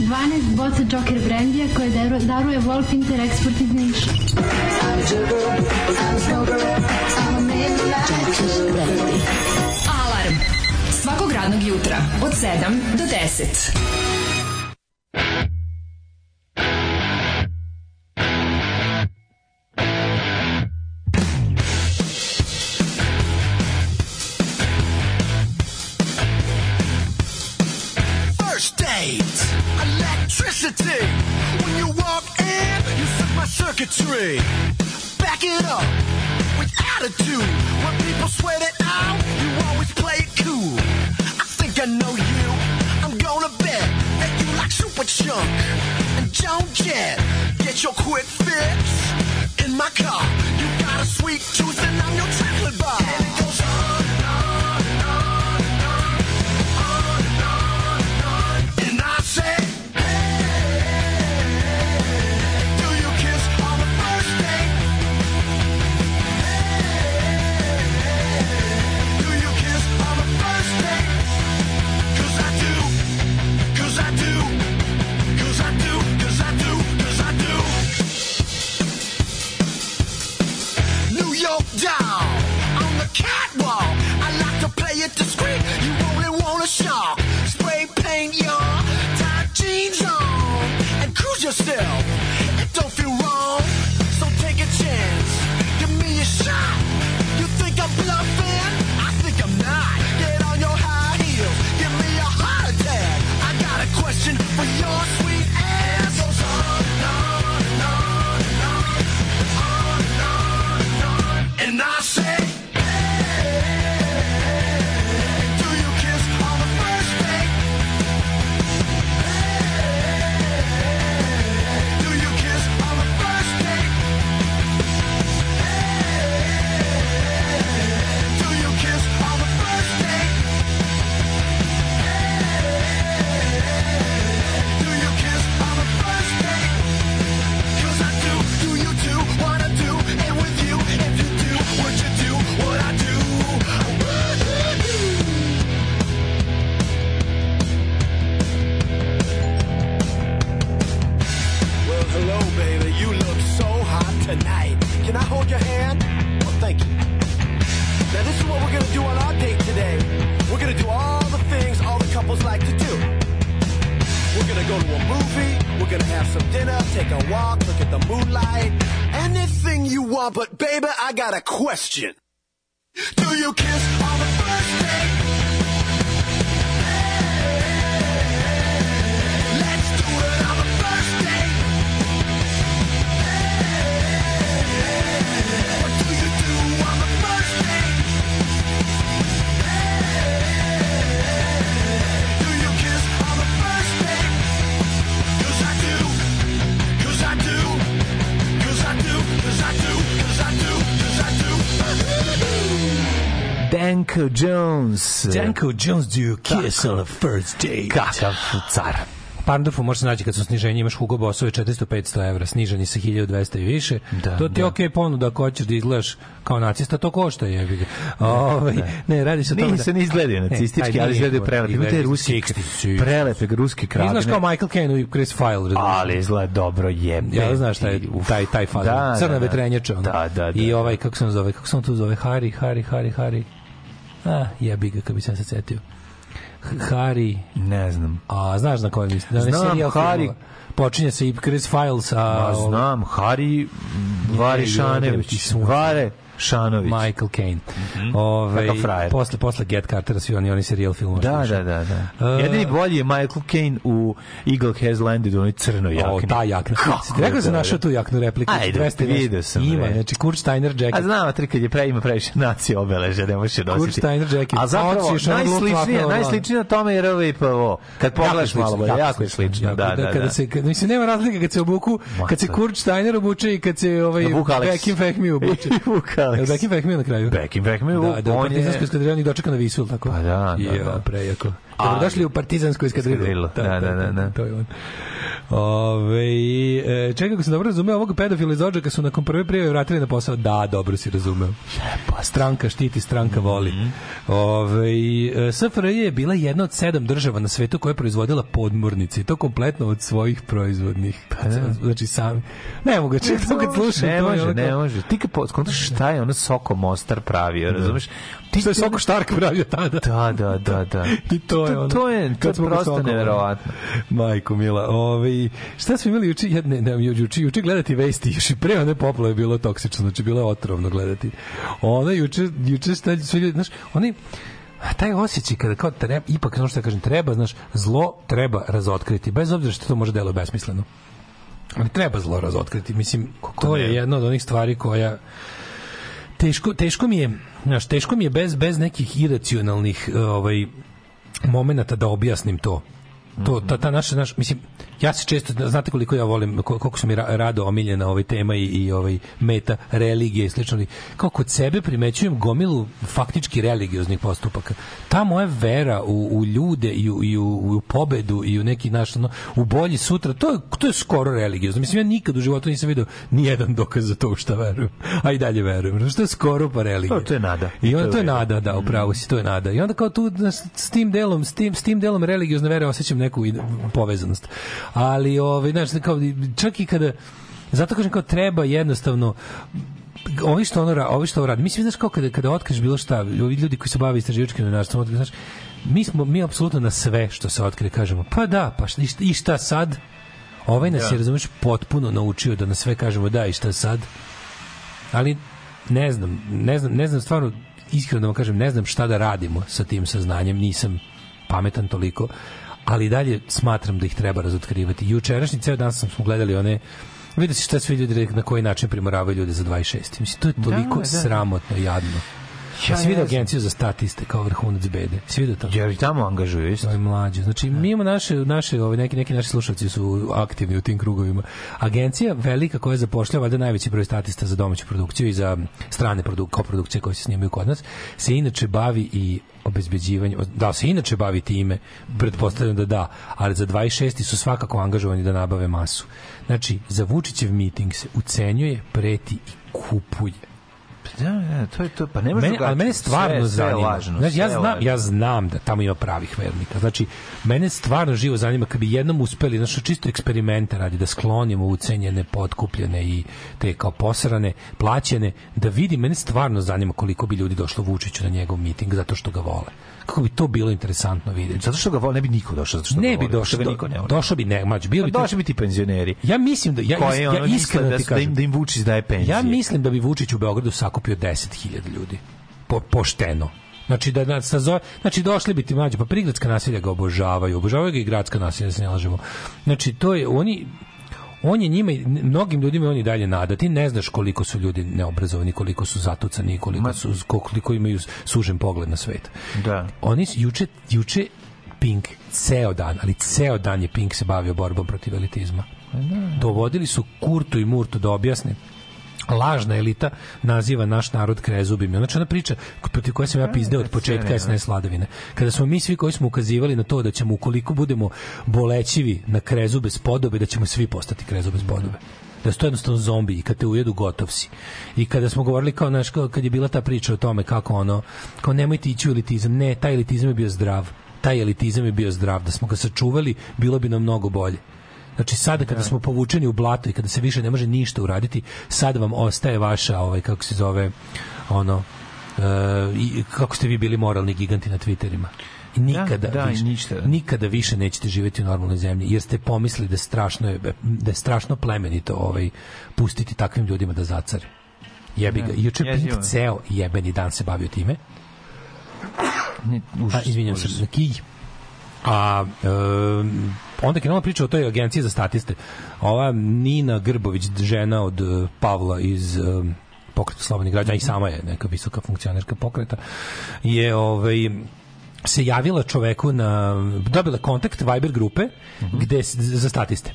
12 boca Joker brendija koje daru- daruje Wolf Inter Export iz Niša. Alarm. Svakog radnog jutra od 7 do 10. A shock. Spray paint your tight jeans on and cruise yourself. It don't feel wrong, so take a chance. Give me a shot. You think I'm bluffing? Gonna have some dinner, take a walk, look at the moonlight. Anything you want, but baby, I got a question. Do you kiss Danko Jones. Danko Jones, do you kiss on the first date? Kakav car. Pandorfu može se naći kad su sniženje, imaš Hugo Bossove 400-500 evra, snižani sa 1200 i više. Da, to ti je da. okej ponuda ako hoćeš da izgledaš kao nacista, to košta jebi ga. Ovaj, ne, radi se o tome Nije da... se ne izgledaju Ne, nacistički, taj ali izgledaju govor, prelepi. Ima te izgledaju ruski, 60, prelepe ruske kragine. Izgledaš kao Michael Caine u Chris File, razumiješ? Ali izgleda dobro jebe. Ja znaš šta je taj taj fazon. Da, Crna da, da. vetrenjača. Da, da, da, I da. ovaj kako se on zove, kako se on tu zove, Hari, Hari, Hari, Hari. A, jebi ga, kad bi sam se setio. Hari, Ne znam. a znaš na kojem mislim? Da Znam, Hari. Počinje se i Chris Files, a... Ma ovaj, znam, Hari Varišanović. Vare Šanović. Michael Caine. Ovaj Kakav frajer. posle posle Get Cartera svi oni oni serijal filmovi. Da, da, da, da. E, Jedini bolji je Michael Caine u Eagle Has Landed u onoj crnoj jakni. O, ta jakna. Kako rekao da sam našao tu jaknu repliku? Ajde, 200 i nešto. vidio sam, Ima, bre. znači Kurt Steiner jacket. A znam, tri kad je pre ima previše nacije obeleže, ne možeš je nositi. Kurt Steiner jacket. A zapravo, najsličnije, Luftwaffe, najsličnije na tome je RVPO. Kad pogledaš malo bolje, jako je slično. Da, da, da. se, kada, mislim, nema razlike kad se obuku, kad se Kurt Steiner obuče i kad se ovaj. Bekim Fehmi obuče. I Alex. Bekim Fehmi na kraju? Bekim Fehmi, Da, da, u on je- partizanskoj oni dočeka na visul, tako? Pa da, da, Jo, da. prejako. Ali- Dobro, došli u partizanskoj eskadrilju. Eskadrilu, da, da, da, da. To je on. Ove, e, čekaj, ako sam dobro razumeo, ovog pedofila iz Odžaka su nakon prve prijave vratili na posao. Da, dobro si razumeo. Stranka štiti, stranka voli. Ove, e, SFRJ je bila jedna od sedam država na svetu koja je proizvodila podmornice i to kompletno od svojih proizvodnih. Znači, sami. Ne mogu, čekaj, to kad slušam. Ne to je može, onako- ne može. Ti kad skontaš šta je ono Soko Mostar pravio, razumeš? Ti Što je Soko Štark pravio tada. Da, da, da, da. I to je ono. To je, to je smo kod prosto neverovatno. Majko Mila, ovaj šta smo imali juče jedne ne, juče juče gledati vesti, još i pre one poplave je bilo toksično, znači bilo je otrovno gledati. Ona juče juče šta sve ljudi, znaš, oni taj osjećaj kada kao treba, ipak ono što kažem, treba, znaš, zlo treba razotkriti, bez obzira što to može deluje besmisleno. Ali treba zlo razotkriti, mislim, to je jedna od onih stvari koja teško, teško mi je, znaš, teško mi je bez, bez nekih iracionalnih ovaj, momenata da objasnim to. To, ta, ta naša, naš, mislim, ja se često, znate koliko ja volim, kol- koliko su mi ra- rado omiljena ovaj tema i, i ovaj meta, religije i slično, ali kao kod sebe primećujem gomilu faktički religioznih postupaka. Ta moja vera u, u ljude i u, i u, u pobedu i u neki naš, ono, u bolji sutra, to je, to je skoro religiozno. Mislim, ja nikad u životu nisam vidio ni jedan dokaz za to u šta verujem. A i dalje verujem. Znači, to je skoro pa religija. To- to je nada. I onda To je nada, da, upravo si, to je nada. I onda kao tu s tim delom, s tim, s tim delom religiozne vere osjećam neku povezanost. Ali, ovaj, znaš, kao, čak i kada, zato kažem kao treba jednostavno ovi što ono ovi što radi. Mislim znaš kao kada kada otkriješ bilo šta, ovi ljudi koji se bave istraživačkim novinarstvom, znaš, mi smo mi apsolutno na sve što se otkrije kažemo, pa da, pa šta, i šta- i šta sad? Ovaj nas Da. je, razumeš, potpuno naučio da na sve kažemo da i šta sad? ali ne znam, ne znam, ne znam stvarno iskreno da vam kažem, ne znam šta da radimo sa tim saznanjem, nisam pametan toliko, ali dalje smatram da ih treba razotkrivati. Jučerašnji ceo dan sam smo gledali one vidi se šta svi ljudi na koji način primoravaju ljude za 26. Mislim, to je toliko Da, da. sramotno jadno. Ja, Ja si vidio agenciju za statiste kao vrhunac bede. Si vidio to? Jer tamo angažuju isto. To je mlađe. Znači, mi imamo naše, naše ove, neki, neki naši slušalci su aktivni u tim krugovima. Agencija velika koja zapošljava valjda najveći broj statista za domaću produkciju i za strane produ koprodukcije koje se snimaju kod nas, se inače bavi i obezbeđivanje, da se inače bavi time, pretpostavljam da da, ali za 26. su svakako angažovani da nabave masu. Znači, za Vučićev miting se ucenjuje, preti i kupuje. Da, da, to je to, pa ne može Mene, ali mene stvarno Sve- sve zanima. lažno, znači, ja sve znam, lažno. ja znam da tamo ima pravih vernika. Znači, mene stvarno živo zanima kad bi jednom uspeli, znači čisto eksperimenta radi da sklonimo ucenjene, potkupljene i te kao posrane, plaćene, da vidi, mene stvarno zanima koliko bi ljudi došlo Vučiću na njegov miting zato što ga vole. Kako bi to bilo interesantno vidjeti. Zato što ga ne bi niko došao zato što ne bi došao, ga niko ne došao bi ne, mađ, bilo Pa bi došli bi ti penzioneri. Ja mislim da ja, ja iskreno da da im- da im Vučić daje penzije. Ja mislim da bi Vučić u Beogradu sakupio 10.000 ljudi. Po, pošteno. Znači da nas sazove, znači došli bi ti mlađi, pa prigradska naselja ga obožavaju, obožavaju ga i gradska naselja, da se ne lažemo. Znači to je oni on je njima, mnogim ljudima on i dalje nada. Ti ne znaš koliko su ljudi neobrazovani, koliko su zatucani, koliko su koliko imaju sužen pogled na svet. Da. Oni su juče juče Pink ceo dan, ali ceo dan je Pink se bavio borbom protiv elitizma. Dovodili su Kurtu i Murtu da objasne lažna elita naziva naš narod krezubima. Znači ona priča protiv koje sam ja pizdeo od početka SNS vladavine. Kada smo mi svi koji smo ukazivali na to da ćemo ukoliko budemo bolećivi na krezube s podobe, da ćemo svi postati krezube s podobe da su to jednostavno zombi i kad te ujedu gotov si. I kada smo govorili kao, kao kad je bila ta priča o tome kako ono, kao nemojte ići u elitizam, ne, taj elitizam je bio zdrav. Taj elitizam je bio zdrav. Da smo ga sačuvali, bilo bi nam mnogo bolje. Znači sada kada smo povučeni u blato i kada se više ne može ništa uraditi, sad vam ostaje vaša ovaj kako se zove ono e, kako ste vi bili moralni giganti na Twitterima. I nikada, da, i više, ništa. nikada više nećete živjeti u normalnoj zemlji jer ste pomislili da strašno je da je strašno plemenito ovaj pustiti takvim ljudima da zacare. Jebi ga. Da, juče jezivo Pink je. ceo jebeni dan se bavio time. A, izvinjam se, kij. A e, onda krenula priča o toj agenciji za statiste. Ova Nina Grbović, žena od e, Pavla iz e, pokreta slobodnih građana i sama je neka visoka funkcionerka pokreta je ovaj se javila čoveku na dobila kontakt Viber grupe gde s- za statiste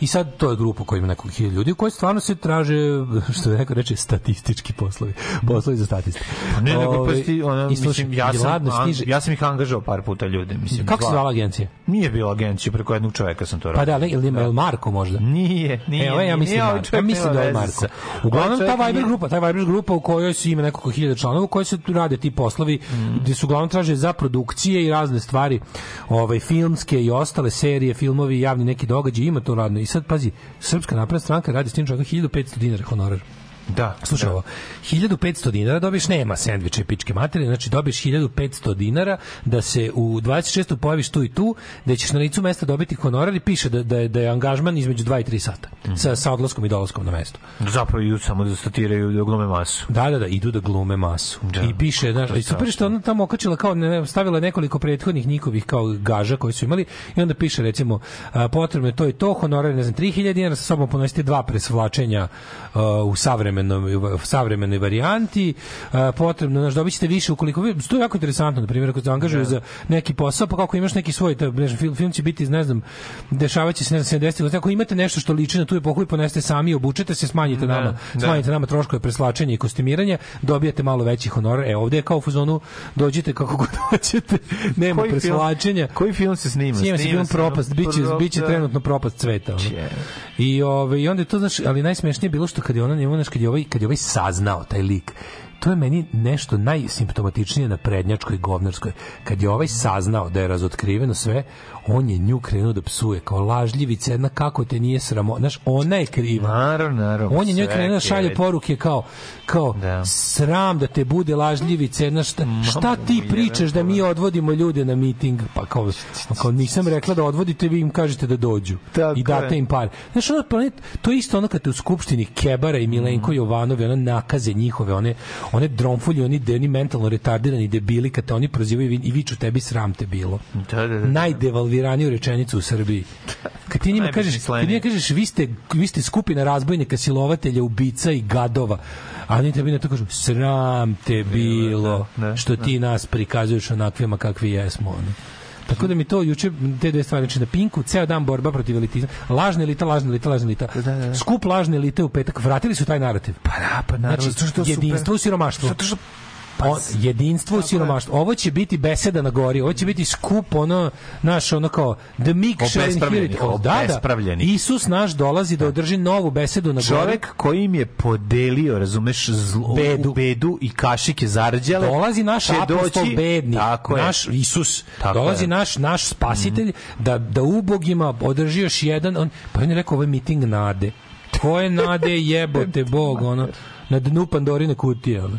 I sad to je grupa koja ima nekog hiljada ljudi koji stvarno se traže, što je neko reče, statistički poslovi. Poslovi za statiste. Pa ne, nego pa sti, ona, slušaj, mislim, ja sam, ladno an- ja sam ih angažao par puta ljude. Mislim, Kako se zvala agencija? Nije bila agencija, preko jednog čoveka sam to radio. Pa da, ne, ili ima El Marko možda? Nije, nije. E, ovaj ja nije, mislim, Marko. čovjek ja mislim da je Marko. Uglavnom ta Viber nije- grupa, ta Viber grupa u kojoj su ima nekoliko hiljada članova, u kojoj se rade ti poslovi, Mm. gde su uglavnom traže za produkcije i razne stvari, ovaj filmske i ostale serije, filmovi, javni neki događaj, ima to radno. I sad pazi, Srpska napredna stranka radi s tim čovjekom 1500 dinara honorar. Da. Slušaj ovo, 1500 dinara dobiješ, nema sendviče i pičke materije, znači dobiješ 1500 dinara da se u 26. pojaviš tu i tu, da ćeš na licu mesta dobiti honorar i piše da, da, je, da je angažman između 2 i 3 sata, sa, sa odlaskom i dolaskom na mesto. Zapravo idu samo da statiraju da glume masu. Da, da, da, idu da glume masu. Da. I piše, znaš, i super što ona tamo okačila kao, ne, stavila nekoliko prethodnih njihovih kao gaža koji su imali i onda piše recimo, a, potrebno je to i to, honorar, ne znam, 3000 dinara sa sobom ponosite dva presvlačenja a, u savremenom, u savremenoj varijanti, a, potrebno, znaš, dobit ćete više ukoliko, vi- to je jako interesantno, na primjer, ako se angažuju za neki posao, pa kako imaš neki svoj, taj, ne znam, film, film će biti, ne znam, dešavaće se, ne znam, 70 godina, ako imate nešto što liči na tu epohu i ponesete sami, obučete se, smanjite Da, nama, da. smanjite nama troškove preslačenja i kostimiranja, dobijate malo veći honorar. E, ovde je kao u fazonu, dođite kako god hoćete, nema Koji film- preslačenja. Koji film se snima? Snima se film propast, biće, biće da. trenutno propast cveta. Ono. I, ove, I onda je to, znaš, ali najsmešnije je bilo što kad je ona njemu, znaš, kad je ovaj, kad je ovaj saznao, taj lik, to je meni nešto najsimptomatičnije na prednjačkoj govnarskoj. Kad je ovaj saznao da je razotkriveno sve, on je nju krenuo da psuje kao lažljivica jedna kako te nije sramo. Znaš, ona je kriva. Naravno, naravno. On je njoj sve krenuo da šalje poruke kao kao sram da te bude lažljivice, jedna šta, šta ti pričaš da mi odvodimo ljude na miting? Pa kao, kao nisam rekla da odvodite, vi im kažete da dođu Tako i date je. im par. Znaš, ono, pa to je isto ono kad te u skupštini Kebara i Milenko Jovanovi, one nakaze njihove, one, one dronfulje, oni, de- oni mentalno retardirani debili, kad te oni prozivaju i vi- i viču tebi sram te bilo. Da, da, da. Najdevalviraniju rečenicu u Srbiji. Kad ti njima kažeš, kad njima kažeš vi ste, vi ste skupina razbojnika, silovatelja, ubica i gadova, a oni tebi na to kažu sram te bilo da, što ti nas prikazuješ onakvima kakvi jesmo. Ono. Tako da mi to juče te dve stvari, znači na Pinku ceo dan borba protiv elitizma, lažna elita, lažna elita, lažna elita. Skup lažne elite u petak, vratili su taj narativ. Pa da, pa naravno. Znači, što jedinstvo u siromaštvu. Zato što O, jedinstvo u siromaštvu. Ovo će biti beseda na gori, ovo će biti skup ono, naš ono kao the meek shall Obespravljenih, inherit. O, Da, da. Isus naš dolazi da održi novu besedu na gori. Čovek koji im je podelio, razumeš, zlo, bedu, bedu i kašike zarđale. Dolazi naš apostol doći- bednik, Tako je. naš Isus. Tako dolazi je. Naš naš spasitelj da da ubogima održi još jedan on pa on je rekao ovo je miting nade. Koje nade jebote Bog ono na dnu Pandorine kutije. Ono.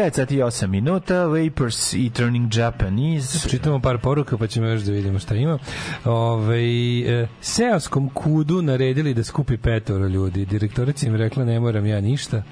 9 sati i 8 minuta, Vapors i Turning Japanese. Čitamo par poruka pa ćemo još da vidimo šta ima. Ove, e, seoskom kudu naredili da skupi petoro ljudi. Direktorica im rekla ne moram ja ništa.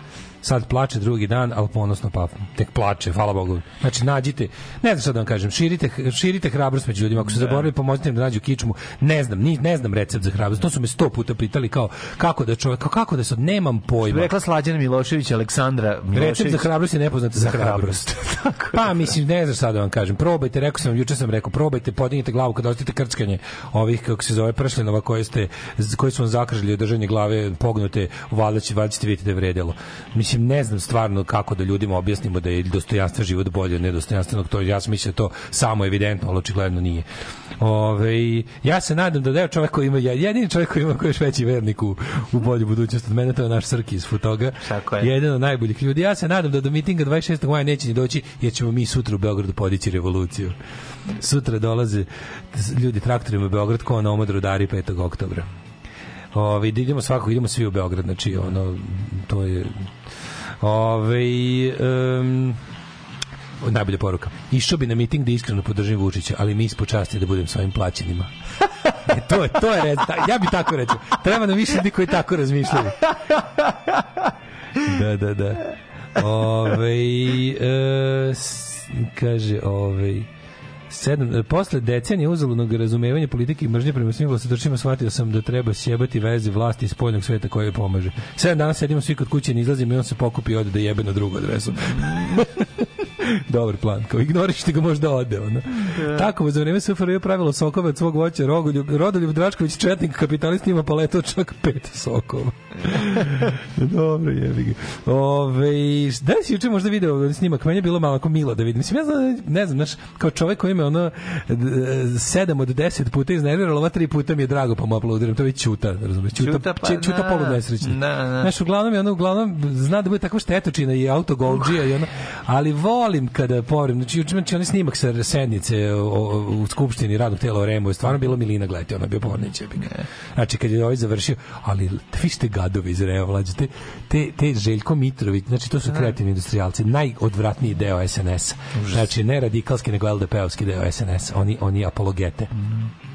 Sad plače drugi dan, ali ponosno pa tek plače, hvala Bogu. Znači nađite, ne znam šta da vam kažem, širite, širite hrabrost među ljudima. Ako su zaboravili, pomozite im da nađu kičmu. Ne znam, ni, ne znam recept za hrabrost. To su me sto puta pitali kao kako da čovjek, kao, kako da sad nemam pojma. Rekla Slađana Milošević, Aleksandra Milošević. Recept za hrabrost je nepoznat za, Za hrabrost. pa mislim ne znam šta da vam kažem. Probajte, rekao sam juče sam rekao, probajte, podignite glavu kad ostavite krckanje ovih kako se zove pršljenova koje ste koji su vam zakržili držanje glave pognute, valjda će valjda ćete vidjeti da je vredelo. Mislim ne znam stvarno kako da ljudima objasnimo da je dostojanstven život bolje od nedostojanstvenog, to ja sam mislio da je to samo evidentno, ali očigledno nije. Ove, ja se nadam da deo čovjek koji ima, jedini čovjek koji ima koji je još veći vernik u, u bolju budućnost od mene, to je naš Srki iz Futoga. Tako je. Jedan od najboljih ljudi. Ja se nadam da do mitinga 26. maja neće ni doći, jer ćemo mi sutra u Beogradu podići revoluciju. Sutra dolaze ljudi traktorima u Beograd ko na omad rudari 5. oktobra. Ove, idemo svako, idemo svi u Beograd, znači ono, to je Ove, um, najbolja poruka. Išao bi na miting da iskreno podržim Vučića, ali mi ispo časti da budem svojim plaćenima. e, to je, to je, red, ja bi tako rekao. Treba nam više ljudi koji tako razmišljaju. Da, da, da. Ove, e, kaže, ove, sedam, e, posle decenije uzaludnog razumevanja politike i mržnje prema svim vlastodršima shvatio sam da treba sjebati veze vlasti iz spoljnog sveta koje pomaže. Sedam dana sedimo svi kod kuće, ne izlazimo i on se pokupi i ode da jebe na drugu adresu. Dobar plan. Kao ignorišite ga možda ode. Ono. Tako, za vreme SFRJ pravilo sokove od svog voća. Rogoljub, Rodoljub Dračković, četnik, kapitalist, ima paletu čak pet sokova. Dobro, jebi ga. Ove, da si juče možda video snimak? Meni je bilo malo ako milo da vidim. Mislim, ja znam, ne znam, znaš, kao čovek koji me ono d- sedam od deset puta iznerviralo, ova tri puta mi je drago pa mu aplaudiram. To je čuta, razumeš? Čuta, Ćuta, pa, čuta da, polu nesrećni. da, da. Znaš, uglavnom je ono, uglavnom zna da bude tako štetočina i autogolđija i ono, ali volim kada povrem, znači juče znači onaj snimak sa sednice o, o, u skupštini radnog tela o Remu je stvarno bilo milina gledati, ono je bio pornić jebi ga. Znači kad je ovaj završio, ali vi ste gadovi iz Rema, mlađe, te, te, te Željko Mitrović, znači to su kreativni industrijalci, najodvratniji deo SNS. Znači ne radikalski nego LDP-ovski deo SNS, oni oni apologete. S-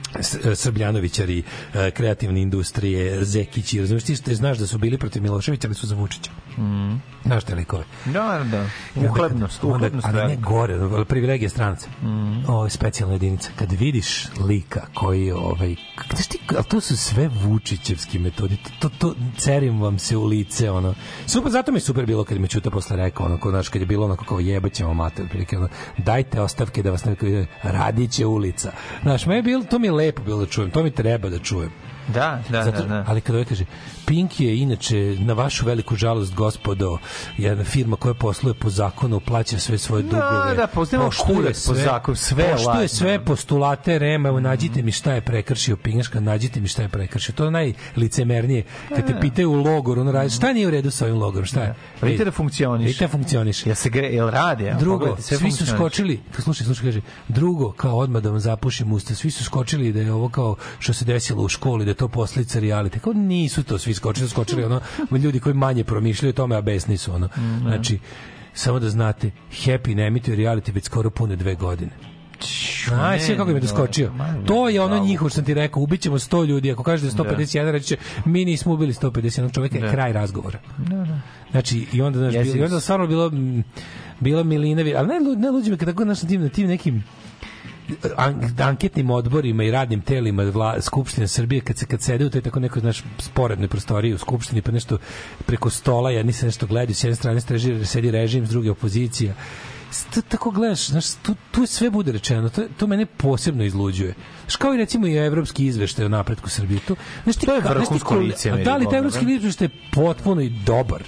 Srbljanovićari, e, kreativne industrije, Zekići, razumiješ ti što znaš da su bili protiv Miloševića, ali su za Vučića. Mm. Znaš te likove? Da, da. Uhlebnost, uhlebnost. ali ne velika. gore, ali privilegija stranaca. Mm. Je specijalna jedinica. Kad vidiš lika koji ovaj, znaš ti, ali to su sve Vučićevski metodi. To, to, to cerim vam se u lice, ono. Super, zato mi je super bilo kad mi Ćuta posle rekao, ono, znaš, kad je bilo ono kako jebaćemo mater, prilike, ono, dajte ostavke da vas neko radiće ulica. Znaš, me je bilo, to mi je lepo bilo da čujem, to mi treba da čujem. Da, da, Zato, da, da. Ali kada ovaj kaže, Pink je inače, na vašu veliku žalost, gospodo, jedna firma koja posluje po zakonu, plaća sve svoje dugove. da, posluje poštuje kurac po zakonu, sve Poštuje lažno. sve postulate REM, evo, nađite mi šta je prekršio Pingaška, nađite mi šta je prekršio. To je najlicemernije. Kad te pitaju u logoru, ono radi, šta nije u redu sa ovim logorom, šta je? Vidite da funkcioniš. Vidite da funkcioniš. Jel se gre, jel radi? Evo, Drugo, sve svi su skočili, slušaj, slušaj, kaže, drugo, kao odmah da vam zapušim usta, svi su skočili da je ovo kao što se desilo u školi, da je to posljedica reality. Kao nisu to svi skočili, su skočili ono, ljudi koji manje promišljaju o tome, a besni su ono. Znači, samo da znate, Happy ne emituje reality već skoro pune dve godine. Aj, sve kako im je doskočio. To je ono njihovo što sam ti rekao, ubićemo 100 ljudi, ako kaže da je 151, reći će, mi nismo ubili 151 čoveka, je Da. kraj razgovora. Da, da. Znači, i onda, znaš, bilo, i onda stvarno bilo, bilo Milinovi, ali ne, ne luđi me kada tako, znaš, na tim, na tim nekim, anketnim odborima i radnim telima vla, Skupštine Srbije kad se kad sede u toj tako nekoj naš sporednoj prostoriji u Skupštini pa nešto preko stola jedni se nešto gledaju s jedne strane streži, sedi režim s druge opozicija to tako gledaš, znaš, tu, tu sve bude rečeno, to, to mene posebno izluđuje. Znaš, kao i recimo i evropski izveštaj o napretku Srbije. To, znaš, ti, To je znaš vrhunsko a Da li taj evropski izveštaj je potpuno i dobar?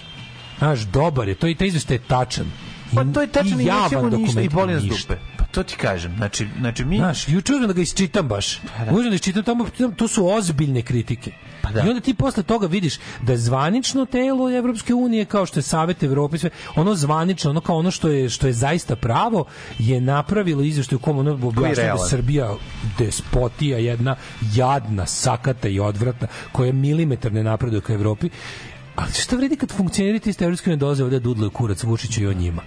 Znaš, dobar je, to i taj izveštaj je tačan. I, Pa to je tačno i i javan ništa i dokument, boli nas dupe. Pa to ti kažem. Znači, znači mi... Znaš, juče da ga isčitam baš. Uzmem da isčitam tamo, to su ozbiljne kritike. Pa da. I onda ti posle toga vidiš da zvanično telo Evropske unije kao što je Savet Evrope sve, ono zvanično, ono kao ono što je što je zaista pravo je napravilo izveštaj u kom ono objašnjava da. Srbija despotija jedna jadna, sakata i odvratna koja milimetar ne napreduje ka Evropi. Ali šta vredi kad funkcioneri iz Evropske unije dolaze ovde da dudlaju kurac Vučiću i o njima?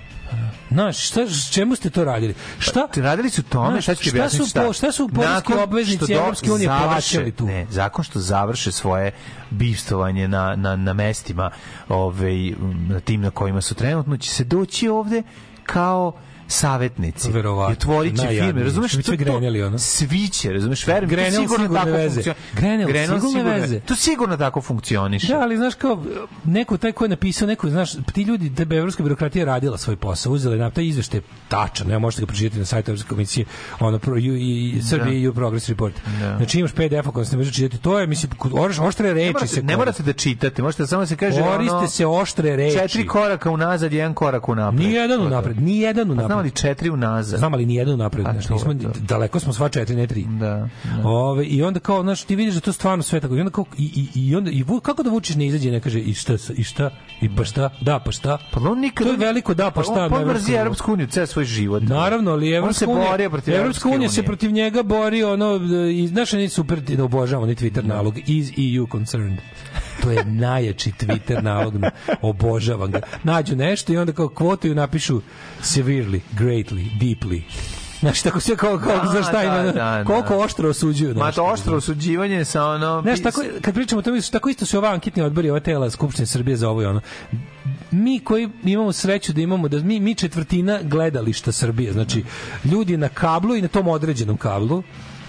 Znaš, šta, čemu ste to radili? Šta? Ti radili su tome, Znaš, šta ću ti objasniti su šta? po- šta su poreski obveznici Evropske unije plaćali tu? Ne, zakon što završe svoje bivstovanje na, na, na mestima ovaj, na tim na kojima su trenutno, će se doći ovde kao savetnici. Verovatno. I otvorit će firme. Razumeš? Što greneli, ono? Svi će, razumeš? Verujem, Grenel to sigurno sigurne tako veze. funkcioniše. Grenel sigurne veze. To sigurno tako funkcioniše. Da, ali znaš kao neko taj ko je napisao neko, znaš, ti ljudi da bi evropska birokratija radila svoj posao, uzela je na taj izveštaj tačan, ne možete ga pročitati na sajtu Evropske komisije, ono pro, i, i Srbije EU Progress Report. Da. Znači imaš PDF ako se ne može čitati, to je mislim oš- oštre Ne reči morate, se ne morate da čitate, možete samo da se kaže Koriste ono, se oštre reči. Četiri koraka unazad, jedan korak unapred. Ni jedan To je to. unapred, ni jedan Pa znam ali četiri unazad. Znam, ali ni jedan unapred, A, znaš, to je nismo, to. daleko smo sva četiri, ne tri. Da. Ove, I onda kao, znaš, ti vidiš da to stvarno sve tako. I onda kao, i, i, i onda, i kako da Vučić ne izađe ne kaže i šta, i šta, i pa šta, da, pa šta. Pa on nikad To je veliko da, pa šta. Na mrzi Evropsku uniju ceo svoj život. Naravno, ali Evropska se unija, borio protiv Evropska unija se protiv njega bori ono i znaš oni super da obožavamo ni Twitter nalog is EU concerned. To je najjači Twitter nalog, na- obožavam ga. Nađu nešto i onda kao kvotuju napišu severely, greatly, deeply. Znaš, tako sve kao, kao Da, za šta ima, da, da, koliko da. oštro osuđuju. Ma to oštro osuđivanje sa ono... Znaš, tako, kad pričamo o tome, tako isto su ova anketni odbori, ova tela Skupštine Srbije za ovo i ono. Mi koji imamo sreću da imamo, da mi, mi četvrtina gledališta Srbije, znači ljudi na kablu i na tom određenom kablu,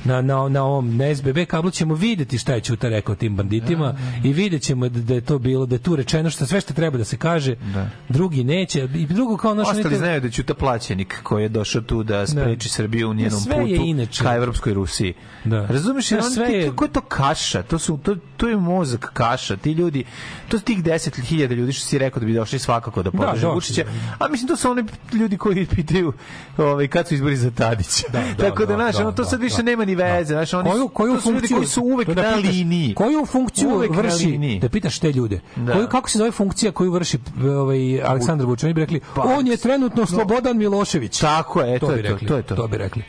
na, na, na ovom na SBB kablu ćemo videti šta je Ćuta rekao tim banditima i vidjet ćemo da, da je to bilo, da je tu rečeno što sve što treba da se kaže, drugi neće, i drugo kao naš... Ostali znaju da je Ćuta plaćenik koji je došao tu da spreči Srbiju u njenom Sve putu inače. ka Evropskoj Rusiji. Da. Razumeš? Da, on- sve je- Kako je to kaša? To, su, to, to je mozak kaša. Ti ljudi, to su tih 10.000 ljudi što si rekao da bi došli svakako da podrže došli, Vučića. da. A mislim, to su oni ljudi koji pitaju ovaj, kad su izbori za Tadića. Da, da, Tako da, da, znaš, da, ono, to da, sad više da. nema ni veze. Znaš, oni, koju, koju to funkciju koji su uvek to da na liniji. Koju funkciju Uvek vrši da pitaš te ljude. Da. Koju kako se zove funkcija koju vrši ovaj Aleksandar Vučić? Oni bi rekli on je trenutno Slobodan Milošević. Tako je, to, bi je to, to je to. To bi rekli.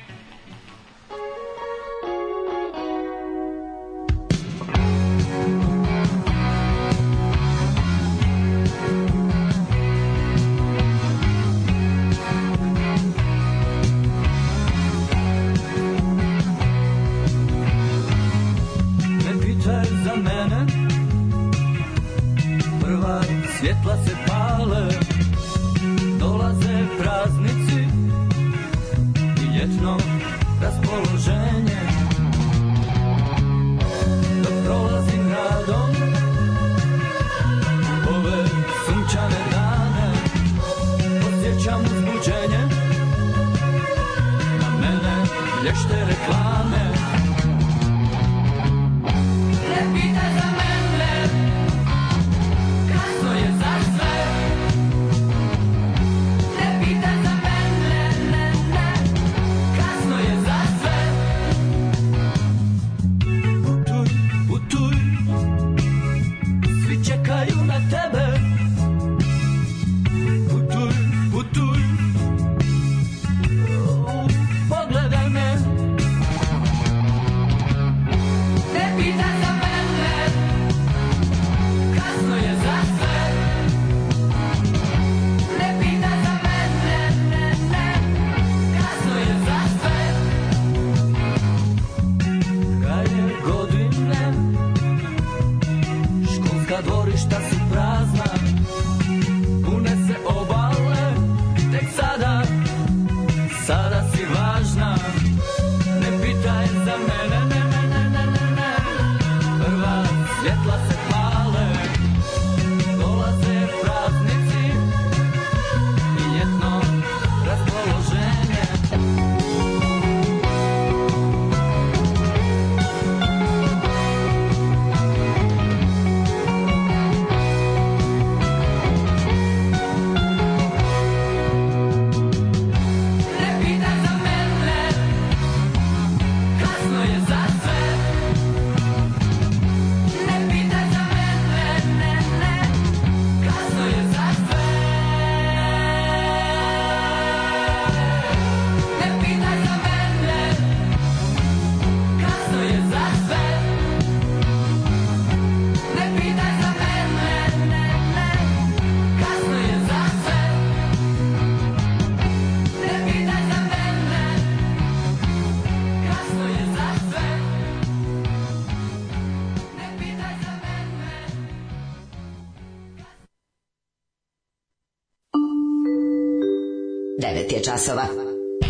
9 je časova.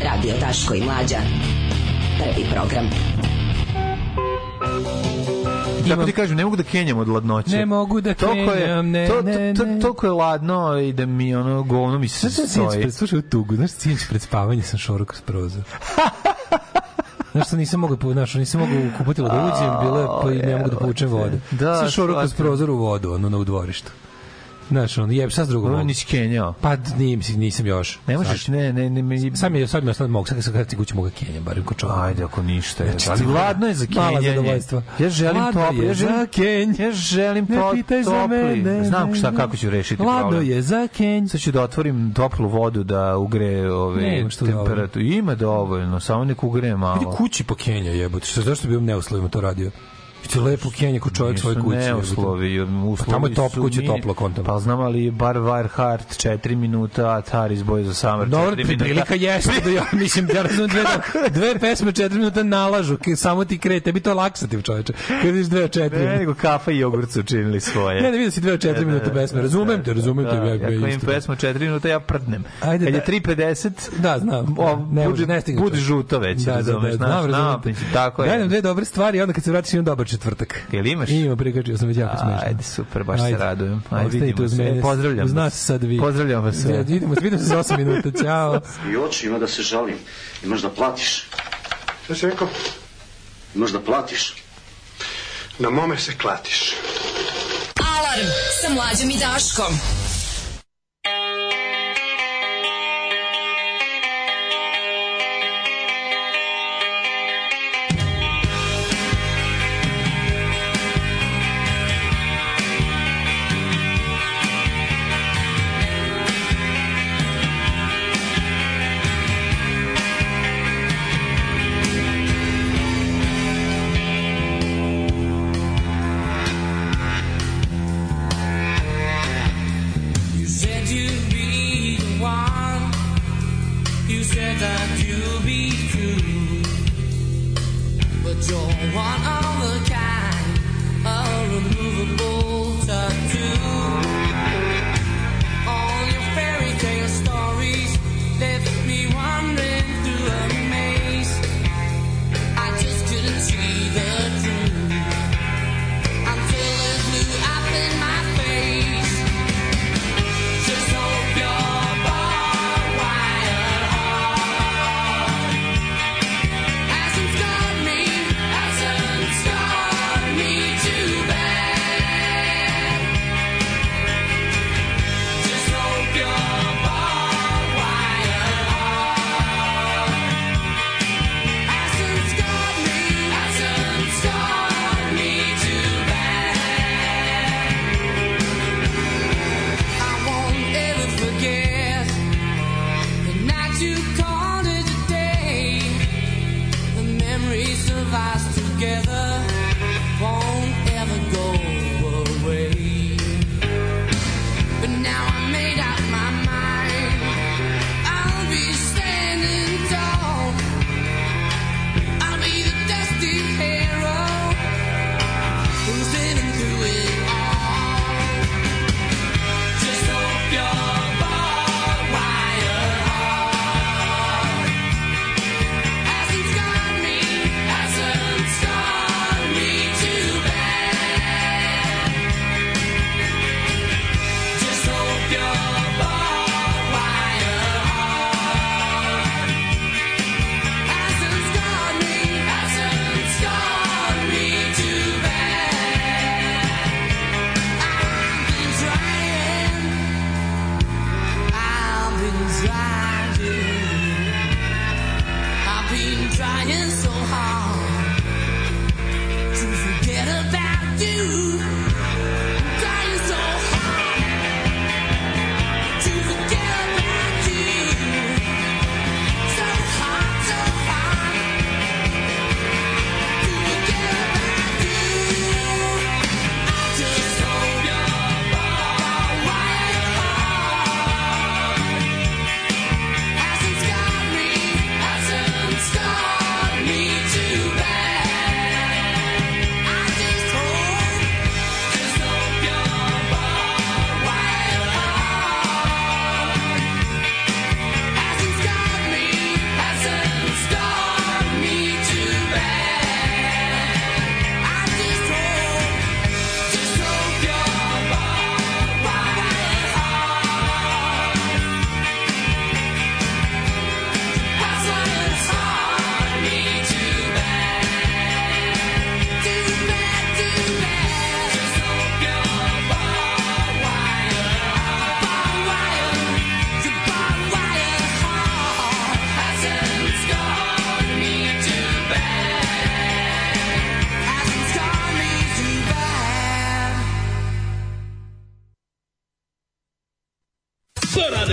Radio Daško i Mlađa. Prvi program. Tako ti kažem, ne mogu da kenjam od ladnoće. Ne mogu da Toliko je, kenjam, ne, to, ne, to, ne. toliko je ladno i da mi ono govno mi se Znaš stoji. pred, slušaj u tugu, znaš sinoć pred spavanje sam šorao kroz prozor. Znaš što nisam mogao, znaš, nisam mogao u kupatilu da uđem, bilo je, pa i ne mogu da povučem vodu. Da, sam šorao kroz prozor u vodu, ono, na u dvorištu. Znaš, ono, jeb, sad s drugom mogu. nisi kenjao. Pa nisam, nisam još. Ne možeš, ne, ne, ne, mi je, sad mi je ostalo mogu, sad kad ti kući mogu kenjam, barem ko čovjek. Ajde, ako ništa. je. Znači, ali to- ladno je za Mala kenjanje. zadovoljstva. Ja želim je Ja želim, za kenj. ja želim Ne to, pitaj za mene, Znam šta, kako ću rešiti Ladno problem. je za kenj. Sad ću da otvorim toplu vodu da ugre ove što temperaturu. Ima dovoljno, samo nek ugre Idi malo. kući po Kenja jebote. Što zašto bi vam neuslovima to radio? Idite lepo Kenja ko čovjek svoj kući. neuslovi, jebote. uslovi Pa tamo je top, kuće mi- toplo kontam. Pa znam, ali bar Wireheart 4 minuta, Atar izboj za Summer 4 Dobro, minuta. prilika jeste da ja mislim ja razumem dve, dve pesme 4 minuta nalažu, samo ti kre, tebi to laksativ čoveče. Kad vidiš dve od 4. Ne, nego kafa i jogurt su učinili svoje. Ne, ne vidim si dve od 4 minuta pesme. Razumem te, razumem te. Da, ja- ako im pesmu 4 minuta, ja prdnem. Ajde, Kad da- je 3.50, Da, znam. o, ne, bude, ne stigne bude to. žuto već, Da, da, da, Daj nam je. dve dobre stvari onda kad se vratiš imam dobar četvrtak. Jel imaš? Ima, prikačio sam već jako smešno. Ajde, super, baš se Ajde. radujem. Ajde, Ostanite vidimo uz se. mene. Pozdravljam Uz nas sad vi. Pozdravljam vas sve. Idemo, vidimo se za 8 minuta. Ćao. I oči ima da se žalim. Imaš da platiš. Šta si rekao? Imaš da platiš. Na mome se klatiš. Alarm sa mlađom i Daškom.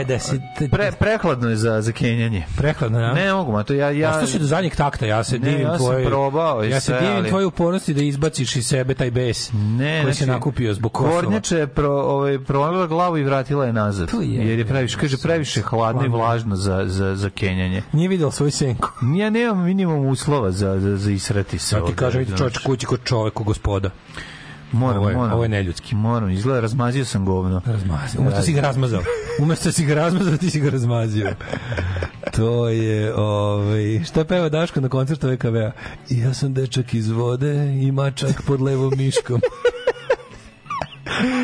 E, da. Pre, prehladno je za, za kenjanje. Prehladno, ja? Ne mogu, ma to ja... ja... Ostao si do zadnjeg takta, ja se ne, divim ja tvoj... probao Ja se divim ali... tvojoj upornosti da izbaciš iz sebe taj bes ne, koji znači, se nakupio zbog Kosova. Kornjače je pro, ovaj, prolila glavu i vratila je nazad. To je. Jer je previše, kaže, previše hladno i vlažno za, za, za kenjanje. Nije videla svoju senku. Ja nemam minimum uslova za, za, za isreti se. Ja ti kažem, vidi čovječ kući kod čoveku, gospoda. Moram, ovo je, moram. Ovo je neljudski. Moram, izgleda, razmazio sam govno. Razmazio. Umesto da, si ga da. razmazao. Umesto da si ga razmazao, ti si ga razmazio. To je, ovaj, šta peva Daško na koncertu VKV-a? Ja sam dečak iz vode i mačak pod levom miškom.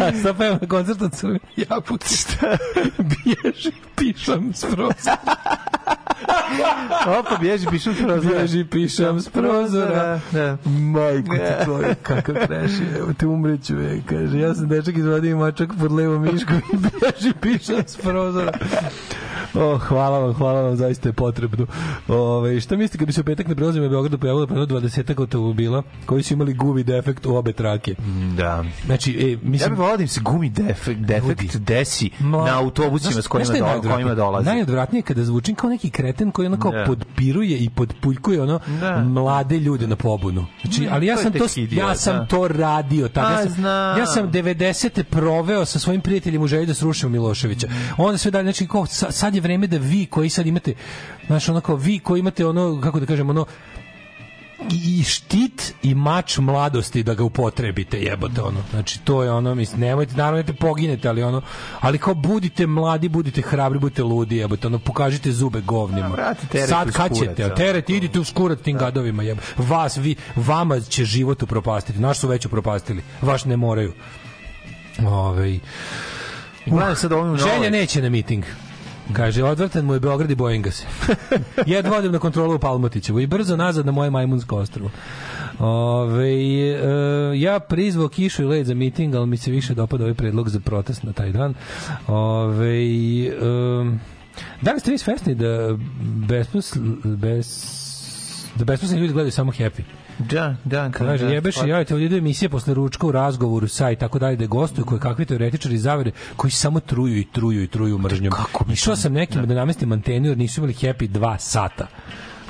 A šta peva na koncertu crveni jabuci? Šta? Bježi, pišam s prozora. Opa, bježi, pišem s prozora. Bježi, pišam s prozora. Da. Majko ti tvoje, kakav kreš je, evo te umreću je, kaže, ja sam dečak iz vode i mačak pod levom miškom i bježi, pišem s prozora. O, hvala vam, hvala vam, zaista je potrebno. Ove, šta mislite kad bi se u petak na prelazima Beogradu pojavilo preno 20 automobila koji su imali gubi defekt u obe trake? Da. Znači, e, Ja mislim, bih volao da im se gumi defekt, defekt desi na autobusima s kojima, Znaš dola, kojima dolaze. Najodvratnije je kada zvučim kao neki kreten koji ono kao Da. podpiruje i podpuljkuje ono Da. mlade ljude na pobunu. Znači, ali ja sam to idiot, ja sam da. to radio tako. Ja A, sam, ja sam 90. proveo sa svojim prijateljima u želji da srušimo Miloševića. Onda sve dalje, znači kao sa- sad je vreme da vi koji sad imate znaš ono kao vi koji imate ono kako da kažem ono i štit i mač mladosti da ga upotrebite jebote ono. Znači to je ono mislim nemojte naravno da poginete ali ono ali kao budite mladi budite hrabri budite ludi jebote ono pokažite zube govnima. Vrati teret sad u kad skurac, ćete da. teret idite u skurat tim gadovima jebote. Vas vi vama će život upropastiti naš su već upropastili vaš ne moraju. Ovaj Gledam sad ovim Želja neće na miting. Kaže, odvrtan mu je Beograd i bojim ga se. Jedva odem na kontrolu u Palmotićevu i brzo nazad na moje majmunsko ostrvo. Ove, e, ja prizvao kišu i led za miting, ali mi se više dopada ovaj predlog za protest na taj dan. Ove, e, da li ste vi svesni da besposl, bes, da besposleni ljudi gledaju samo happy? Da, da, Kaže, da, jebeš i javite ovdje idu emisije posle ručka u razgovoru sa i tako dalje da gostuju koje kakvi teoretičari zavere koji samo truju i truju i truju mržnjom. Kako Išao sam nekim da, namestim antenu jer nisu imali happy dva sata.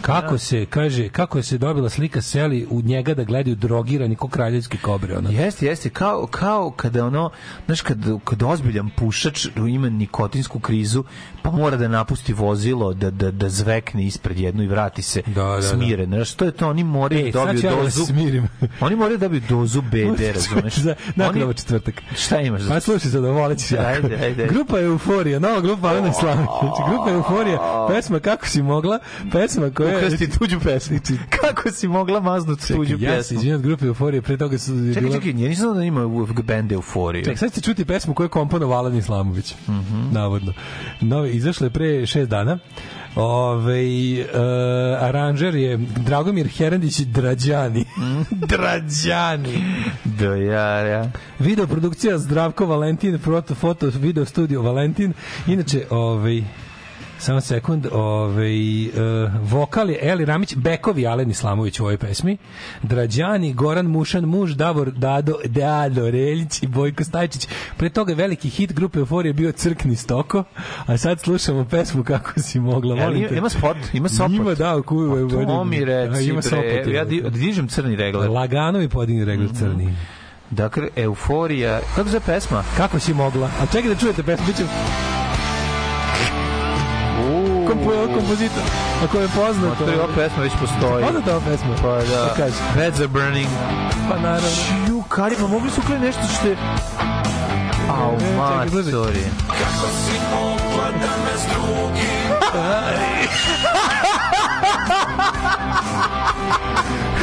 Kako se, kaže, kako je se dobila slika seli u njega da gledaju drogirani ko kraljevski kobre. Ono. Jeste, jeste, kao, kao kada ono, znaš, kad, kad ozbiljan pušač ima nikotinsku krizu, pa mora da napusti vozilo, da, da, da zvekne ispred jednu i vrati se da, smiren. Znaš, to je to, oni moraju E, da dobiju ja da dozu, smirim. oni moraju da dobiju dozu bede, razumeš? za, nakon Oni- ovo četvrtak. Šta imaš za Pa slušaj sad, volit ćeš jako. Ajde, ajde. Grupa Euforija, nova grupa Alena Islamić. Znači, grupa Euforija, pesma Kako si mogla, pesma koja... Ukrasti tuđu pesmu. Kako si mogla maznuti tuđu ja pesmu? izvinjam od grupe Euforije, pre toga su... je Čekaj, bila- čekaj, ja nisam znao da ima u bend euforiju. Ček, sad ćete čuti pesmu koju je komponovao Alan Islamović. Mhm. Navodno. Novi, izašla je pre šest dana. Ove, e, aranžer je Dragomir Herendić Drađani. Mhm. Drađani. Da, ja, ja. Video produkcija Zdravko Valentin, proto foto video studio Valentin. Inače, ovaj Samo sekund, ovaj, uh, vokal je Eli Ramić, bekovi Alen Islamović u ovoj pesmi, Drađani, Goran Mušan, muž, Davor, Dado, Dado, Reljić i Bojko Stajčić. Pre toga veliki hit grupe Euforije bio Crkni stoko, a sad slušamo pesmu Kako si mogla. Molim te. ima spot, ima sopot. Ima, da, kuju. To mi reci, ima sopot, ja di- dižem crni regler. Lagano mi podigni regler crni. Dakle, euforija. Kako se pesma? Kako si mogla? A čekaj da čujete pesmu, bit Kompo, kompozitor, ako je poznato. To je ova pesma već postoji. Poznata ova pesma? Pa da. Kaže? Beds are burning. Pa naravno. Čiju, Kari, pa mogli su ukljeti nešto što je... Au, E, matori. Kako si mogla da me s drugim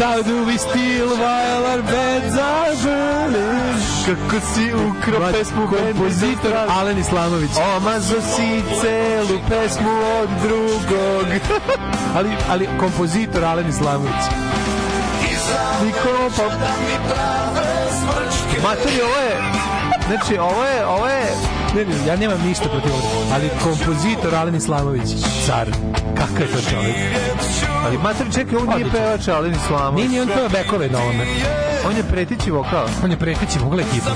How do we steal while our beds are burning? Kako si ukrao pesmu Kompozitor Alen Islamović. Omazo si celu pesmu od drugog. ali, ali kompozitor Alen Islamović. Nikola pa... Matori, ovo je... Znači, ovo je... Ovo je... Ne, ne, ja nemam ništa protiv ovoga, ali kompozitor Alen Islamović, car, kakav je to čovjek? Ali mater, čekaj, on nije pevač Alen Islamović. Nije ni on peva bekove na ovome. On je pretići vokal. On je preteći, mogla ekipa.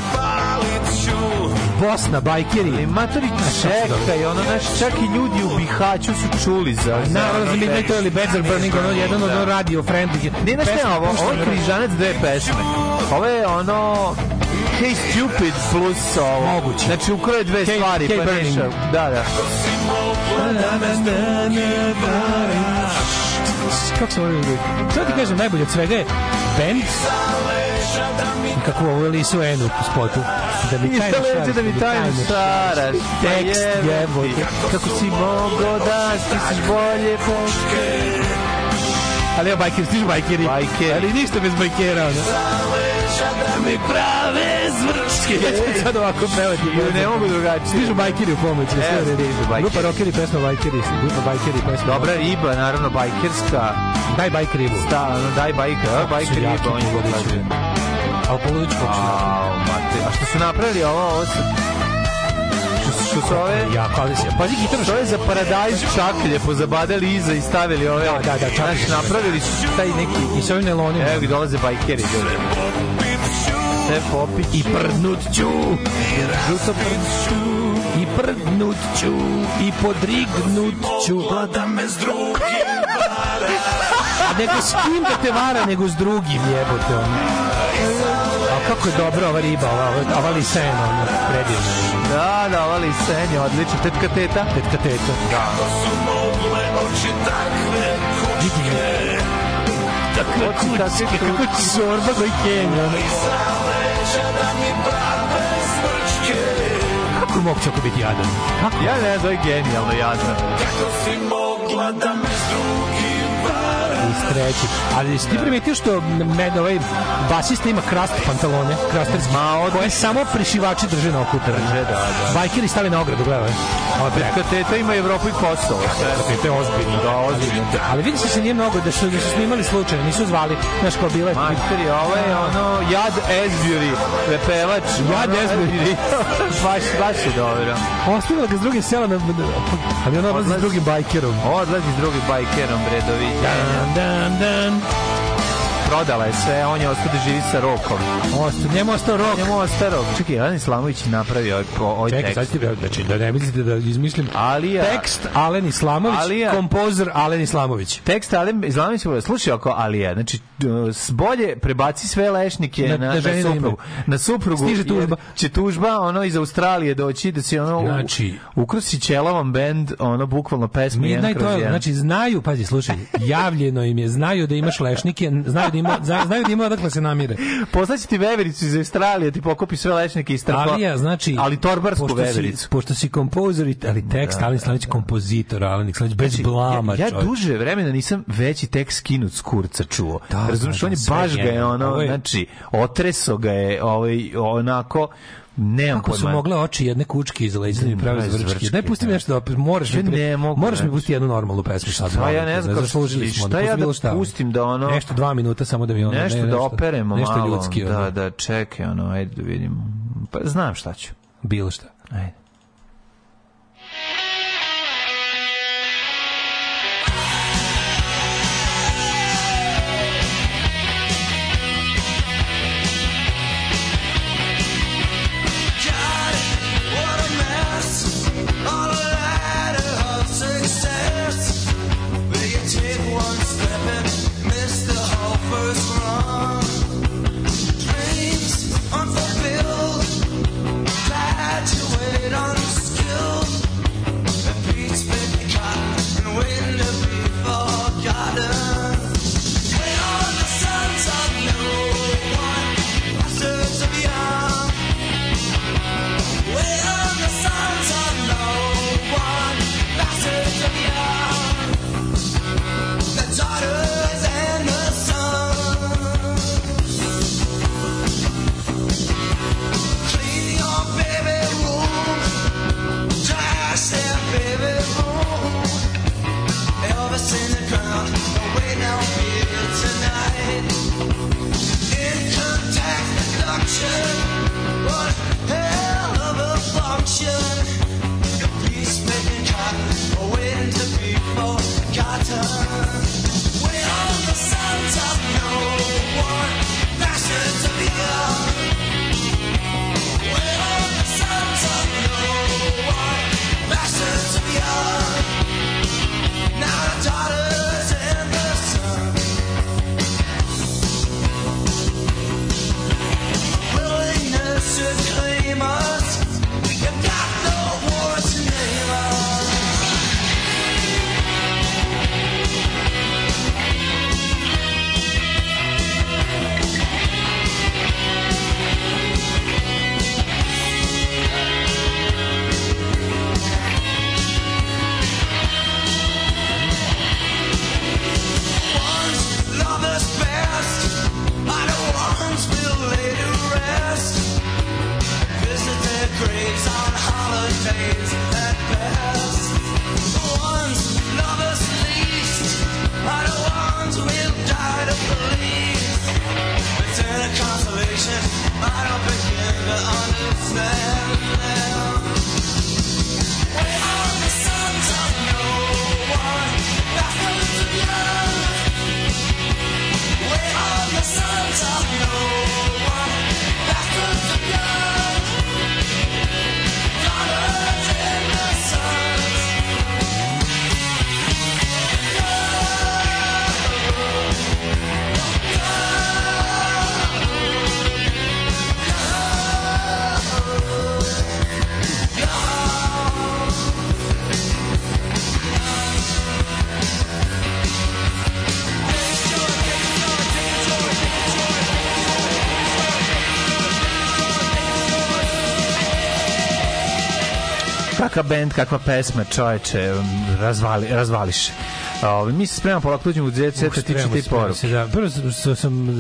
Bosna, bajkeri. Ali matori, čekaj, ono, znaš, čak i ljudi u Bihaću su čuli za... Naravno, za Midnight tekst. Oil i Beds Are Burning, ono, jedan od radio friendly. Nije znaš ne, ovo, ovo je križanac dve pesme. Ovo je ono... Hey Stupid plus ovo. Moguće. Znači, ukroje dve Hey- stvari. Hey pa nešto. Da, da. Kako se ovo ide? Što ti kažem, najbolje od svega je band Kako ovo Lisu Enu u spotu. Da mi tajno leđa šaraš, da mi tajno šaraš. Tekst, Pa jebote. Kako si mogo da stisneš bolje peške. Ali evo bajker, stižu bajkeri. Bajkeri. Ali ništa bez bajkera, ono. Da mi prave zvrčke. Ja ću sad ovako pevati. Ne mogu drugačije. Stižu bajkeri u pomoć. Evo, u redu. stižu bajkeri. Grupa rockeri, pesma bajkeri. Grupa bajkeri, pesma Dobra riba, naravno, bajkerska. Daj bajk ribu. Sta, ono, daj bajka, a, bajka Su riba, on je poludići. kaže. Ali poludić kako su jaki. Au, mate. A što su napravili ovo, ovo su... Što, što su ove... Jako, ali se... Pazi gitaru To je za paradajz čaklje, pozabadali iza i stavili ove... Da, da, da, čaklje. Znaš, napravili su taj neki... I s ovim nelonima. Evo gdje dolaze bajkeri, ljudi. Sve popić. I prdnut ću. Žuto prdću. I prdnut ću. I podrignut ću. Da me s drugim A nego s kim da te vara, nego s drugim jebote ono. A kako je dobra ova riba, ova, ova, lisena, ono, predivna. Da, da, ova lisenja, odlično. Tetka teta. Tetka teta. Da. su mogle oči takve kućke Takve kućke, kako ti zorba koji kenja, ono. Da Kako mogu čako biti jadan? Kako? Ja ne znam, to je genijalno, jadno. Kako si mogla da me s drugim varaš Iz treći. Ali si ti primetio što med, ovaj basista ima krast pantalone, krasterski, koje samo prišivači drže na okutu. Drže, da, da. Bajkeri stave na ogradu, gledaj. Tetka teta ima Evropu i Kosovo. To je ozbiljno. Da, ozbiljno. Ali vidi se se nije mnogo da su, da su snimali slučajno, nisu zvali, znaš kao bile. Majstori, ovo je ono Jad Esbury, pevač. Jad ono, Esbury. baš, baš je dobro. Ostavila ga s drugih sela, na, ali ona odlazi s drugim bajkerom. Odlazi s drugim bajkerom, bre, doviđenja. Dan, dan. Prodala je sve, on je ostao da živi sa rokom. Osta, njemu ostao rok. Njemu ostao rok. Čekaj, Ivan Islamović napravio ovaj, ovaj Čekaj, tekst. sad ti znači da ne mislite da izmišljam. Alija. Tekst Alen Islamović, Alija. kompozer Alen Islamović. Tekst Alen Islamović, slušaj oko Alija, znači s bolje prebaci sve lešnike Na- na, da na, ženi da suprugu. Na suprugu. Stiže tužba. Će tužba ono iz Australije doći da se ono Znači- ukrosi ćelavom bend, ono bukvalno pesmu Midnight kroz Oil, znači znaju, pazi, slušaj, javljeno im je, znaju da imaš lešnike, znaju da ima, zna- znaju da ima odakle se namire. Poslaće ti vevericu iz Australije, ti pokupi sve lešnike i strpa. Alija, znači, ali torbarsku pošto si- vevericu. Pošto si kompozer, i- ali tekst, Alen Islamović kompozitor, Alen Islamović, bez blama, Znači, ja, ja čovječe. duže vremena nisam veći tekst skinut s kurca čuo. Da, Razumiješ, da, on je da, baš ga je ono, znači, otreso ga je ovaj, onako, nemam Kako su mogle oči jedne kučke iz leđa da mi prave zvrčke. Daj pusti mi da. nešto da moraš Ja mi pri- ne mogu, moraš mi znači. pustiti jednu normalnu pesmu sad. Šta ja ne znam kako- zaslužili smo. šta ja da bilo šta. pustim da ono- nešto dva minuta samo da mi ono nešto ne, da operemo nešto ljudski da, da, čekaj, ono, ajde da vidimo. Pa znam šta ću. bilo šta. Ajde. Kakav bend, kakva pesma, čoveče, razvali, razvališ. Ove, mi se spremamo polako da uđemo u Jet Set, a ti će ti poruke. se, Da, prvo sam, sam, uh,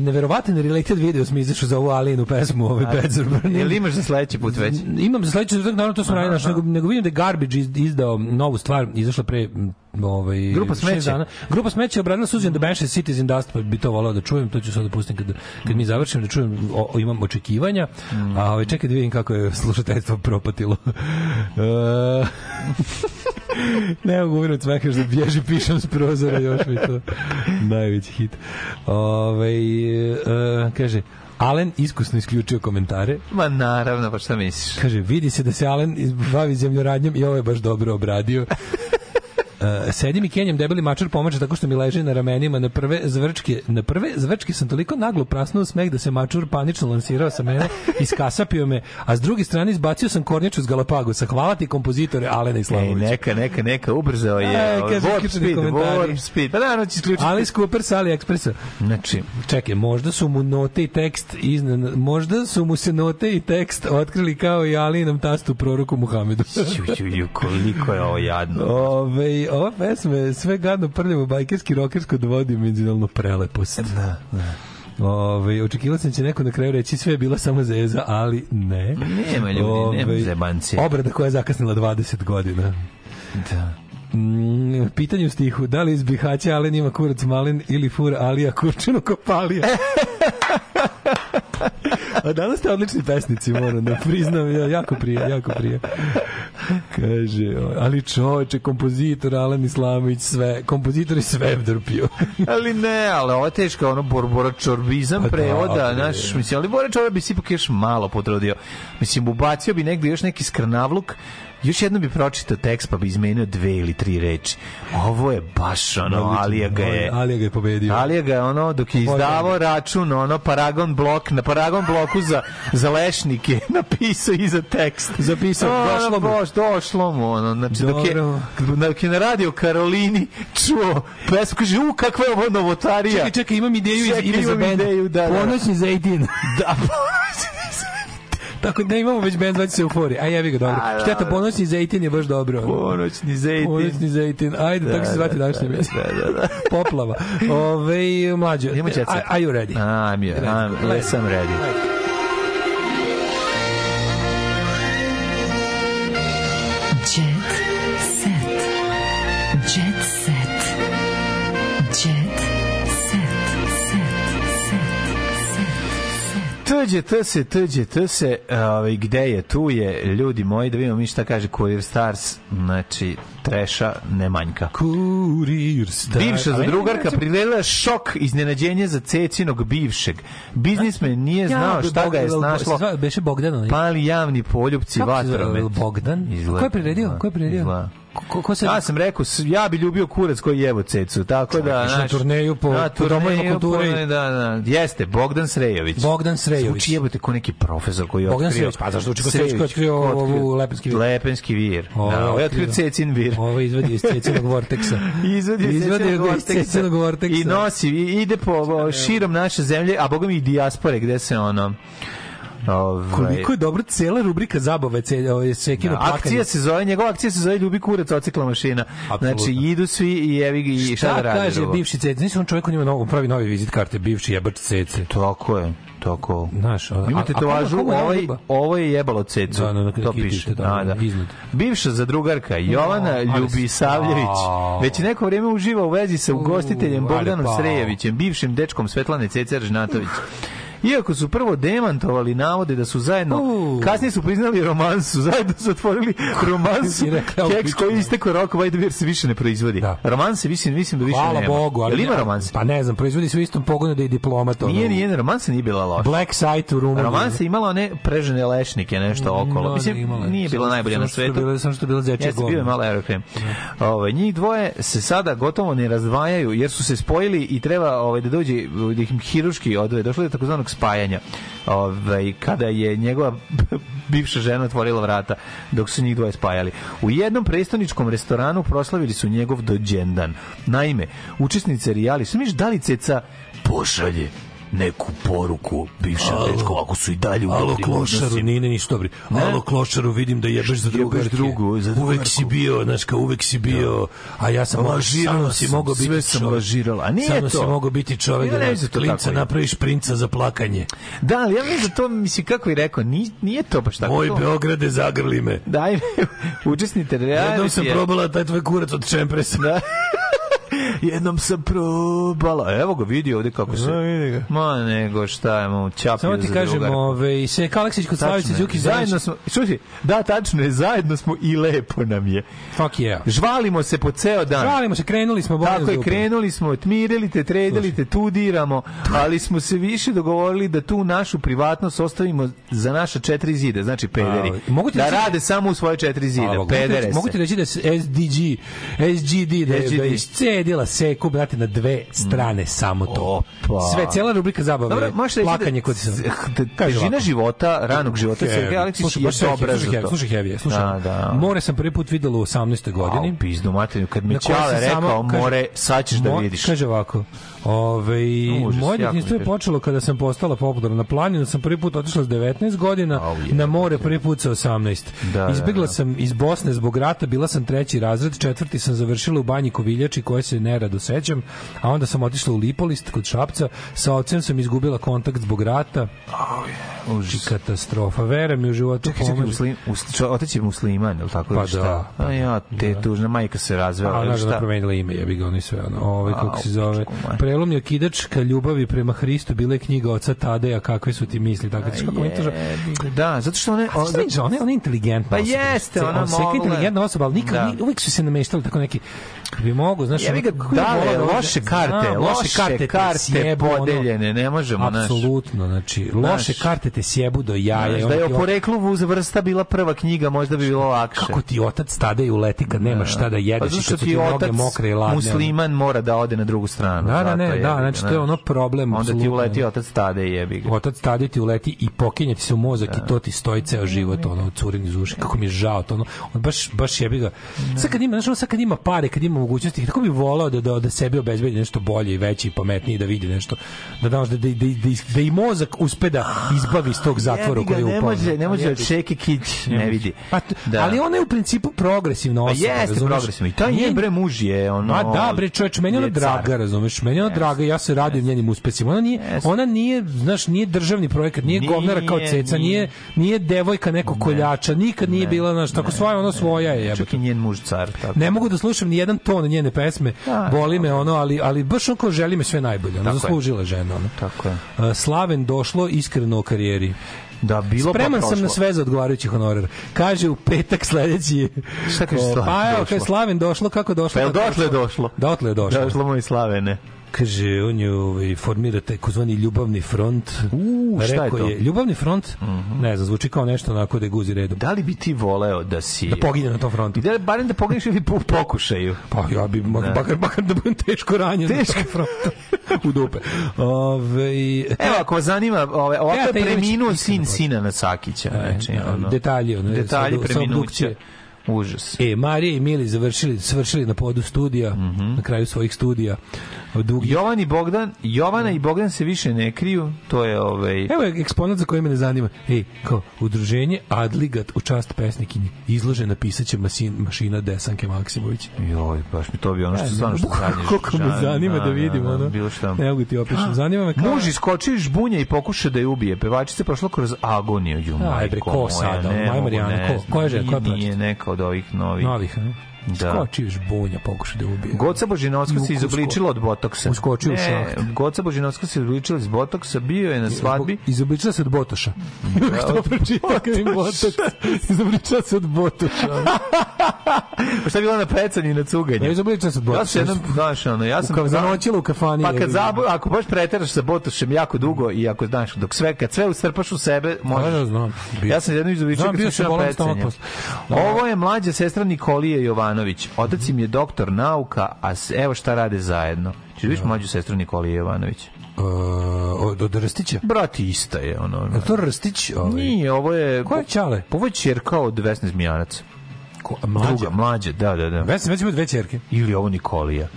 neverovatan related video sam izašao za ovu Alinu pesmu, ovaj Burning. Jel imaš za sledeći put već? Imam za sledeći četvrtak, naravno to radio, znači, nego, nego vidim da je Garbage iz- izdao novu stvar, izašla pre ovaj, Grupa Smeće. Dana. Grupa Smeće obradila Susan the Banshees Cities in Dust, pa bi to volao da čujem, to ću sad da pustim kad, kad mi završim, da čujem, o, o, imam očekivanja, Mm. a ovaj, čekaj da vidim kako je slušateljstvo propatilo. Ne mogu uvinuti smekaš da bježi pišem s prozora, još mi to najveći hit. Ove, e, kaže, Alen iskusno isključio komentare. Ma naravno, pa šta misliš? Kaže, vidi se da se Alen bavi zemljoradnjom i ovo je baš dobro obradio. Uh, sedim i kenjam debeli mačar pomaže tako što mi leži na ramenima na prve zvrčke na prve zvrčke sam toliko naglo prasnuo smeh da se mačur panično lansirao sa mene iskasapio me a s druge strane izbacio sam kornjaču s Galapagosa hvala ti kompozitore Alena Ej, Islamovića neka, neka, neka, ubrzao je. Ovaj, kaže, warp speed, warp speed. Pa naravno će isključiti. Alice Cooper sa AliExpressa. Znači, Čekaj, možda su mu note i tekst iznan, možda su mu se note i tekst otkrili kao i Alinom tastu proroku Muhamedu. ju, ju, ju, koliko je ovo jadno. Ove, ova pesma je sve gadno prljavo bajkerski rokersko dovodi menzinalnu prelepost. Da, da. Ove, očekivao sam da će neko na kraju reći sve je bila samo zeza, ali ne. Nema ljudi, nema Ove, zebancije. Obrada koja je zakasnila 20 godina. Da. Mm, pitanje u stihu, da li iz Bihaća Alen ima kurac malen ili fura Alija Kurčinu kopalija? A danas ste odlični pesnici, moram da priznam, ja, jako prije, jako prije. Kaže, ali čoveče, kompozitor Alen Islamović, sve, kompozitor i sve drpio. ali ne, ali ovo je teško, ono borbora čorbizam Pa da, prevoda, bre. znaš, mislim, ali Bora čovjek bi se ipak još malo potrudio. Mislim, ubacio bi negde još neki skrnavluk, još jednom bi pročitao tekst pa bi izmenio dve ili tri reči. Ovo je baš ono, Alija ga je... Alija ga je pobedio. Alija ga je ono, dok je izdavao račun, ono, Paragon blok, na Paragon bloku za, za lešnike, napisao iza tekst. Zapisao, Ono, došlo mu. Bož, došlo mu, ono, znači, dok je, dok je na radio Karolini čuo pesmu, kaže, u, kakva je ovo novotarija. Čekaj, čekaj, imam ideju iz, Čekaj, ime za bend. ideju, da, da. Ponoćni za 18. Da, Tako da imamo već bend zvaće se Eufori. Aj, jebi ga, dobro. A, Šteta, dobro. ponoćni za 18 je baš dobro. Ponoćni zejtin. Ponoćni 18. Ajde, tako se zvati da, današnje da, mjesto. da, da, da. Poplava. Ove, mlađe. Are, are you ready? I'm, I'm, yes, I'm ready. Jet Set. Tuđe, t se, tuđe, t se, ovaj, gde je, tu je, ljudi moji, da vidimo mi šta kaže Courier Stars, znači, treša ne manjka. Kurir star. Bivša zadrugarka prilela šok iznenađenje za cecinog bivšeg. Biznismen nije znao šta ga je snašlo. Beše Bogdan. Pali javni poljubci vatromet. Bogdan? Ko je priredio? izgleda, Ko je priredio? Ko, ko se... Ja sam rekao, ja bi ljubio kurac koji jevo cecu, tako da... išao na znaš, turneju po- na po domovima turneju kulture i- po- Da, da, jeste, Bogdan Srejović. Bogdan Srejović. Zvuči jebote ko neki profesor koji je Bogdan otkrio... Srejović, pa zašto zvuči kao Srejović koji je otkrio ko ovu Lepenski vir. Lepenski vir. Ovo da, ovo je otkrio. Cecin vir. Ovo izvadi iz cecinog vorteksa. Izvadio iz Cecinog vorteksa. I nosi, i ide po širom naše zemlje, a boga mi i dijaspore, gde se ono... Ovaj, Koliko je dobro cela rubrika zabave ce, ovaj, Sekino Da, plakanje. akcija se zove, njegova akcija se zove Ljubi kurac, ocikla mašina. Apsolutno. Znači, idu svi i evi i šta, Šta da radi kaže drugo? bivši cec? Nisi on čovjek, on ima novo, pravi novi vizit karte, bivši jebač cece. Tako je, tako. Znaš, a- Ima a- tetovažu, a komu- komu je ovaj, ovo je jebalo cecu. Da, na- na to kitište, piše. da, Da, da. Bivša zadrugarka Jovana s- Ljubisavljević već neko vrijeme uživa u vezi sa ugostiteljem Bogdanom pao. Srejevićem, bivšim dečkom Svetlane Cecer Žnatović. Iako su prvo demantovali navode da su zajedno, kasnije su priznali romansu, zajedno su otvorili romansu, keks koji je istekao rok, vajde jer se više ne proizvodi. Romanse, mislim, mislim da više Hvala nema. Bogu, ali Jel ima romanse? Pa ne znam, proizvodi se u istom pogonu da je diplomat. ono, Nije, nije, romansa nije bila loša. Black site u Rumuniji. Romansa imala one prežene lešnike, nešto okolo. Da, Mislim, imala je. nije bila najbolja na svetu. bila- samo što je bila dečja Jeste, bio je malo aerokrem. Ovaj njih dvoje se sada gotovo ne razdvajaju jer su se spojili i treba ovaj da dođe da ih hiruški odvoje. Došlo je do takozvanog spajanja. Ovaj kada je njegova bivša žena otvorila vrata dok su njih dvoje spajali. U jednom prestoničkom restoranu proslavili su njegov dođendan. Naime, učesnice rijali su miš da li ceca pošalje neku poruku bivšem dečku ako su i dalje u Alo, klošaru, nije ništa dobri. Ne? Alo, klošaru, vidim da jebeš za Jebeš drugarke. drugu, za Uvek drugarku. si bio, znaš, kao uvek si bio, a ja sam Lažirala samo si mogao biti sve sam lažirala. A nije samo to. si mogao biti čovek da to klinca napraviš princa za plakanje. Da, ali ja mislim da to, mislim, kako je rekao, nije, nije to baš tako. Moj Beograde, zagrli me. Daj, učesnite reality. Jednom sam probala taj tvoj kurac od čempresa. Da. Jednom sam probala. Evo ga, vidi ovde kako se... Da, vidi ga. Ma nego šta je, mu čapio Samo ti kažem, ove, se Kaleksić kod Slavice. Đukić zajedno smo, slušaj, da, tačno je, zajedno smo i lepo nam je. Fuck yeah. Žvalimo se po ceo dan. Žalimo se, krenuli smo bolje Tako je, krenuli smo, tmirili te, tredili te, tu diramo, ali smo se više dogovorili da tu našu privatnost ostavimo za naša četiri zida, znači pederi. A, mogu ti da reći- rade samo u svoje četiri zida, A, mogu ti pedere reći- se. Mogu ti reći da SDG, SGD, da je, SGD. da je iscedila seku, brate, na dve strane samo to. Opa. Sve, cijela rubrika zabave, Dobro, možeš reći plakanje da, kod sam. da težina života, ranog života, Sergej Aleksić je dobra za to. Slušaj, heavy, slušaj. Da, da. More sam prvi put videla u 18. godini. A, u pizdu materiju, kad mi Ćale sam rekao, more, sad ćeš da vidiš. Kaže ovako, Ove, Užas, moje djetinjstvo je počelo kada sam postala popularna na planinu, sam prvi put otišla s 19 godina, na more prvi put sa 18. Da, Izbjegla da, da. sam iz Bosne zbog rata, bila sam treći razred, četvrti sam završila u banji Koviljači koje se nerado sećam, a onda sam otišla u Lipolist kod Šapca, sa ocem sam izgubila kontakt zbog rata. Užas. Katastrofa. Vera mi u životu Čekaj, čekaj, muslim, us- otac je musliman, je li tako? Pa ili šta? da, pa A ja, te tužna majka se razvela. A ili ona da promenila ime, ja bih ga oni sve ono, ovaj kako se zove. Prelomni okidač ka ljubavi prema Hristu bila je knjiga oca Tadeja, kakve su ti misli, tako da kako to Da, zato što one... A što ona, ona inteligentna Pa osoba. jeste, ona je mogla- inteligentna osoba, ali nikad, Da. ni- uvek su se nameštali tako neki bi mogu, znaš, ga, dale, volao da- loše karte, Znam, loše karte, te karte sjebu, ono, podeljene, ne možemo, znaš. Apsolutno, znači, loše karte te sjebu do jaja. Znaš, da je o poreklu vuz vrsta bila prva knjiga, možda bi bilo lakše. Kako ti otac tada i uleti kad nemaš šta da jedeš Pa zato što ti otac mokre i ladne. musliman mora da ode na drugu stranu. Da, da, zato ne, jebi da, znači to je ono problem. Onda ti uleti otac tade i jebi ga. Otac tada ti uleti i pokenja ti se u mozak i to ti stoji ceo život, ono, curin iz uši, kako mi je žao to, ono, on baš, baš jebi ga. Sad kad ima, ono, sad kad ima pare, kad ima mogućnosti, tako bi volao da, da, da sebi obezbedi nešto bolje i veće i pametnije, da vidi nešto, da, da, da, da, da, da, da i mozak uspe da izbavi iz tog zatvora u koji je ne upao. može, ne može od ga. šeke kić, ne može. vidi. Pa, Da. Ali ona je u principu progresivna Pa osoba. jeste razumeš? progresivno. I taj njen bre muž je ono... Ma da, bre, čoveč, meni ona draga, razumeš? Meni ona draga, ja se radim njenim uspesima. Ona nije, ona nije, znaš, nije državni projekat, nije, Nije, govnara kao ceca, nije, nije. nije devojka nekog koljača, nikad nije bila, znaš, tako svoja, ono svoja je. Čak i njen muž car. Tako. Ne mogu da slušam ni jedan ton njene pesme, Da, boli me ono, ali, ali baš on kao želi me sve najbolje, je. zaslužila je žena, ono. Tako je. Slaven došlo iskreno o karijeri. Da, bilo Spreman pa sam na sve za odgovarajući honorar. Kaže u petak sledeći. Šta kaže Slaven Pa evo, došlo? kaže Slaven došlo, kako došlo? Pa dotle je došlo? Dotle je došlo. Došlo moj slavene. Kaže, on je ovaj, formira takozvani ljubavni front. U, šta je to? Mhm. ljubavni front, ne znam, zvuči kao nešto onako da je guzi redom. Da li bi ti voleo da si... Da pogine na tom frontu. I da, barem da pogineš ili po pokušaju. Pa ja bi, Da. makar, makar da budem teško ranjen Teško. na tom frontu. u dupe. Ove, Evo, ako vas zanima, ove, ovako Ja, je preminuo sin sina na Sakića. Znači, E, ono, detalji, ono, detalji preminuća. Užas. E, Marija i Mili završili, svršili na podu studija, Mhm. na kraju svojih studija. Dugi. Jovan i Bogdan, Jovana i Bogdan se više ne kriju, to je ovaj Evo je eksponat za koji me ne zanima. Ej, kao, udruženje Adligat u čast pesnikinji izložena pisaće masin, mašina Desanke Maksimović. Joj, baš mi to bi ono što Ne, stvarno što sanjaš. Koliko me Da, zanima da, da, vidim, da, ono. bilo šta. Ne mogu ti opišem. Zanima me kao... Muž iskočio iz žbunja i pokušao da je ubije. Pevačica prošla kroz agoniju. Ju, majko ko moja, sada? ne Maja Marijana, ne ko- koja je žena, koja je Nije, neka od ovih novih. Novih, a? Da. Skočio bunja, pokušao da ubije. Goca Božinovska se izobličila od botoksa. Uskočio u šaht. Goca Božinovska se izobličila iz botoksa, bio je na svadbi. Izobličila se od Botoša. Uvijek to pročita kad im Botoš. Izobličila se od Botoša. Pa šta je bila na pecanju i na cuganju? Ne, izobličila se od Ja Botoša. sam jednom, znaš, ono, ja sam... Zanoćila u kafani. Pa kad bilo. zabu, ako baš preteraš sa botošem jako dugo i ako znaš, dok sve, kad sve ustrpaš u sebe, možeš... Da, da, znam. Ja sam jednom izobličio Znam, kad sam na posle. Ovo je mlađa sestra Nikolije Jovanović. Otac im je doktor nauka, a evo šta rade zajedno. Češ vidiš mlađu sestru Nikolije Jovanović? Uh, od, od Rstića? Brat ista je, ono. Je to Rstić? Ovaj? Nije, ovo je... Ko je Ćale? Ovo je čerka od Vesne Zmijanac. Ko, mlađa? Druga, mlađa, da, da, da. Vesna, već ima dve čerke. Ili ovo Nikolija.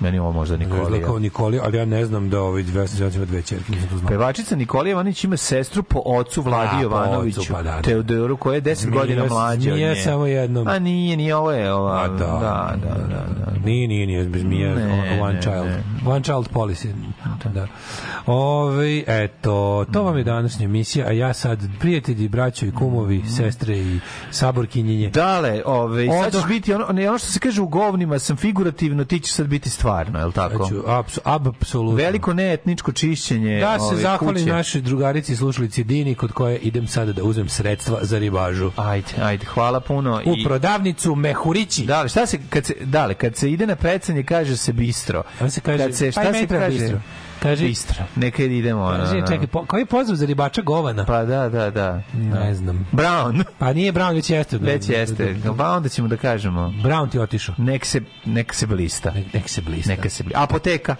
Meni ovo možda Nikolija. Nikolija. Kao Nikoli, ali ja ne znam da ovaj Vesna već ima dve čerke, nisam to znao. Pevačica Nikolija Jovanović ima sestru po ocu Vladi A, po Jovanoviću, ocu, pa da, da. Teodoru, koja je 10 Nije- godina mlađa od nje. nije samo jednom. A nije, nije, ovo je ova... A, da, da, da, da, da. da. Nije, nije, nije, bez mije, Ne, one ne, child. ne. One child policy. Da. Ove, eto, to vam je današnja emisija, a ja sad, prijatelji, braćo i kumovi, sestre i saborkinjenje. Dale, ove, sad ćeš biti, ono, ne, ono što se kaže u govnima, sam figurativno, ti ćeš sad biti stvarno, je li tako? Apsu, apsolutno. Veliko neetničko čišćenje Da se zahvalim kuće. našoj drugarici i slušalici Dini kod koje idem sada da uzmem sredstva za ribažu. Ajde, ajde, hvala puno. U prodavnicu Mehurići. Dale, šta se, kad se, dale, kad se ide na pecanje, kaže se bistro. On se kaže, kad se, pa šta i se kaže? bistro. Kaže- bistro. Neka idemo. ono, Kaže, čekaj, po, koji je pozdrav za ribača Govana? Pa da, da, da. Ne znam. Brown. Pa nije Brown, već jeste. Već jeste. Pa onda ćemo da kažemo. Brown ti otišao. Nek se, nek se blista. Nek se blista. Neka se blista. Apoteka.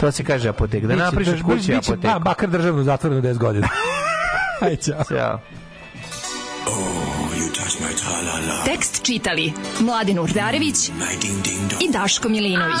To se kaže apoteka. Da Biće- napriš od biće- kuće biće- apoteku. Da, bakar državno zatvoreno 10 godina. Aj, čao. Ćao. Tekst čitali Mladin Urdarević i Daško Milinović.